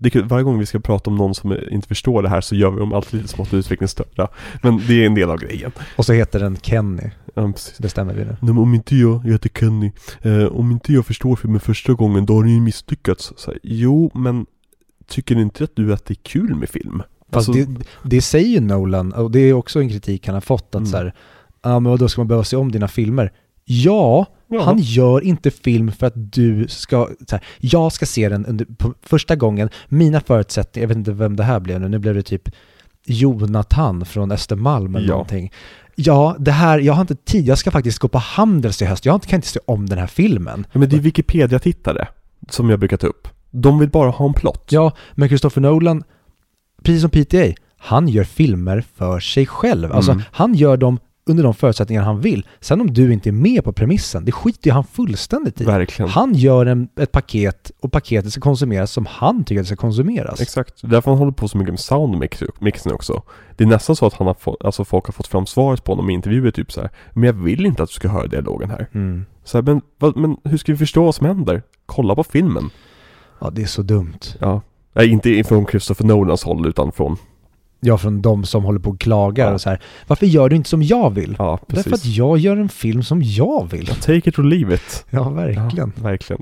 det Varje gång vi ska prata om någon som inte förstår det här så gör vi dem alltid lite smått utvecklingsstörda Men det är en del av grejen Och så heter den Kenny, ja, precis. det stämmer vi nu. Nej, om inte jag, jag heter Kenny, eh, om inte jag förstår filmen första gången då har den ju misslyckats. Så här, jo, men tycker ni inte att du att det är kul med film? Fast Alltså, det, det säger ju Nolan, och det är också en kritik han har fått, att Mm. så här, ja men då ska man behöva se om dina filmer? Ja, ja. han gör inte film för att du ska, här, jag ska se den under, på första gången, mina förutsättningar, jag vet inte vem det här blev nu, nu blev det typ Jonathan från Östermalm eller Ja. någonting. Ja, det här, jag har inte tid, jag ska faktiskt gå på Handels i höst, jag kan inte se om den här filmen. Ja, men det är Wikipedia-tittare som jag brukar ta upp. De vill bara ha en plott. Ja, men Christopher Nolan, precis som PTA, han gör filmer för sig själv. Alltså, Mm. han gör dem under de förutsättningar han vill. Sen om du inte är med på premissen, det skiter ju han fullständigt i. Verkligen. Han gör en, ett paket och paketet ska konsumeras som han tycker att det ska konsumeras. Exakt. Det är därför han håller på så mycket med soundmixen också. Det är nästan så att han har fått, alltså folk har fått fram svaret på honom i intervjuer typ så här. Men jag vill inte att du ska höra dialogen här. Mm. Så här, men, vad, men hur ska vi förstå vad som händer? Kolla på filmen. Ja, det är så dumt. Ja. Nej, inte från Christopher Nolans håll utan från, Ja, från de som håller på och klagar Ja. och så här. Varför gör du inte som jag vill? ja precis. Därför att jag gör en film som jag vill. Take it or leave it. Ja, verkligen. Ja, verkligen.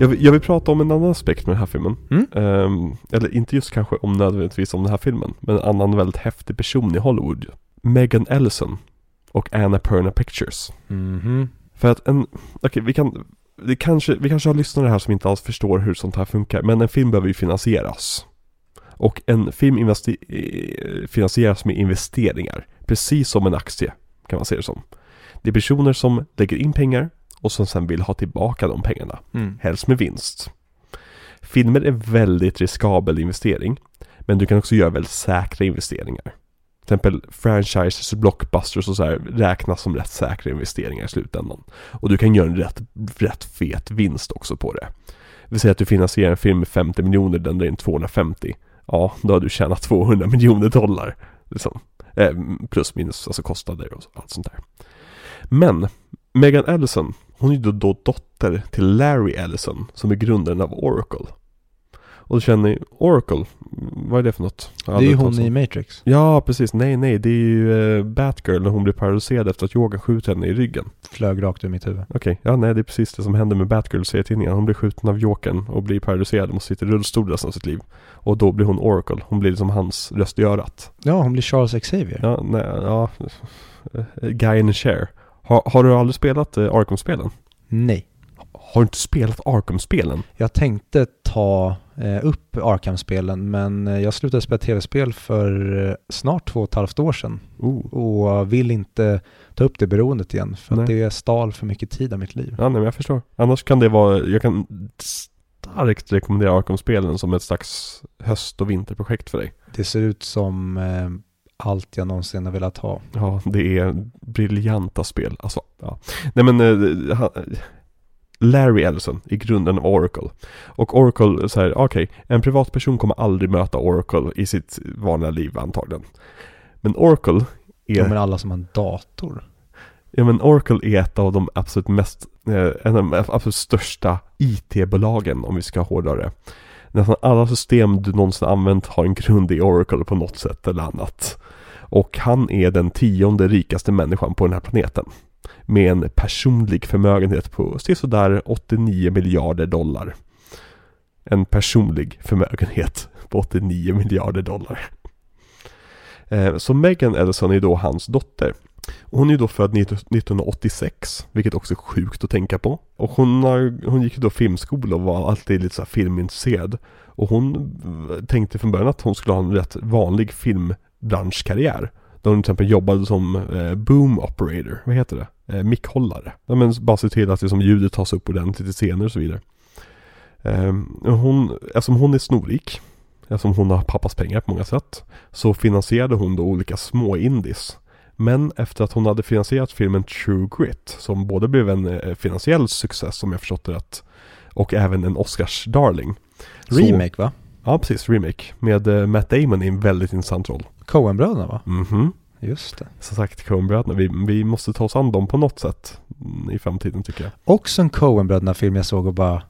Jag vill, jag vill prata om en annan aspekt med den här filmen. Mm. Ehm, eller inte just kanske om nödvändigtvis om den här filmen, men en annan väldigt häftig person i Hollywood. Megan Ellison och Anna Perna Pictures. Mhm. För att en, okej vi kan, det kanske, vi kanske har lyssnare här som inte alls förstår hur sånt här funkar, men en film behöver ju finansieras. Och en film eh, finansieras med investeringar, precis som en aktie kan man se det som. Det är personer som lägger in pengar och som sen vill ha tillbaka de pengarna, Mm. helst med vinst. Filmer är väldigt riskabel investering. Men du kan också göra väldigt säkra investeringar. Till exempel franchises, blockbusters och så här räknas som rätt säkra investeringar i slutändan. Och du kan göra en rätt, rätt fet vinst också på det. Vi säger att du finansierar en film med 50 miljoner, den drar in 250. Ja, då har du tjänat 200 miljoner dollar. Liksom. Eh, plus minus, alltså kostnader och allt sånt där. Men Megan Ellison, hon är ju då, då dotter till Larry Ellison som är grundaren av Oracle. Och då känner ni, Oracle, vad är det för något? Jag Det är ju hon i Matrix. Ja, precis. Nej, nej. Det är ju eh, Batgirl när hon blir paralyserad efter att Yoga skjuter henne i ryggen. Flög rakt ur mitt huvud. Okej, ja nej det är precis det som händer med Batgirl i serietidningen. Hon blir skjuten av Jokern och blir paralyserad och måste sitta i rullstol resten av sitt liv. Och då blir hon Oracle. Hon blir liksom hans röst i örat. Ja, hon blir Charles Xavier. Ja, nej, ja. eh, Guy in a chair. Har, har du aldrig spelat eh, Arkham-spelen? Nej. Har du inte spelat Arkham-spelen? Jag tänkte ta upp Arkham-spelen, men eh, jag slutade spela tv-spel för eh, snart två och ett halvt år sedan. Oh. Och vill inte ta upp det beroendet igen, för Nej. att det stal för mycket tid av mitt liv. Ja, nej men jag förstår. Annars kan det vara, jag kan starkt rekommendera Arkham-spelen som ett slags höst och vinterprojekt för dig. Det ser ut som eh, allt jag någonsin har velat ha. Ja, det är briljanta spel. Alltså, ja. Nej men, eh, han, Larry Ellison i grunden av Oracle. Och Oracle här, okej, en privatperson kommer aldrig möta Oracle i sitt vanliga liv antagligen. Men Oracle är, Ja, men alla som har en dator. ja men Oracle är ett av de absolut mest, eh, en av de absolut största IT-bolagen om vi ska hårdra det. Nästan alla system du någonsin använt har en grund i Oracle på något sätt eller annat. Och han är den tionde rikaste människan på den här planeten. Med en personlig förmögenhet på sådär 89 miljarder dollar. En personlig förmögenhet på 89 miljarder dollar. Eh, så Megan Ellison är då hans dotter. Hon är då född 1986, vilket också är sjukt att tänka på. Och hon, har, hon gick ju då filmskola och var alltid lite så här filmintresserad. Och hon eh, tänkte från början att hon skulle ha en rätt vanlig filmbranschkarriär. Där hon till exempel jobbade som eh, boom operator, vad heter det? Eh, mickhållare. Ja, men bara se till att liksom ljudet tas upp ordentligt i scener och så vidare. Eh, hon, eftersom hon är snorrik, eftersom hon har pappas pengar på många sätt, så finansierade hon då olika små indies. Men efter att hon hade finansierat filmen True Grit, som både blev en eh, finansiell success som jag förstått det rätt, och även en Oscars darling. Så- Remake va? Ja, precis. Remake. Med eh, Matt Damon i en väldigt intressant roll. Coen-bröderna va? Mhm. Just det. Som sagt, Coen-bröderna. Vi, vi måste ta oss an dem på något sätt i framtiden tycker jag. Också en Coen-bröderna-film jag såg och bara,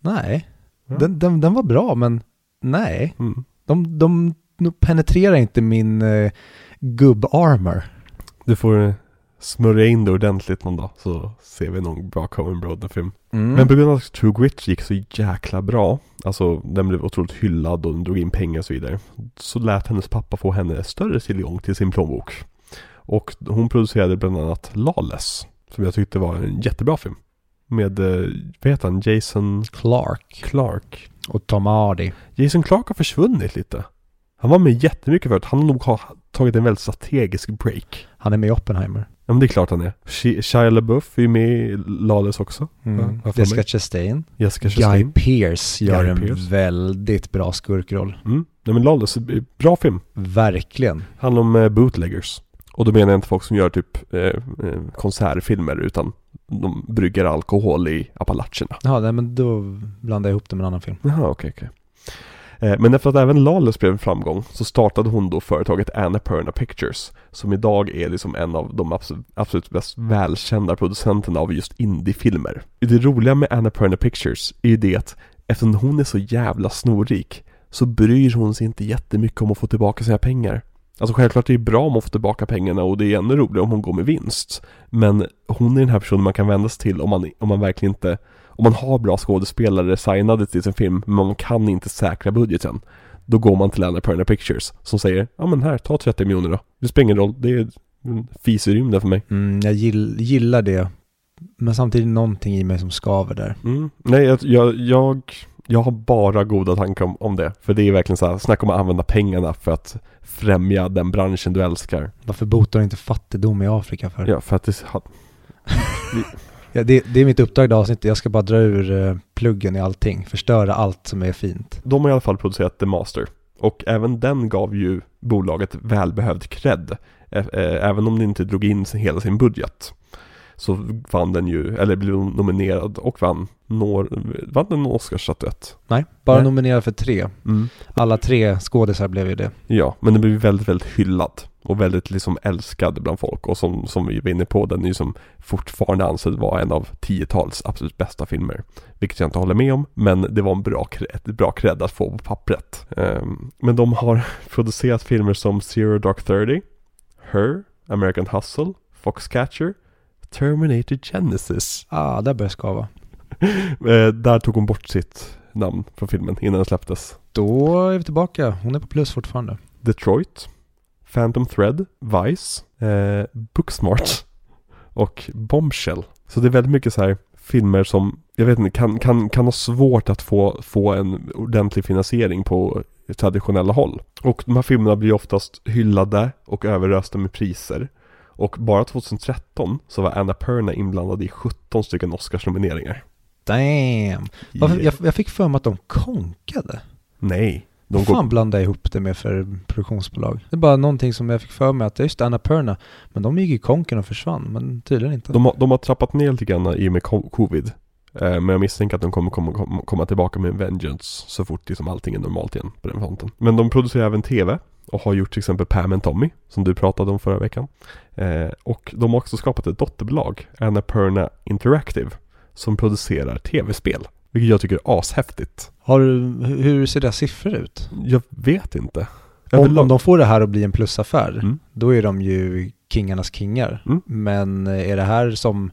nej, Ja. den, den, den var bra men nej, Mm. de, de, de penetrerar inte min eh, gubb-armor. Du får eh, smörja in det ordentligt någon dag så ser vi någon bra Coen Brother-film. Mm. Men på grund av att True Grit gick så jäkla bra, alltså den blev otroligt hyllad och den drog in pengar och så vidare, så lät hennes pappa få henne större tillgång till sin plånbok. Och hon producerade bland annat Lawless, som jag tyckte var en jättebra film. Med, eh, vad heter han, Jason Clark Clark. och Tom Hardy. Jason Clark har försvunnit lite. Han var med jättemycket förut, han har nog ha tagit en väldigt strategisk break. Han är med i Oppenheimer. Ja men det är klart han är. Shi- Shia LaBeouf är ju med i Lawless också. Mm. Jessica. Chastain. Jessica Guy Chastain. Pearce gör Guy en Pearce. väldigt bra skurkroll. Mm. Nej men är bra film. Verkligen. Handlar om eh, bootleggers. Och då menar jag inte folk som gör typ eh, eh, konsertfilmer utan de brygger alkohol i Appalacherna. Ja, nej, men då blandar jag ihop det med en annan film. Jaha, okej, okej. Eh, Eh, men efter att även Lawless blev en framgång så startade hon då företaget Annapurna Pictures som idag är liksom en av de absolut, absolut mest välkända producenterna av just indiefilmer. Det roliga med Annapurna Pictures är ju det att eftersom hon är så jävla snorrik så bryr hon sig inte jättemycket om att få tillbaka sina pengar. Alltså självklart är det bra om hon får tillbaka pengarna och det är ännu roligare om hon går med vinst. Men hon är den här personen man kan vända sig till om man, om man verkligen inte om man har bra skådespelare signade till sin film men man kan inte säkra budgeten. Då går man till Annapurna Pictures som säger ja men här, ta 30 miljoner då. Det spelar ingen roll, det är en fis i rymden för mig. Mm, jag gill, gillar det. Men samtidigt någonting i mig som skaver där. Mm. Nej, jag, jag, jag, jag har bara goda tankar om, om det. För det är verkligen så här, snacka om att använda pengarna för att främja den branschen du älskar. Varför botar inte fattigdom i Afrika för? Ja, för att det... Ja, det, det är mitt uppdrag i avsnittet. Jag ska bara dra ur uh, pluggen i allting. Förstöra allt som är fint. De har i alla fall producerat The Master. Och även den gav ju bolaget välbehövd cred. Även om den inte drog in hela sin budget. Så vann den ju, eller blev nominerad och vann, når, vann den en Oscarsstatyett? Nej, bara Nej. nominerad för tre. Mm. Alla tre skådisar blev ju det. Ja, men den blev väldigt, väldigt hyllad. Och väldigt liksom älskad bland folk. Och som, som vi var inne på, den är ju som fortfarande ansedd vara en av tiotals absolut bästa filmer. Vilket jag inte håller med om, men det var en bra, ett bra cred att få på pappret. Um, men de har producerat filmer som Zero Dark Thirty, Her, American Hustle, Foxcatcher, Terminator Genesis. Ah, där börjar skava. Eh, där tog hon bort sitt namn från filmen innan den släpptes. Då är vi tillbaka. Hon är på plus fortfarande. Detroit, Phantom Thread, Vice, eh, Booksmart och Bombshell. Så det är väldigt mycket så här filmer som, jag vet inte, kan, kan, kan ha svårt att få, få en ordentlig finansiering på traditionella håll. Och de här filmerna blir oftast hyllade och överrösta med priser. Och bara 2013 så var Anna Perna inblandad i 17 stycken Oscarsnomineringar. Damn! Varför, jag, jag fick för mig att de konkade. Nej. De Vad fan går... blandade jag ihop det med för produktionsbolag? Det är bara någonting som jag fick för mig att, just Anna Perna, men de gick i konken och försvann, men tydligen inte. De har, de har trappat ner lite grann i och med covid. Eh, men jag misstänker att de kommer komma, komma tillbaka med en vengeance så fort liksom allting är normalt igen på den fronten. Men de producerar även TV och har gjort till exempel Pam and Tommy som du pratade om förra veckan. Eh, och de har också skapat ett dotterbolag, Annapurna Interactive, som producerar tv-spel. Vilket jag tycker är ashäftigt. Har du, hur ser deras siffror ut? Jag vet inte. Om, om de får det här att bli en plusaffär, mm. då är de ju kingarnas kingar. Mm. Men är det här som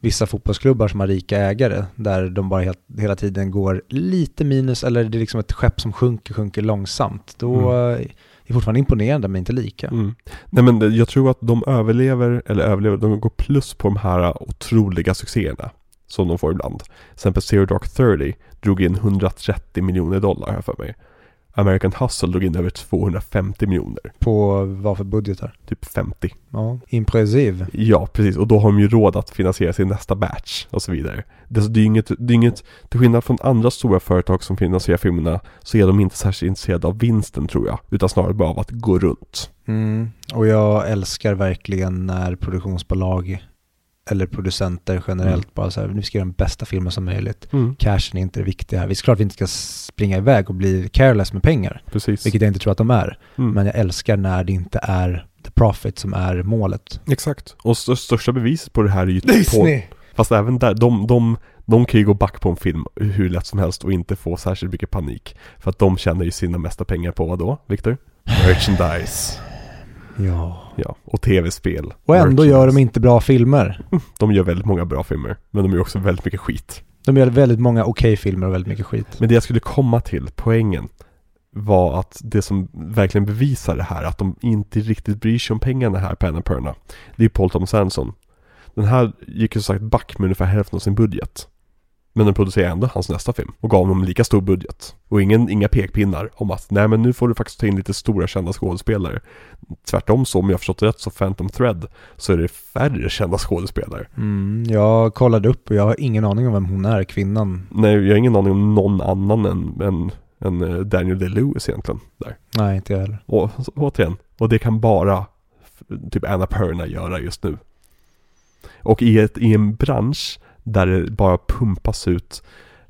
vissa fotbollsklubbar som har rika ägare, där de bara helt, hela tiden går lite minus, eller det är liksom ett skepp som sjunker, sjunker långsamt, då mm är fortfarande imponerande men inte lika. Mm. Nej men jag tror att de överlever, eller överlever, de går plus på de här otroliga succéerna. Som de får ibland. Till exempel Zero Dark 30 drog in 130 miljoner dollar här för mig. American Hustle drog in över 250 miljoner. På vad för budgetar? Typ 50. Ja, impressiv. Ja, precis. Och då har de ju råd att finansiera sin nästa batch och så vidare. Det, är inget, det är inget, till skillnad från andra stora företag som finansierar filmerna så är de inte särskilt intresserade av vinsten tror jag. Utan snarare bara av att gå runt. Mm. Och jag älskar verkligen när produktionsbolag eller producenter generellt mm. bara så här, nu ska göra den bästa filmen som möjligt. Mm. Cashen är inte det viktiga här. Visst klart vi inte ska springa iväg och bli careless med pengar. Precis. Vilket jag inte tror att de är. Mm. Men jag älskar när det inte är the profit som är målet. Exakt. Och största beviset på det här är ju Disney! På, fast även där, de, de, de kan ju gå back på en film hur lätt som helst och inte få särskilt mycket panik. För att de tjänar ju sina mesta pengar på vad då, Viktor? Merchandise. Ja. Ja, och tv-spel. Och ändå gör de inte bra filmer. De gör väldigt många bra filmer, men de gör också väldigt mycket skit. De gör väldigt många okej filmer och väldigt mycket skit. Men det jag skulle komma till, poängen, var att det som verkligen bevisar det här, att de inte riktigt bryr sig om pengarna här på Annapurna, det är Paul Thomas Anderson. Den här gick ju som sagt back med ungefär hälften av sin budget. Men den producerade ändå hans nästa film och gav honom lika stor budget. Och ingen, inga pekpinnar om att nej men nu får du faktiskt ta in lite stora kända skådespelare. Tvärtom så, om jag förstått rätt, så Phantom Thread så är det färre kända skådespelare. Mm, jag kollade upp och jag har ingen aning om vem hon är, kvinnan. Nej, jag har ingen aning om någon annan än, än, än eh, Daniel Day-Lewis egentligen. Där. Nej, inte jag heller. Och återigen, och det kan bara typ Anna Perna göra just nu. Och i, ett, i en bransch där det bara pumpas ut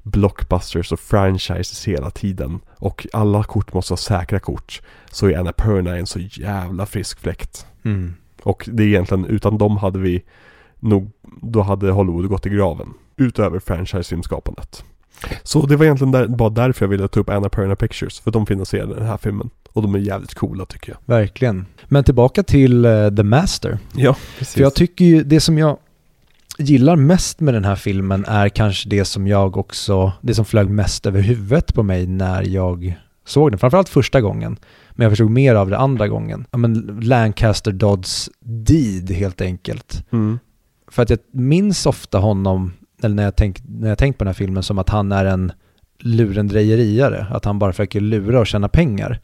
blockbusters och franchises hela tiden. Och alla kort måste ha säkra kort. Så är Annapurna en så jävla frisk fläkt. Mm. Och det är egentligen, utan dem hade vi nog, då hade Hollywood gått i graven. Utöver franchise-filmskapandet. Så det var egentligen där, bara därför jag ville ta upp Annapurna Pictures. För de finansierade den här filmen. Och de är jävligt coola tycker jag. Verkligen. Men tillbaka till uh, The Master. Ja, precis. För jag tycker ju, det som jag gillar mest med den här filmen är kanske det som jag också, det som flög mest över huvudet på mig när jag såg den. Framförallt första gången. Men jag förstod mer av det andra gången. Ja, men Lancaster Dodds deed helt enkelt. Mm. För att jag minns ofta honom, eller när jag, tänk, när jag tänkt på den här filmen, som att han är en lurendrejeriare. Att han bara försöker lura och tjäna pengar.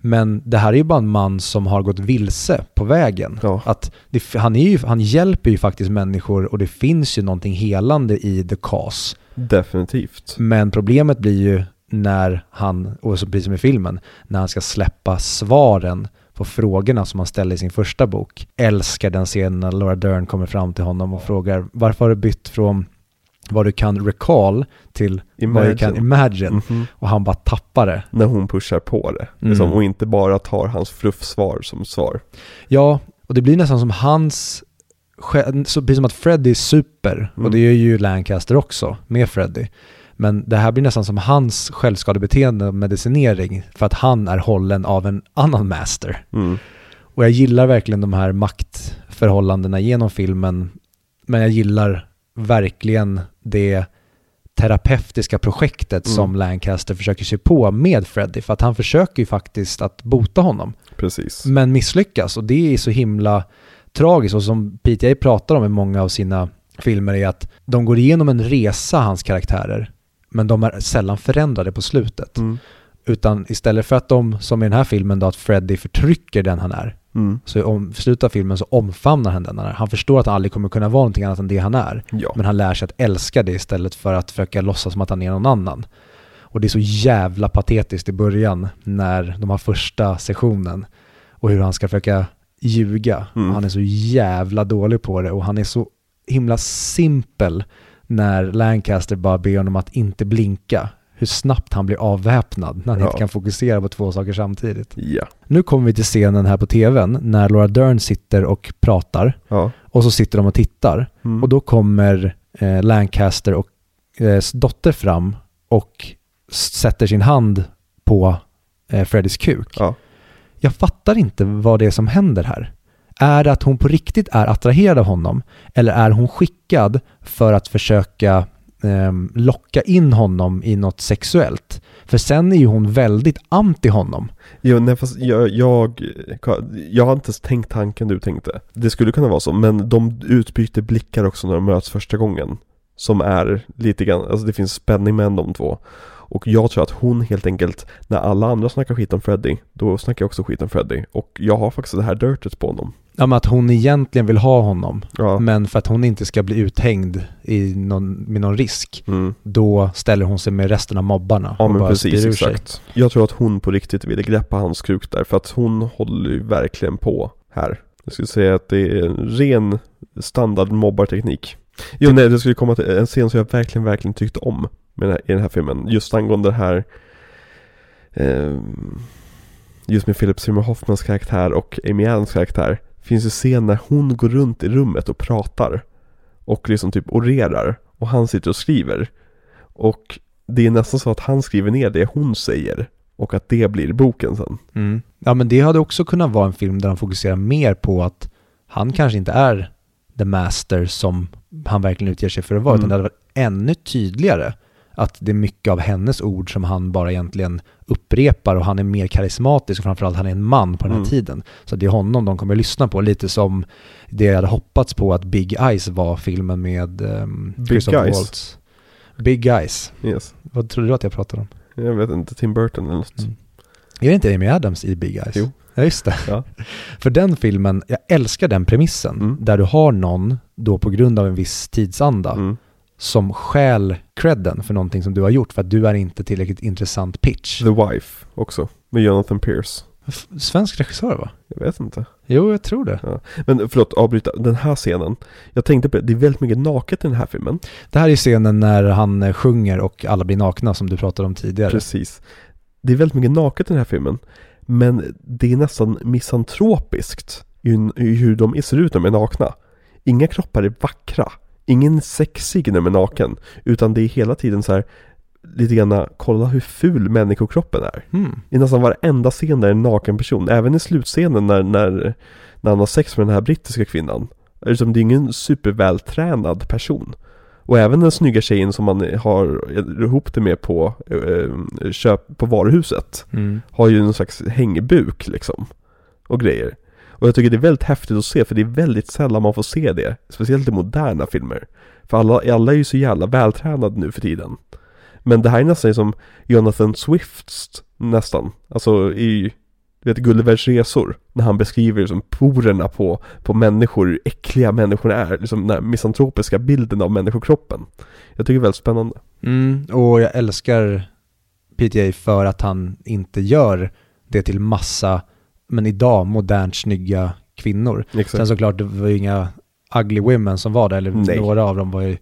Men det här är ju bara en man som har gått vilse på vägen. Ja. Att det, han, är ju, han hjälper ju faktiskt människor och det finns ju någonting helande i the cause. Definitivt. Men problemet blir ju när han, och så precis som i filmen, när han ska släppa svaren på frågorna som han ställer i sin första bok. Älskar den scenen när Laura Dern kommer fram till honom och frågar varför har du bytt från vad du kan recall till vad du kan imagine. Mhm. Och han bara tappar det. När hon pushar på det. Mm. Liksom, och inte bara tar hans fluffsvar som svar. Ja, och det blir nästan som hans, så precis som att Freddy är super, Mm. och det är ju Lancaster också, med Freddy. Men det här blir nästan som hans självskadebeteende och medicinering för att han är hållen av en annan master. Mm. Och jag gillar verkligen de här maktförhållandena genom filmen, men jag gillar verkligen det terapeutiska projektet Mm. som Lancaster försöker sig på med Freddy, för att han försöker ju faktiskt att bota honom Precis. men misslyckas och det är så himla tragiskt och som PTA pratar om i många av sina filmer är att de går igenom en resa, hans karaktärer, men de är sällan förändrade på slutet. Mm. Utan istället för att de, som i den här filmen då, att Freddy förtrycker den han är, Mm. så om, av filmen så omfamnar han den. Han förstår att han aldrig kommer kunna vara någonting annat än det han är. Ja. Men han lär sig att älska det istället för att försöka låtsas som att han är någon annan. Och det är så jävla patetiskt i början när de har första sessionen och hur han ska försöka ljuga. Mm. Han är så jävla dålig på det och han är så himla simpel när Lancaster bara ber honom att inte blinka. Hur snabbt han blir avväpnad när han Ja. inte kan fokusera på två saker samtidigt. Ja. Nu kommer vi till scenen här på tvn när Laura Dern sitter och pratar Ja. och så sitter de och tittar. Mm. Och då kommer eh, Lancaster och eh, dotter fram och sätter sin hand på eh, Freddys kuk. Ja. Jag fattar inte vad det är som händer här. Är det att hon på riktigt är attraherad av honom? Eller är hon skickad för att försöka eh, locka in honom i något sexuellt? För sen är ju hon väldigt anti honom. Jo, nej, fast jag, jag, jag har inte ens tänkt tanken du tänkte. Det skulle kunna vara så, men de utbyter blickar också när de möts första gången. Som är lite grann, alltså det finns spänning mellan de två. Och jag tror att hon helt enkelt, när alla andra snackar skit om Freddy, då snackar jag också skit om Freddy. Och jag har faktiskt det här dirtet på honom. Ja, men att hon egentligen vill ha honom. Ja. Men för att hon inte ska bli uthängd i någon, med någon risk, Mm. då ställer hon sig med resten av mobbarna Ja men precis, ur sig. exakt. Jag tror att hon på riktigt ville greppa hans kruk där, för att hon håller ju verkligen på här. Jag skulle säga att det är en ren standard mobbarteknik. Jo nej, det skulle komma till en scen som jag verkligen, verkligen tyckte om med den här, i den här filmen. Just angående det här eh, Just med Philip Seymour Hoffmans karaktär och Amy Adams karaktär. Finns det scen när hon går runt i rummet och pratar. Och liksom typ orerar. Och han sitter och skriver. Och det är nästan så att han skriver ner det hon säger. Och att det blir boken sen. Mm. Ja, men det hade också kunnat vara en film där han fokuserar mer på att han kanske inte är the master som han verkligen utger sig för att vara, Mm. utan det hade varit ännu tydligare att det är mycket av hennes ord som han bara egentligen upprepar och han är mer karismatisk och framförallt han är en man på den här Mm. tiden. Så det är honom de kommer att lyssna på, lite som det jag hade hoppats på att Big Eyes var filmen med um, Big Christopher Eyes? Waltz. Big Eyes. Yes. Vad trodde du att jag pratade om? Jag vet inte, Tim Burton eller något. Mm. Är det inte Amy Adams i Big Eyes? Jo. Ja, just det. Ja. För den filmen, jag älskar den premissen, Mm. där du har någon, då på grund av en viss tidsanda, Mm. Som stjäl credden för någonting som du har gjort för att du är inte tillräckligt intressant pitch. The Wife också. Med Jonathan Pierce. F- Svensk regissör va? Jag vet inte. Jo, jag tror det. Men förlåt, avbryta. Den här scenen. Jag tänkte på det, det är väldigt mycket naket i den här filmen. Det här är scenen när han eh, sjunger och alla blir nakna som du pratade om tidigare. Precis. Det är väldigt mycket naket i den här filmen. Men det är nästan misantropiskt i hur de ser ut när de är nakna. Inga kroppar är vackra. Ingen sexig när de är naken. Utan det är hela tiden så här lite grann, kolla hur ful människokroppen är. Mm. I nästan varenda scen där är en naken person. Även i slutscenen när, när, när han har sex med den här brittiska kvinnan. Det är som det är ingen supervältränad person. Och även den snygga tjejen som man har ihop det med på, eh, köp, på varuhuset. Mm. Har ju en slags hängbuk liksom. Och grejer. Och jag tycker det är väldigt häftigt att se för det är väldigt sällan man får se det. Speciellt i moderna filmer. För alla, alla är ju så jävla vältränade nu för tiden. Men det här är nästan som Jonathan Swifts nästan. Alltså i, du vet Gullivers resor, när han beskriver liksom porerna på, på människor, hur äckliga människor är, liksom den här misantropiska bilden av människokroppen. Jag tycker det är väldigt spännande. Mm, och jag älskar PTA för att han inte gör det till massa, men idag modernt snygga kvinnor. Exakt. Sen såklart, det var ju inga ugly women som var där, eller Nej. några av dem var ju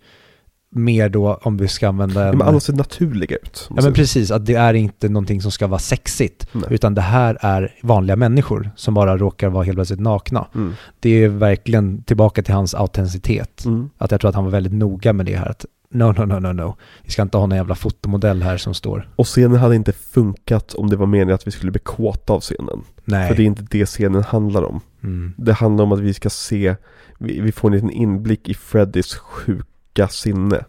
mer då, om vi ska använda Ja, en... men alla ser naturliga ut. Ja men precis, att det är inte någonting som ska vara sexigt, Nej. utan det här är vanliga människor som bara råkar vara helt plötsligt nakna. Mm. Det är verkligen tillbaka till hans autenticitet. Mm. Att jag tror att han var väldigt noga med det här. Att no, no, no, no, no. Vi ska inte ha någon jävla fotomodell här som står. Och scenen hade inte funkat om det var meningen att vi skulle bli kåta av scenen. Nej. För det är inte det scenen handlar om. mm. Det handlar om att vi ska se, vi, vi får en liten inblick i Freddys sjuka sinne.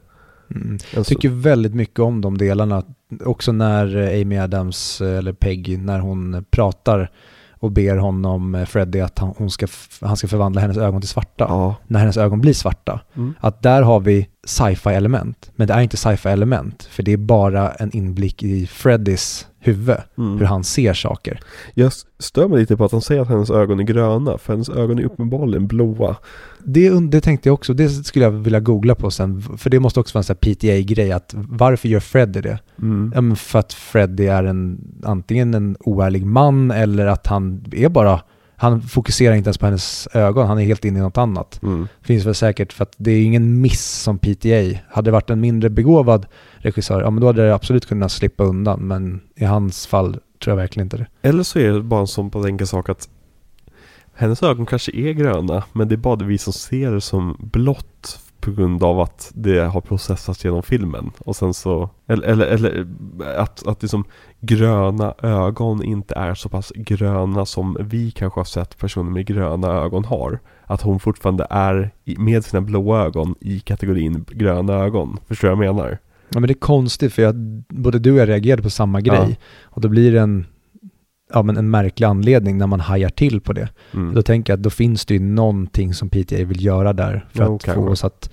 Mm. Alltså, Jag tycker väldigt mycket om de delarna. Också när Amy Adams, eller Peg, när hon pratar och ber honom, eh, Freddie, att han, hon ska, han ska förvandla hennes ögon till svarta. Ja. När hennes ögon blir svarta. Mm. Att där har vi sci-fi element. Men det är inte sci-fi element. För det är bara en inblick i Freddys huvud. Mm. Hur han ser saker. Jag stör mig lite på att han säger att hennes ögon är gröna, för hennes ögon är uppenbarligen blåa. Det, det tänkte jag också, det skulle jag vilja googla på sen. För det måste också vara en sån här PTA-grej. Att varför gör Freddie det? Mm. Ja, för att Freddie är en, antingen en oärlig man eller att han är bara, han fokuserar inte ens på hennes ögon, han är helt inne i något annat. Mm. Finns väl säkert för att det är ingen miss som PTA. Hade det varit en mindre begåvad regissör, ja men då hade det absolut kunnat slippa undan, men i hans fall tror jag verkligen inte det. Eller så är det bara en sån på enkel sak att hennes ögon kanske är gröna, men det är bara vi som ser det som blått på grund av att det har processats genom filmen. Och sen så, eller, eller, eller att, att liksom gröna ögon inte är så pass gröna som vi kanske har sett personer med gröna ögon har. Att hon fortfarande är med sina blåa ögon i kategorin gröna ögon. Förstår du vad jag menar? Ja men det är konstigt för jag, både du och jag reagerade på samma grej. Ja. Och då blir det en, ja men en märklig anledning när man hajar till på det. Mm. Då tänker jag att då finns det ju någonting som PTA vill göra där för Ja, att få oss att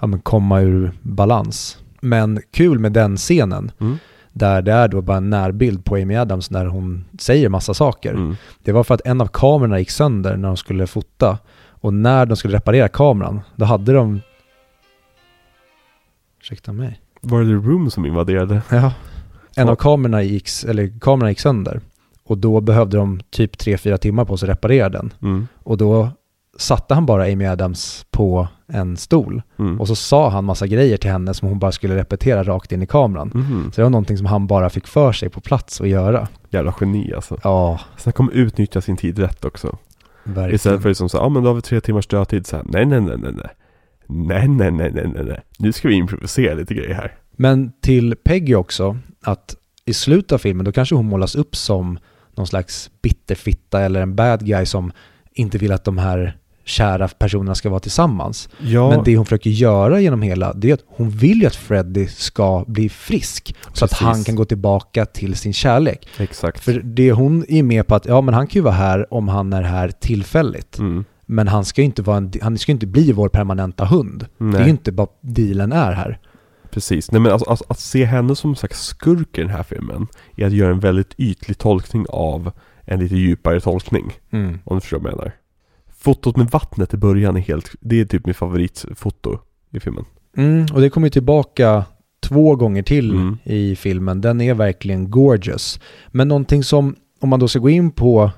ja, men komma ur balans. Men kul med den scenen, Mm. där det är då bara en närbild på Amy Adams när hon säger massa saker. Mm. Det var för att en av kamerorna gick sönder när de skulle fota. Och när de skulle reparera kameran, då hade de... Ursäkta mig. Var det The Room som invaderade? Ja. En av kamerorna gick, eller kameran gick sönder. Och då behövde de typ 3-4 timmar på sig att reparera den. Mm. Och då satte han bara Amy Adams på en stol. Mm. Och så sa han massa grejer till henne som hon bara skulle repetera rakt in i kameran. Mhm. Så det var någonting som han bara fick för sig på plats att göra. Jävla geni alltså. Ja, Snacka om utnyttja sin tid rätt också. verkligen. Istället för liksom så, ja men då har vi tre timmars dödtid så här, nej nej nej nej nej. Nej nej nej nej nej nej. Nu ska vi improvisera lite grejer här. Men till Peggy också, att i slutet av filmen då kanske hon målas upp som någon slags bitterfitta eller en bad guy som inte vill att de här kära personerna ska vara tillsammans. Ja, Men det hon försöker göra genom hela, det är att hon vill ju att Freddy ska bli frisk. Så att Precis. han kan gå tillbaka till sin kärlek. exakt. För det hon är med på att, ja men han kan ju vara här om han är här tillfälligt. Mm. Men han ska ju inte, vara en, han ska inte bli vår permanenta hund. Det är ju Nej, inte vad dealen är här. Precis. Nej men alltså, alltså, att se henne som en slags skurk i den här filmen är att göra en väldigt ytlig tolkning av en lite djupare tolkning. Om du förstår vad jag menar. Fotot med vattnet i början är helt, det är typ mitt favoritfoto i filmen. Mm, och det kommer ju tillbaka två gånger till Mm. i filmen. Den är verkligen gorgeous. Men någonting som, om man då ska gå in på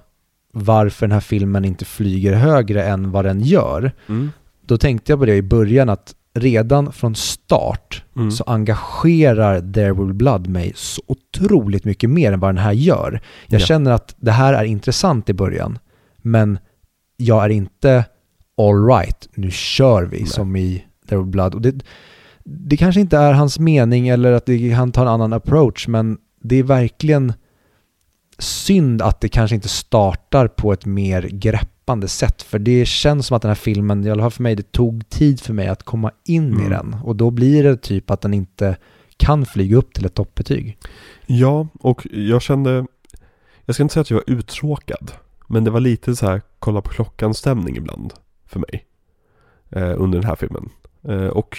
varför den här filmen inte flyger högre än vad den gör, Mm. då tänkte jag på det i början att redan från start Mm. så engagerar There Will Blood mig så otroligt mycket mer än vad den här gör. Jag Ja. känner att det här är intressant i början, men jag är inte all right, nu kör vi Nej. som i There Will Blood. Och det, det kanske inte är hans mening eller att det, han tar en annan approach, men det är verkligen synd att det kanske inte startar på ett mer greppande sätt. För det känns som att den här filmen, i alla fall för mig, det tog tid för mig att komma in i Mm. den. Och då blir det typ att den inte kan flyga upp till ett toppbetyg. Ja, och jag kände, jag ska inte säga att jag var uttråkad, men det var lite så här kolla på klockan-stämning ibland för mig eh, under den här filmen. Eh, och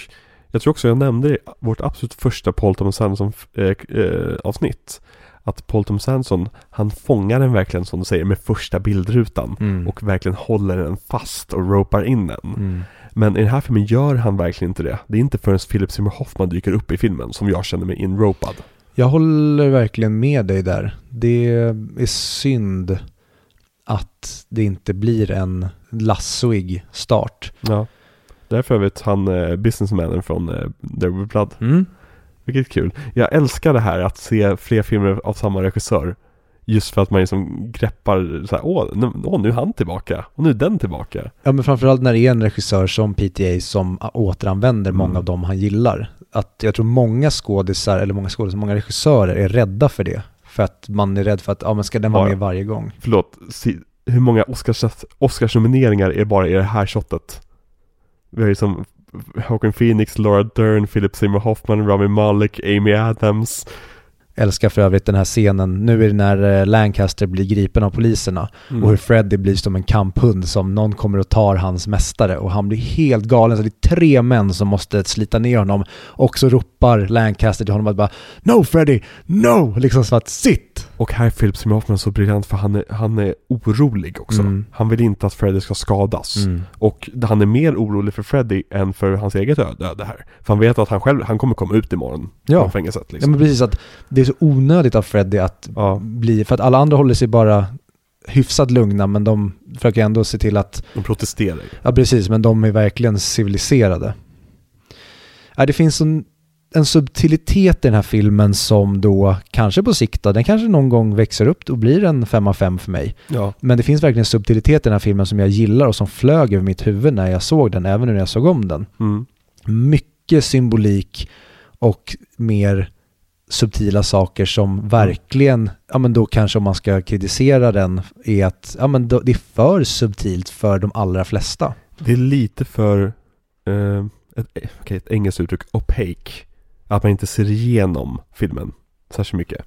jag tror också jag nämnde i vårt absolut första Paul Thomas Anderson eh, eh, att Paul Thomas Anderson, han fångar den verkligen som du säger med första bildrutan. Mm. Och verkligen håller den fast och ropar in den. Mm. Men i den här filmen gör han verkligen inte det. Det är inte förrän Philip Seymour Hoffman dyker upp i filmen som jag känner mig inropad. Jag håller verkligen med dig där. Det är synd att det inte blir en lassoig start. Ja. Därför vet han eh, businessmannen från eh, There Will Blood. Mm. Vilket kul. Jag älskar det här att se fler filmer av samma regissör. Just för att man liksom greppar så här, åh, nu, åh, nu är han tillbaka. Och nu är den tillbaka. Ja men framförallt när det är en regissör som PTA som återanvänder många Mm. av dem han gillar. Att jag tror många skådisar, eller många skådisar, många regissörer är rädda för det. För att man är rädd för att, ja men ska den vara Ja. med varje gång? Förlåt, hur många Oscars, Oscarsnomineringar är bara i det här shotet? Vi har ju som Joaquin Phoenix, Laura Dern, Philip Seymour Hoffman, Rami Malek, Amy Adams. Älskar för övrigt den här scenen, nu är det när eh, Lancaster blir gripen av poliserna Mm. och hur Freddy blir som en kamphund som någon kommer och tar hans mästare och han blir helt galen så det är tre män som måste slita ner honom och så ropar Lancaster till honom att bara No Freddy, no! Liksom så att sitt! Och här är Philip Seymour Hoffman så briljant för han är, han är orolig också. Mm. Han vill inte att Freddy ska skadas. Mm. Och han är mer orolig för Freddy än för hans eget öde här. För han vet att han själv, han kommer komma ut imorgon Ja. från fängelset Ja liksom. men precis att det är så onödigt av Freddy att Ja. bli, för att alla andra håller sig bara hyfsat lugna men de försöker ändå se till att, De protesterar ja precis, men de är verkligen civiliserade. Ja, det finns en, en subtilitet i den här filmen som då kanske på sikt då, den kanske någon gång växer upp och blir en 5 av 5 för mig. Ja. Men det finns verkligen en subtilitet i den här filmen som jag gillar och som flög över mitt huvud när jag såg den, även när jag såg om den. Mm. mycket symbolik och mer subtila saker som verkligen, ja men då kanske om man ska kritisera den, är att ja men då, det är för subtilt för de allra flesta. Det är lite för, eh, ett, okej, ett engelskt uttryck, opaque. Att man inte ser igenom filmen särskilt mycket.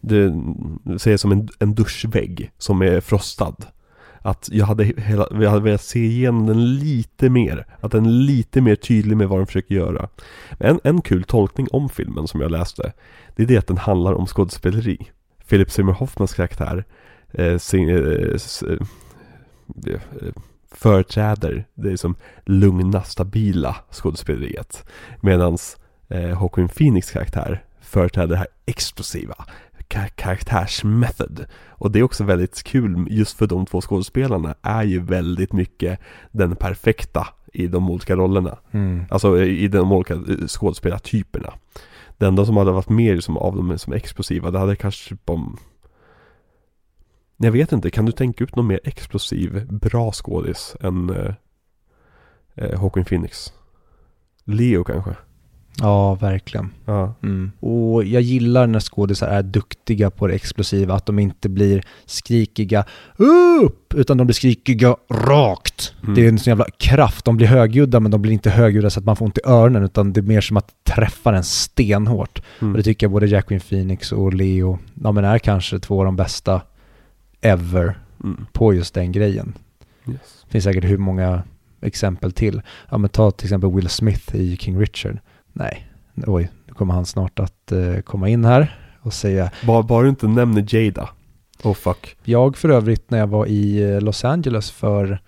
Det säger som en, en duschvägg som är frostad. Att jag hade, hela, jag hade velat se igenom den lite mer. Att den är lite mer tydlig med vad den försöker göra. En, en kul tolkning om filmen som jag läste. Det är det att den handlar om skådespeleri. Philip Seymour Hoffmans karaktär eh, sing, eh, eh, eh, företräder det som lugna, stabila skådespeleriet. Medan eh, Joaquin Phoenix karaktär företräder det här explosiva ka- karaktärsmethod. Och det är också väldigt kul just för de två skådespelarna är ju väldigt mycket den perfekta i de olika rollerna. Mm. Alltså i de olika eh, skådespelartyperna. Det enda som hade varit mer som av dem som explosiva, det hade kanske typ om... Jag vet inte, kan du tänka ut någon mer explosiv, bra skådis än eh, eh, Joaquin Phoenix? Leo kanske? Ja, verkligen. Ja. Mm. Och jag gillar när skådisar är duktiga på det explosiva, att de inte blir skrikiga upp, utan de blir skrikiga rakt. Mm. Det är en sån jävla kraft, de blir högljudda men de blir inte högljudda så att man får ont i öronen, utan det är mer som att träffa en stenhårt. Mm. Och det tycker jag både Jacqueline Phoenix och Leo, ja men är kanske två av de bästa ever Mm. på just den grejen. Yes. Det finns säkert hur många exempel till. Ja men ta till exempel Will Smith i King Richard. Nej, oj, nu kommer han snart att eh, komma in här och säga Bara, bara du inte nämner Jada. Oh fuck. Jag för övrigt när jag var i eh, Los Angeles för,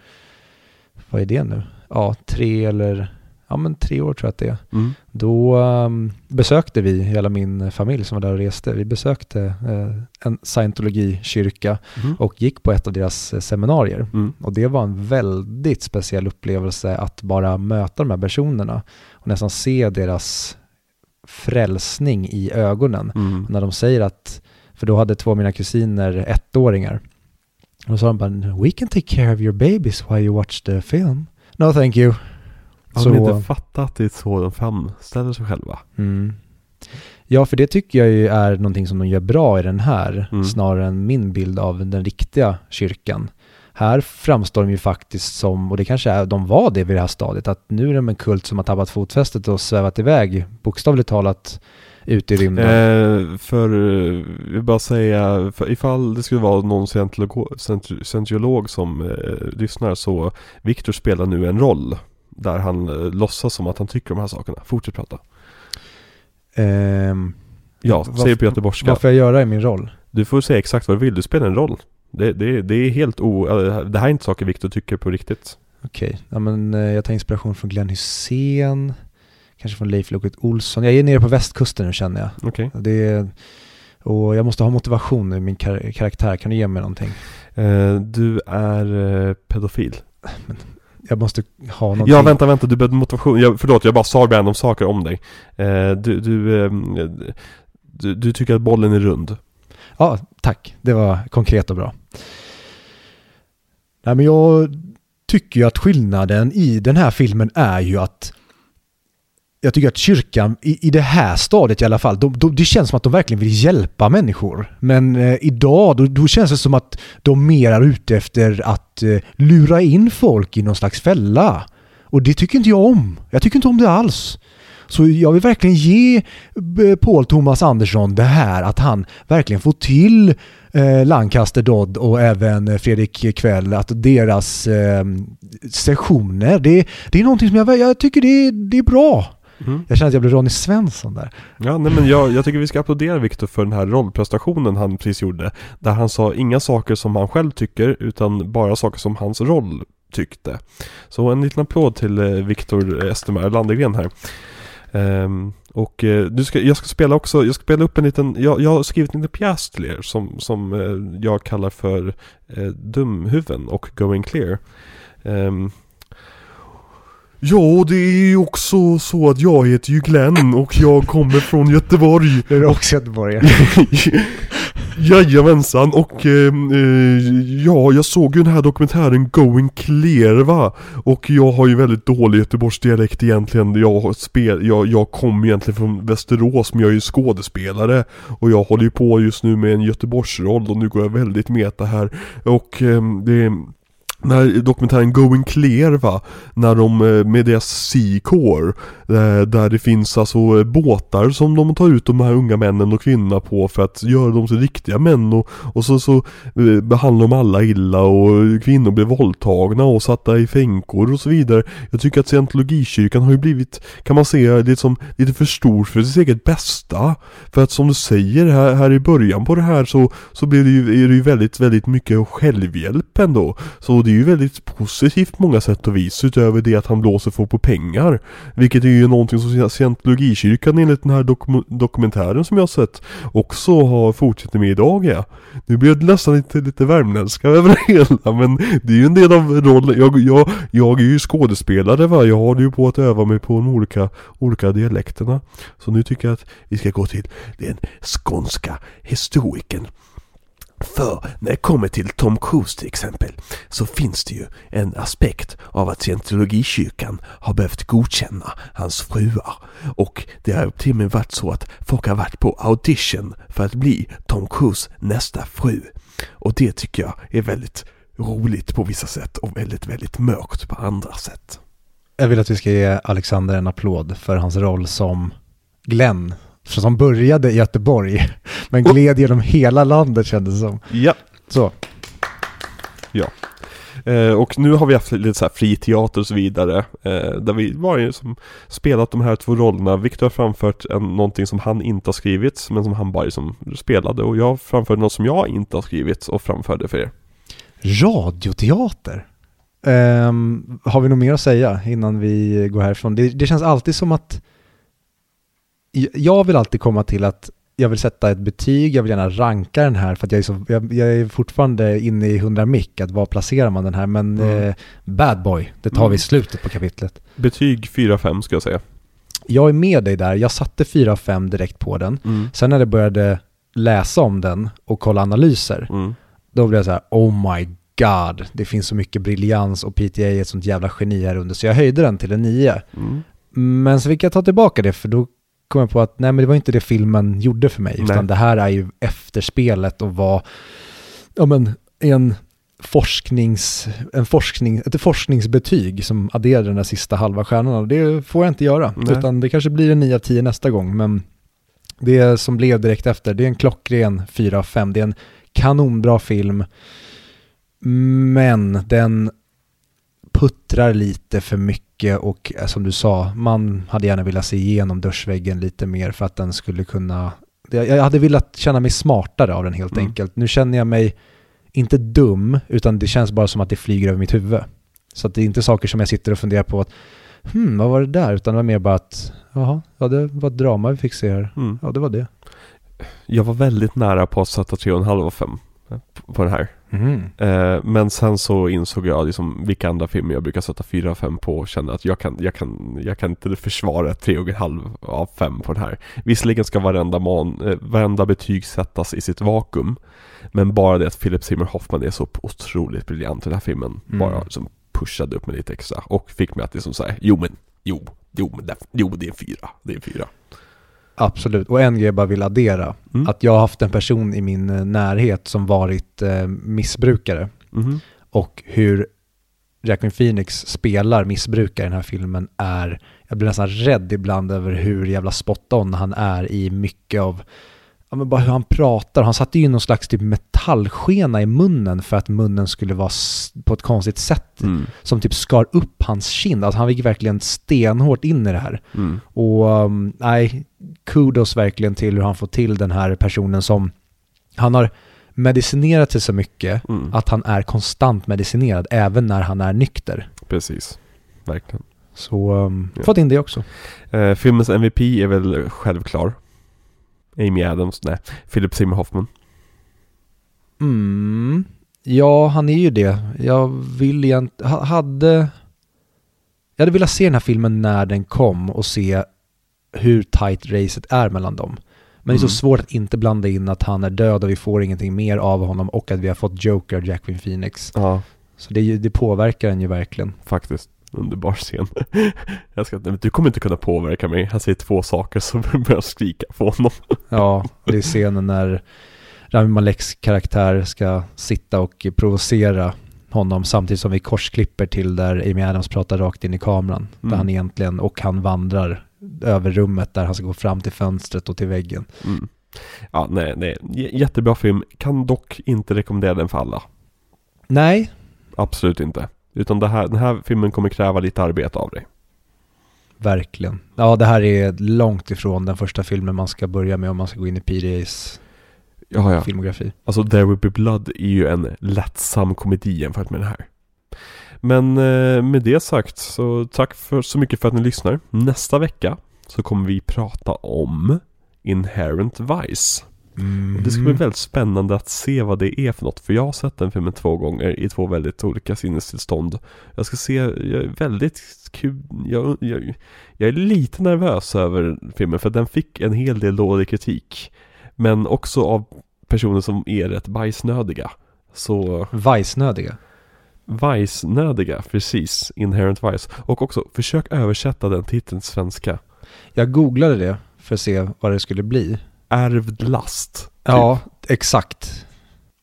vad är det nu? Ja, tre eller, ja men tre år tror jag att det är. Mm. Då ehm, besökte vi, hela min familj som var där och reste, vi besökte eh, en scientologikyrka Mm. och gick på ett av deras eh, seminarier. Mm. Och det var en väldigt speciell upplevelse att bara möta de här personerna och nästan se deras frälsning i ögonen. Mm. När de säger att, för då hade två av mina kusiner ettåringar. Och då sa de bara, we can take care of your babies while you watch the film. No thank you. Har de Så- inte fattat att det är så de framställer sig själva? Mm. Ja, för det tycker jag ju är någonting som de gör bra i den här, Mm. snarare än min bild av den riktiga kyrkan. Här framstår de ju faktiskt som, och det kanske är, de var det vid det här stadiet, att nu är de en kult som har tappat fotfästet och svävat iväg, bokstavligt talat, ut i rymden. Eh, för, eh, jag vill bara säga, för ifall det skulle vara någon cent- scientolog som eh, lyssnar så Viktor spelar nu en roll där han eh, låtsas som att han tycker de här sakerna. Fortsätt prata. Ehm, Ja, säg på göteborgska. Vad får jag göra i min roll? Du får säga exakt vad du vill, du spelar en roll. Det, det, det är helt o... äh, Det här är inte saker Viktor tycker på riktigt. Okej, ja, men eh, jag tar inspiration från Glenn Hussein, kanske från Leif Loket Olsson. Jag är nere på västkusten nu känner jag. Det är, och jag måste ha motivation i min kar- karaktär. Kan du ge mig någonting? Eh, du är eh, pedofil. Jag måste ha någonting. Ja, vänta, vänta, du behövde motivation. Jag, förlåt, jag bara sa random saker om dig. Eh, du, du, ehm, du, du tycker att bollen är rund. Ja, tack. Det var konkret och bra. Nej, men jag tycker ju att skillnaden i den här filmen är ju att jag tycker att kyrkan, i, i det här stadiet i alla fall, de, de, det känns som att de verkligen vill hjälpa människor. Men eh, idag, då, då känns det som att de mer är ute efter att eh, lura in folk i någon slags fälla. Och det tycker inte jag om. Jag tycker inte om det alls. Så jag vill verkligen ge eh, Paul Thomas Andersson det här att han verkligen får till eh, Lancaster Dodd och även Fredrik Kväll, att deras eh, sessioner, det, det är någonting som jag, jag tycker det, det är bra. Mm. Jag känner att jag blir Ronny Svensson där. Ja, nej men jag, jag tycker vi ska applådera Viktor för den här rollprestationen han precis gjorde. Där han sa inga saker som han själv tycker, utan bara saker som hans roll tyckte. Så en liten applåd till eh, Viktor Estermar Landegren här. Ehm, och eh, du ska, jag ska spela också, jag ska spela upp en liten, jag, jag har skrivit en liten pjäs till er som, som eh, jag kallar för eh, Dumhuven och Going Clear. Ehm, Ja, det är ju också så att jag heter ju Glenn och jag kommer från Göteborg. Det är också Göteborg. Jajamensan och eh, eh, ja, jag såg ju den här dokumentären Going Clear va? Och jag har ju väldigt dålig Göteborgsdialekt egentligen. Jag, spel, jag, jag kommer egentligen från Västerås men jag är ju skådespelare. Och jag håller ju på just nu med en Göteborgsroll och nu går jag väldigt meta här. Och eh, det när dokumentären Going Clear va, när de eh, med deras Sea eh, där det finns alltså eh, båtar som de tar ut de här unga männen och kvinnorna på för att göra dem till riktiga män och, och så, så behandlar de alla illa och kvinnor blir våldtagna och satta i fänkor och så vidare. Jag tycker att scientologikyrkan har ju blivit, kan man säga, liksom lite för stor för sitt eget bästa. För att som du säger här, här i början på det här så, så blir det ju, är det ju väldigt, väldigt mycket självhjälp ändå. Så det är ju väldigt positivt på många sätt och vis utöver det att han blåser folk på pengar. Vilket är ju någonting som scientologikyrkan enligt den här dokum dokumentären som jag har sett också har fortsatt med idag ja. Nu blir det nästan lite, lite värmländska över det hela men det är ju en del av rollen. Jag, jag, jag är ju skådespelare va, jag håller ju på att öva mig på de olika, olika dialekterna. Så nu tycker jag att vi ska gå till den skånska historikern. För när det kommer till Tom Cruise till exempel så finns det ju en aspekt av att scientologikyrkan har behövt godkänna hans fruar. Och det har till och med varit så att folk har varit på audition för att bli Tom Cruise nästa fru. Och det tycker jag är väldigt roligt på vissa sätt och väldigt, väldigt mörkt på andra sätt. Jag vill att vi ska ge Alexander en applåd för hans roll som Glenn. Som började i Göteborg, men gled genom hela landet kändes det som. Ja, Så, Eh, och nu har vi haft lite så här fri teater och så vidare. Eh, där vi var som spelat de här två rollerna. Viktor har framfört en, någonting som han inte har skrivit, men som han bara som spelade. Och jag framförde något som jag inte har skrivit och framförde för er. radioteater. Ehm, har vi något mer att säga innan vi går härifrån? Det, det känns alltid som att jag vill alltid komma till att jag vill sätta ett betyg, jag vill gärna ranka den här för att jag är, så, jag, jag är fortfarande inne i 100 mick, att var placerar man den här? Men Mm. eh, Bad Boy, det tar vi i Mm. slutet på kapitlet. Betyg 4-5 ska jag säga. Jag är med dig där, jag satte 4-5 direkt på den. Mm. Sen när jag började läsa om den och kolla analyser, Mm. då blev jag så här, oh my god, det finns så mycket briljans och PTA är ett sånt jävla geni här under. Så jag höjde den till en 9. Mm. Men så fick jag ta tillbaka det för då kom jag på att nej men det var inte det filmen gjorde för mig. Nej. Utan det här är ju efterspelet och var, ja men en forsknings, en forskning, ett forskningsbetyg som adderade den där sista halva stjärnan. Och det får jag inte göra. Nej. Utan det kanske blir en 9 av 10 nästa gång. Men det som blev direkt efter, det är en klockren 4 av 5. Det är en kanonbra film. Men den puttrar lite för mycket och eh, som du sa, man hade gärna velat se igenom dörrsväggen lite mer för att den skulle kunna Jag hade velat känna mig smartare av den helt Mm. enkelt. Nu känner jag mig inte dum, utan det känns bara som att det flyger över mitt huvud. Så att det är inte saker som jag sitter och funderar på att hmm, vad var det där? Utan det var mer bara att, jaha, ja det var ett drama vi fick se här. Mm. Ja, det var det. Jag var väldigt nära på att sätta 3,5 av 5 på den här. Mhm. Eh, men sen så insåg jag liksom vilka andra filmer jag brukar sätta 4 av 5 på och kände att jag kan, jag kan, jag kan inte försvara 3,5 av 5 på den här. Visserligen ska varenda, man, eh, varenda betyg sättas i sitt vakuum. Men bara det att Philip Seymour Hoffman är så otroligt briljant i den här filmen. Mm. Bara som pushade upp mig lite extra och fick mig att liksom säga jo men, jo, jo men det, jo det är en fyra, det är en fyra. Absolut. Och en grej jag bara vill addera. Mm. Att jag har haft en person i min eh, närhet som varit eh, missbrukare. Mhm. Och hur Jacqueline Phoenix spelar missbrukare i den här filmen är, jag blir nästan rädd ibland över hur jävla spot on han är i mycket av, ja men bara hur han pratar. Han satte ju någon slags typ metallskena i munnen för att munnen skulle vara på ett konstigt sätt. Mm. Som typ skar upp hans kind. Alltså han gick verkligen stenhårt in i det här. Mm. Och um, nej, kudos verkligen till hur han får till den här personen som, han har medicinerat sig så mycket Mm. att han är konstant medicinerad även när han är nykter. Precis, verkligen. Så um, Ja. fått in det också. Eh, filmens MVP är väl självklar. Amy Adams, nej, Philip Seymour Hoffman. Mm. Ja, han är ju det. Jag vill egentligen, ha- hade, jag hade velat se den här filmen när den kom och se hur tight racet är mellan dem. Men det är Mm. så svårt att inte blanda in att han är död och vi får ingenting mer av honom och att vi har fått Joker, Jacqueline Phoenix. Ja, Så det, det påverkar en ju verkligen. faktiskt. Underbar scen. jag ska, du kommer inte kunna påverka mig. Han säger två saker så börjar skrika på honom. Ja, det är scenen när Rami Maleks karaktär ska sitta och provocera honom samtidigt som vi korsklipper till där Amy Adams pratar rakt in i kameran. Där Mm. han egentligen, och han vandrar över rummet där han ska gå fram till fönstret och till väggen. Mm. Ja, nej, nej. J- Jättebra film. Kan dock inte rekommendera den för alla. Nej, Absolut inte. Utan det här, den här filmen kommer kräva lite arbete av dig. verkligen. Ja, det här är långt ifrån den första filmen man ska börja med om man ska gå in i PDAs Ja, ja. filmografi. Alltså There Will Be Blood är ju en lättsam komedi jämfört med den här. Men eh, med det sagt så tack för, så mycket för att ni lyssnar. Nästa vecka så kommer vi prata om Inherent Vice. Och det ska bli väldigt spännande att se vad det är för något. För jag har sett den filmen två gånger i två väldigt olika sinnestillstånd. Jag ska se, jag är väldigt kul, jag, jag, jag är lite nervös över filmen för den fick en hel del dålig kritik. Men också av personer som är rätt bajsnödiga. Så Vajsnödiga. Vice-nödiga, precis. Inherent Vice. Och också, försök översätta den titeln till svenska. Jag googlade det för att se vad det skulle bli. Ärvd last. Ja, exakt.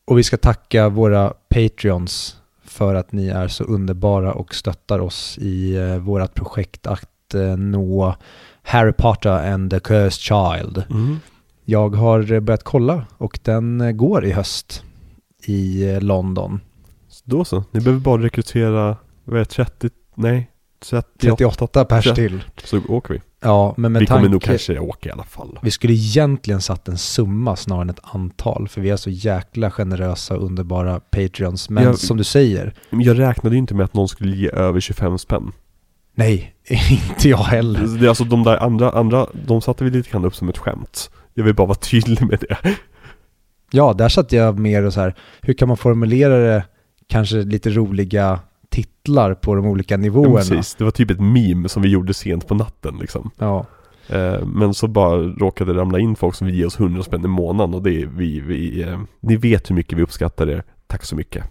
Och vi ska tacka våra Patreons för att ni är så underbara och stöttar oss i eh, vårt projekt att eh, nå Harry Potter and the Cursed Child. Mm. Jag har börjat kolla och den eh, går i höst i eh, London. Då så. Ni behöver bara rekrytera, vad är det, 30, nej, 38, 38 pers till. så åker vi. Ja, men med vi kommer tanke... nog kanske åka i alla fall. Vi skulle egentligen satt en summa snarare än ett antal, för vi är så jäkla generösa och underbara Patreons. Men Ja. som du säger, jag räknade ju inte med att någon skulle ge över 25 spänn. nej, inte jag heller. Det är alltså de där andra, andra, de satte vi lite grann upp som ett skämt. Jag vill bara vara tydlig med det. Ja, där satt jag mer och så här, hur kan man formulera det, kanske lite roliga titlar på de olika Ja, nivåerna. precis. Det var typ ett meme som vi gjorde sent på natten liksom. Ja, Eh, men så bara råkade det ramla in folk som vill ge oss 100 spänn i månaden och det är vi, vi eh, ni vet hur mycket vi uppskattar det. Tack så mycket.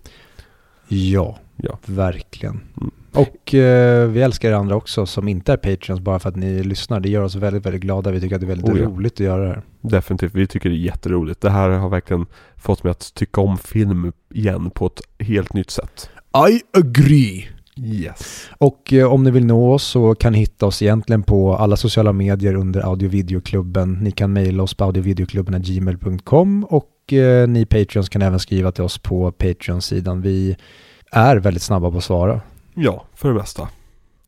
ja, Ja. verkligen. Mm. Och eh, vi älskar er andra också som inte är Patreons bara för att ni lyssnar. Det gör oss väldigt, väldigt glada. Vi tycker att det är väldigt Oh ja. roligt att göra det här. Definitivt, vi tycker det är jätteroligt. Det här har verkligen fått mig att tycka om film igen på ett helt nytt sätt. I agree! Yes. Och eh, om ni vill nå oss så kan ni hitta oss egentligen på alla sociala medier under audiovideoklubben. Ni kan mejla oss på audiovideoklubben.gmail.com och eh, ni Patreons kan även skriva till oss på Patreon-sidan. Vi är väldigt snabba på att svara. Ja, för det mesta.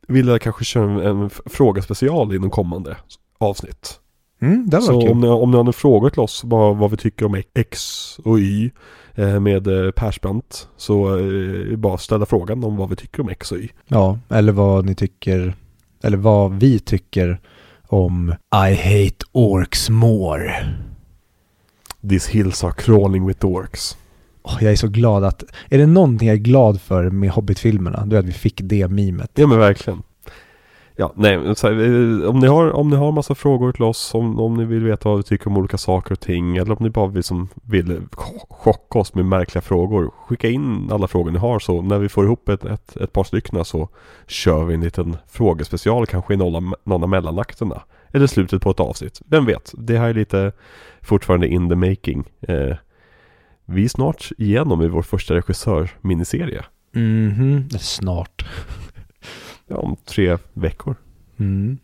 Vill jag kanske köra en, en fråga special i någon kommande avsnitt. Mm, det var Så kul. om ni, om ni har några frågor till oss vad, vad vi tycker om X och Y med eh, Persbrandt så eh, bara ställa frågan om vad vi tycker om X och Y. Ja, eller vad ni tycker, eller vad vi tycker om I hate orcs more. These hills are crawling with orcs. Åh, jag är så glad att, är det någonting jag är glad för med Hobbit-filmerna, då är att vi fick det mimet. Ja men verkligen. Ja, nej, så här, om ni har, om ni har massa frågor till oss, om, om ni vill veta vad vi tycker om olika saker och ting, eller om ni bara vill, som, vill chocka oss med märkliga frågor, skicka in alla frågor ni har så när vi får ihop ett, ett, ett par stycken så kör vi en liten frågespecial kanske i någon av, någon av mellanakterna. Eller slutet på ett avsnitt. Vem vet? Det här är lite fortfarande in the making. Eh, vi är snart igenom i vår första regissör-miniserie. Mhm, snart. Ja, om tre veckor. Mm.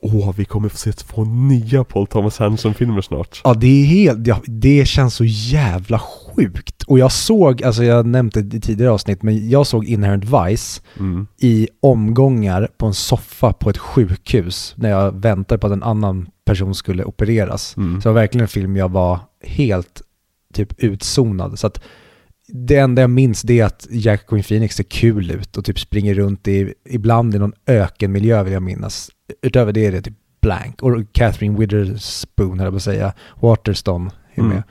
Åh, vi kommer få se två nya Paul Thomas Anderson-filmer snart. Ja, det är helt, ja, det känns så jävla sjukt. Och jag såg, alltså jag nämnde det i tidigare avsnitt, men jag såg Inherent Vice Mm. i omgångar på en soffa på ett sjukhus när jag väntade på att en annan person skulle opereras. Mm. Så det var verkligen en film jag var helt typ utzonad. Så att det enda jag minns det är att Jack Queen Phoenix ser kul ut och typ springer runt i, ibland i någon ökenmiljö vill jag minnas. Utöver det är det typ blank. Och Catherine Witherspoon höll jag på att säga. Waterston är Mm. med.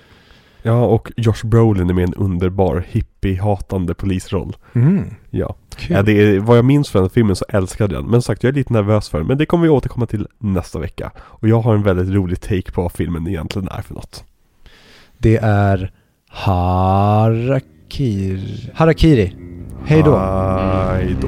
Ja, och Josh Brolin är med i en underbar hippie-hatande polisroll. Mm. Ja. Kul. ja, det är, vad jag minns från den filmen så älskade jag den. Men som sagt, jag är lite nervös för den. Men det kommer vi återkomma till nästa vecka. Och jag har en väldigt rolig take på vad filmen egentligen är för något. Det är Harakiri. Harakiri. Hej då. Hej då.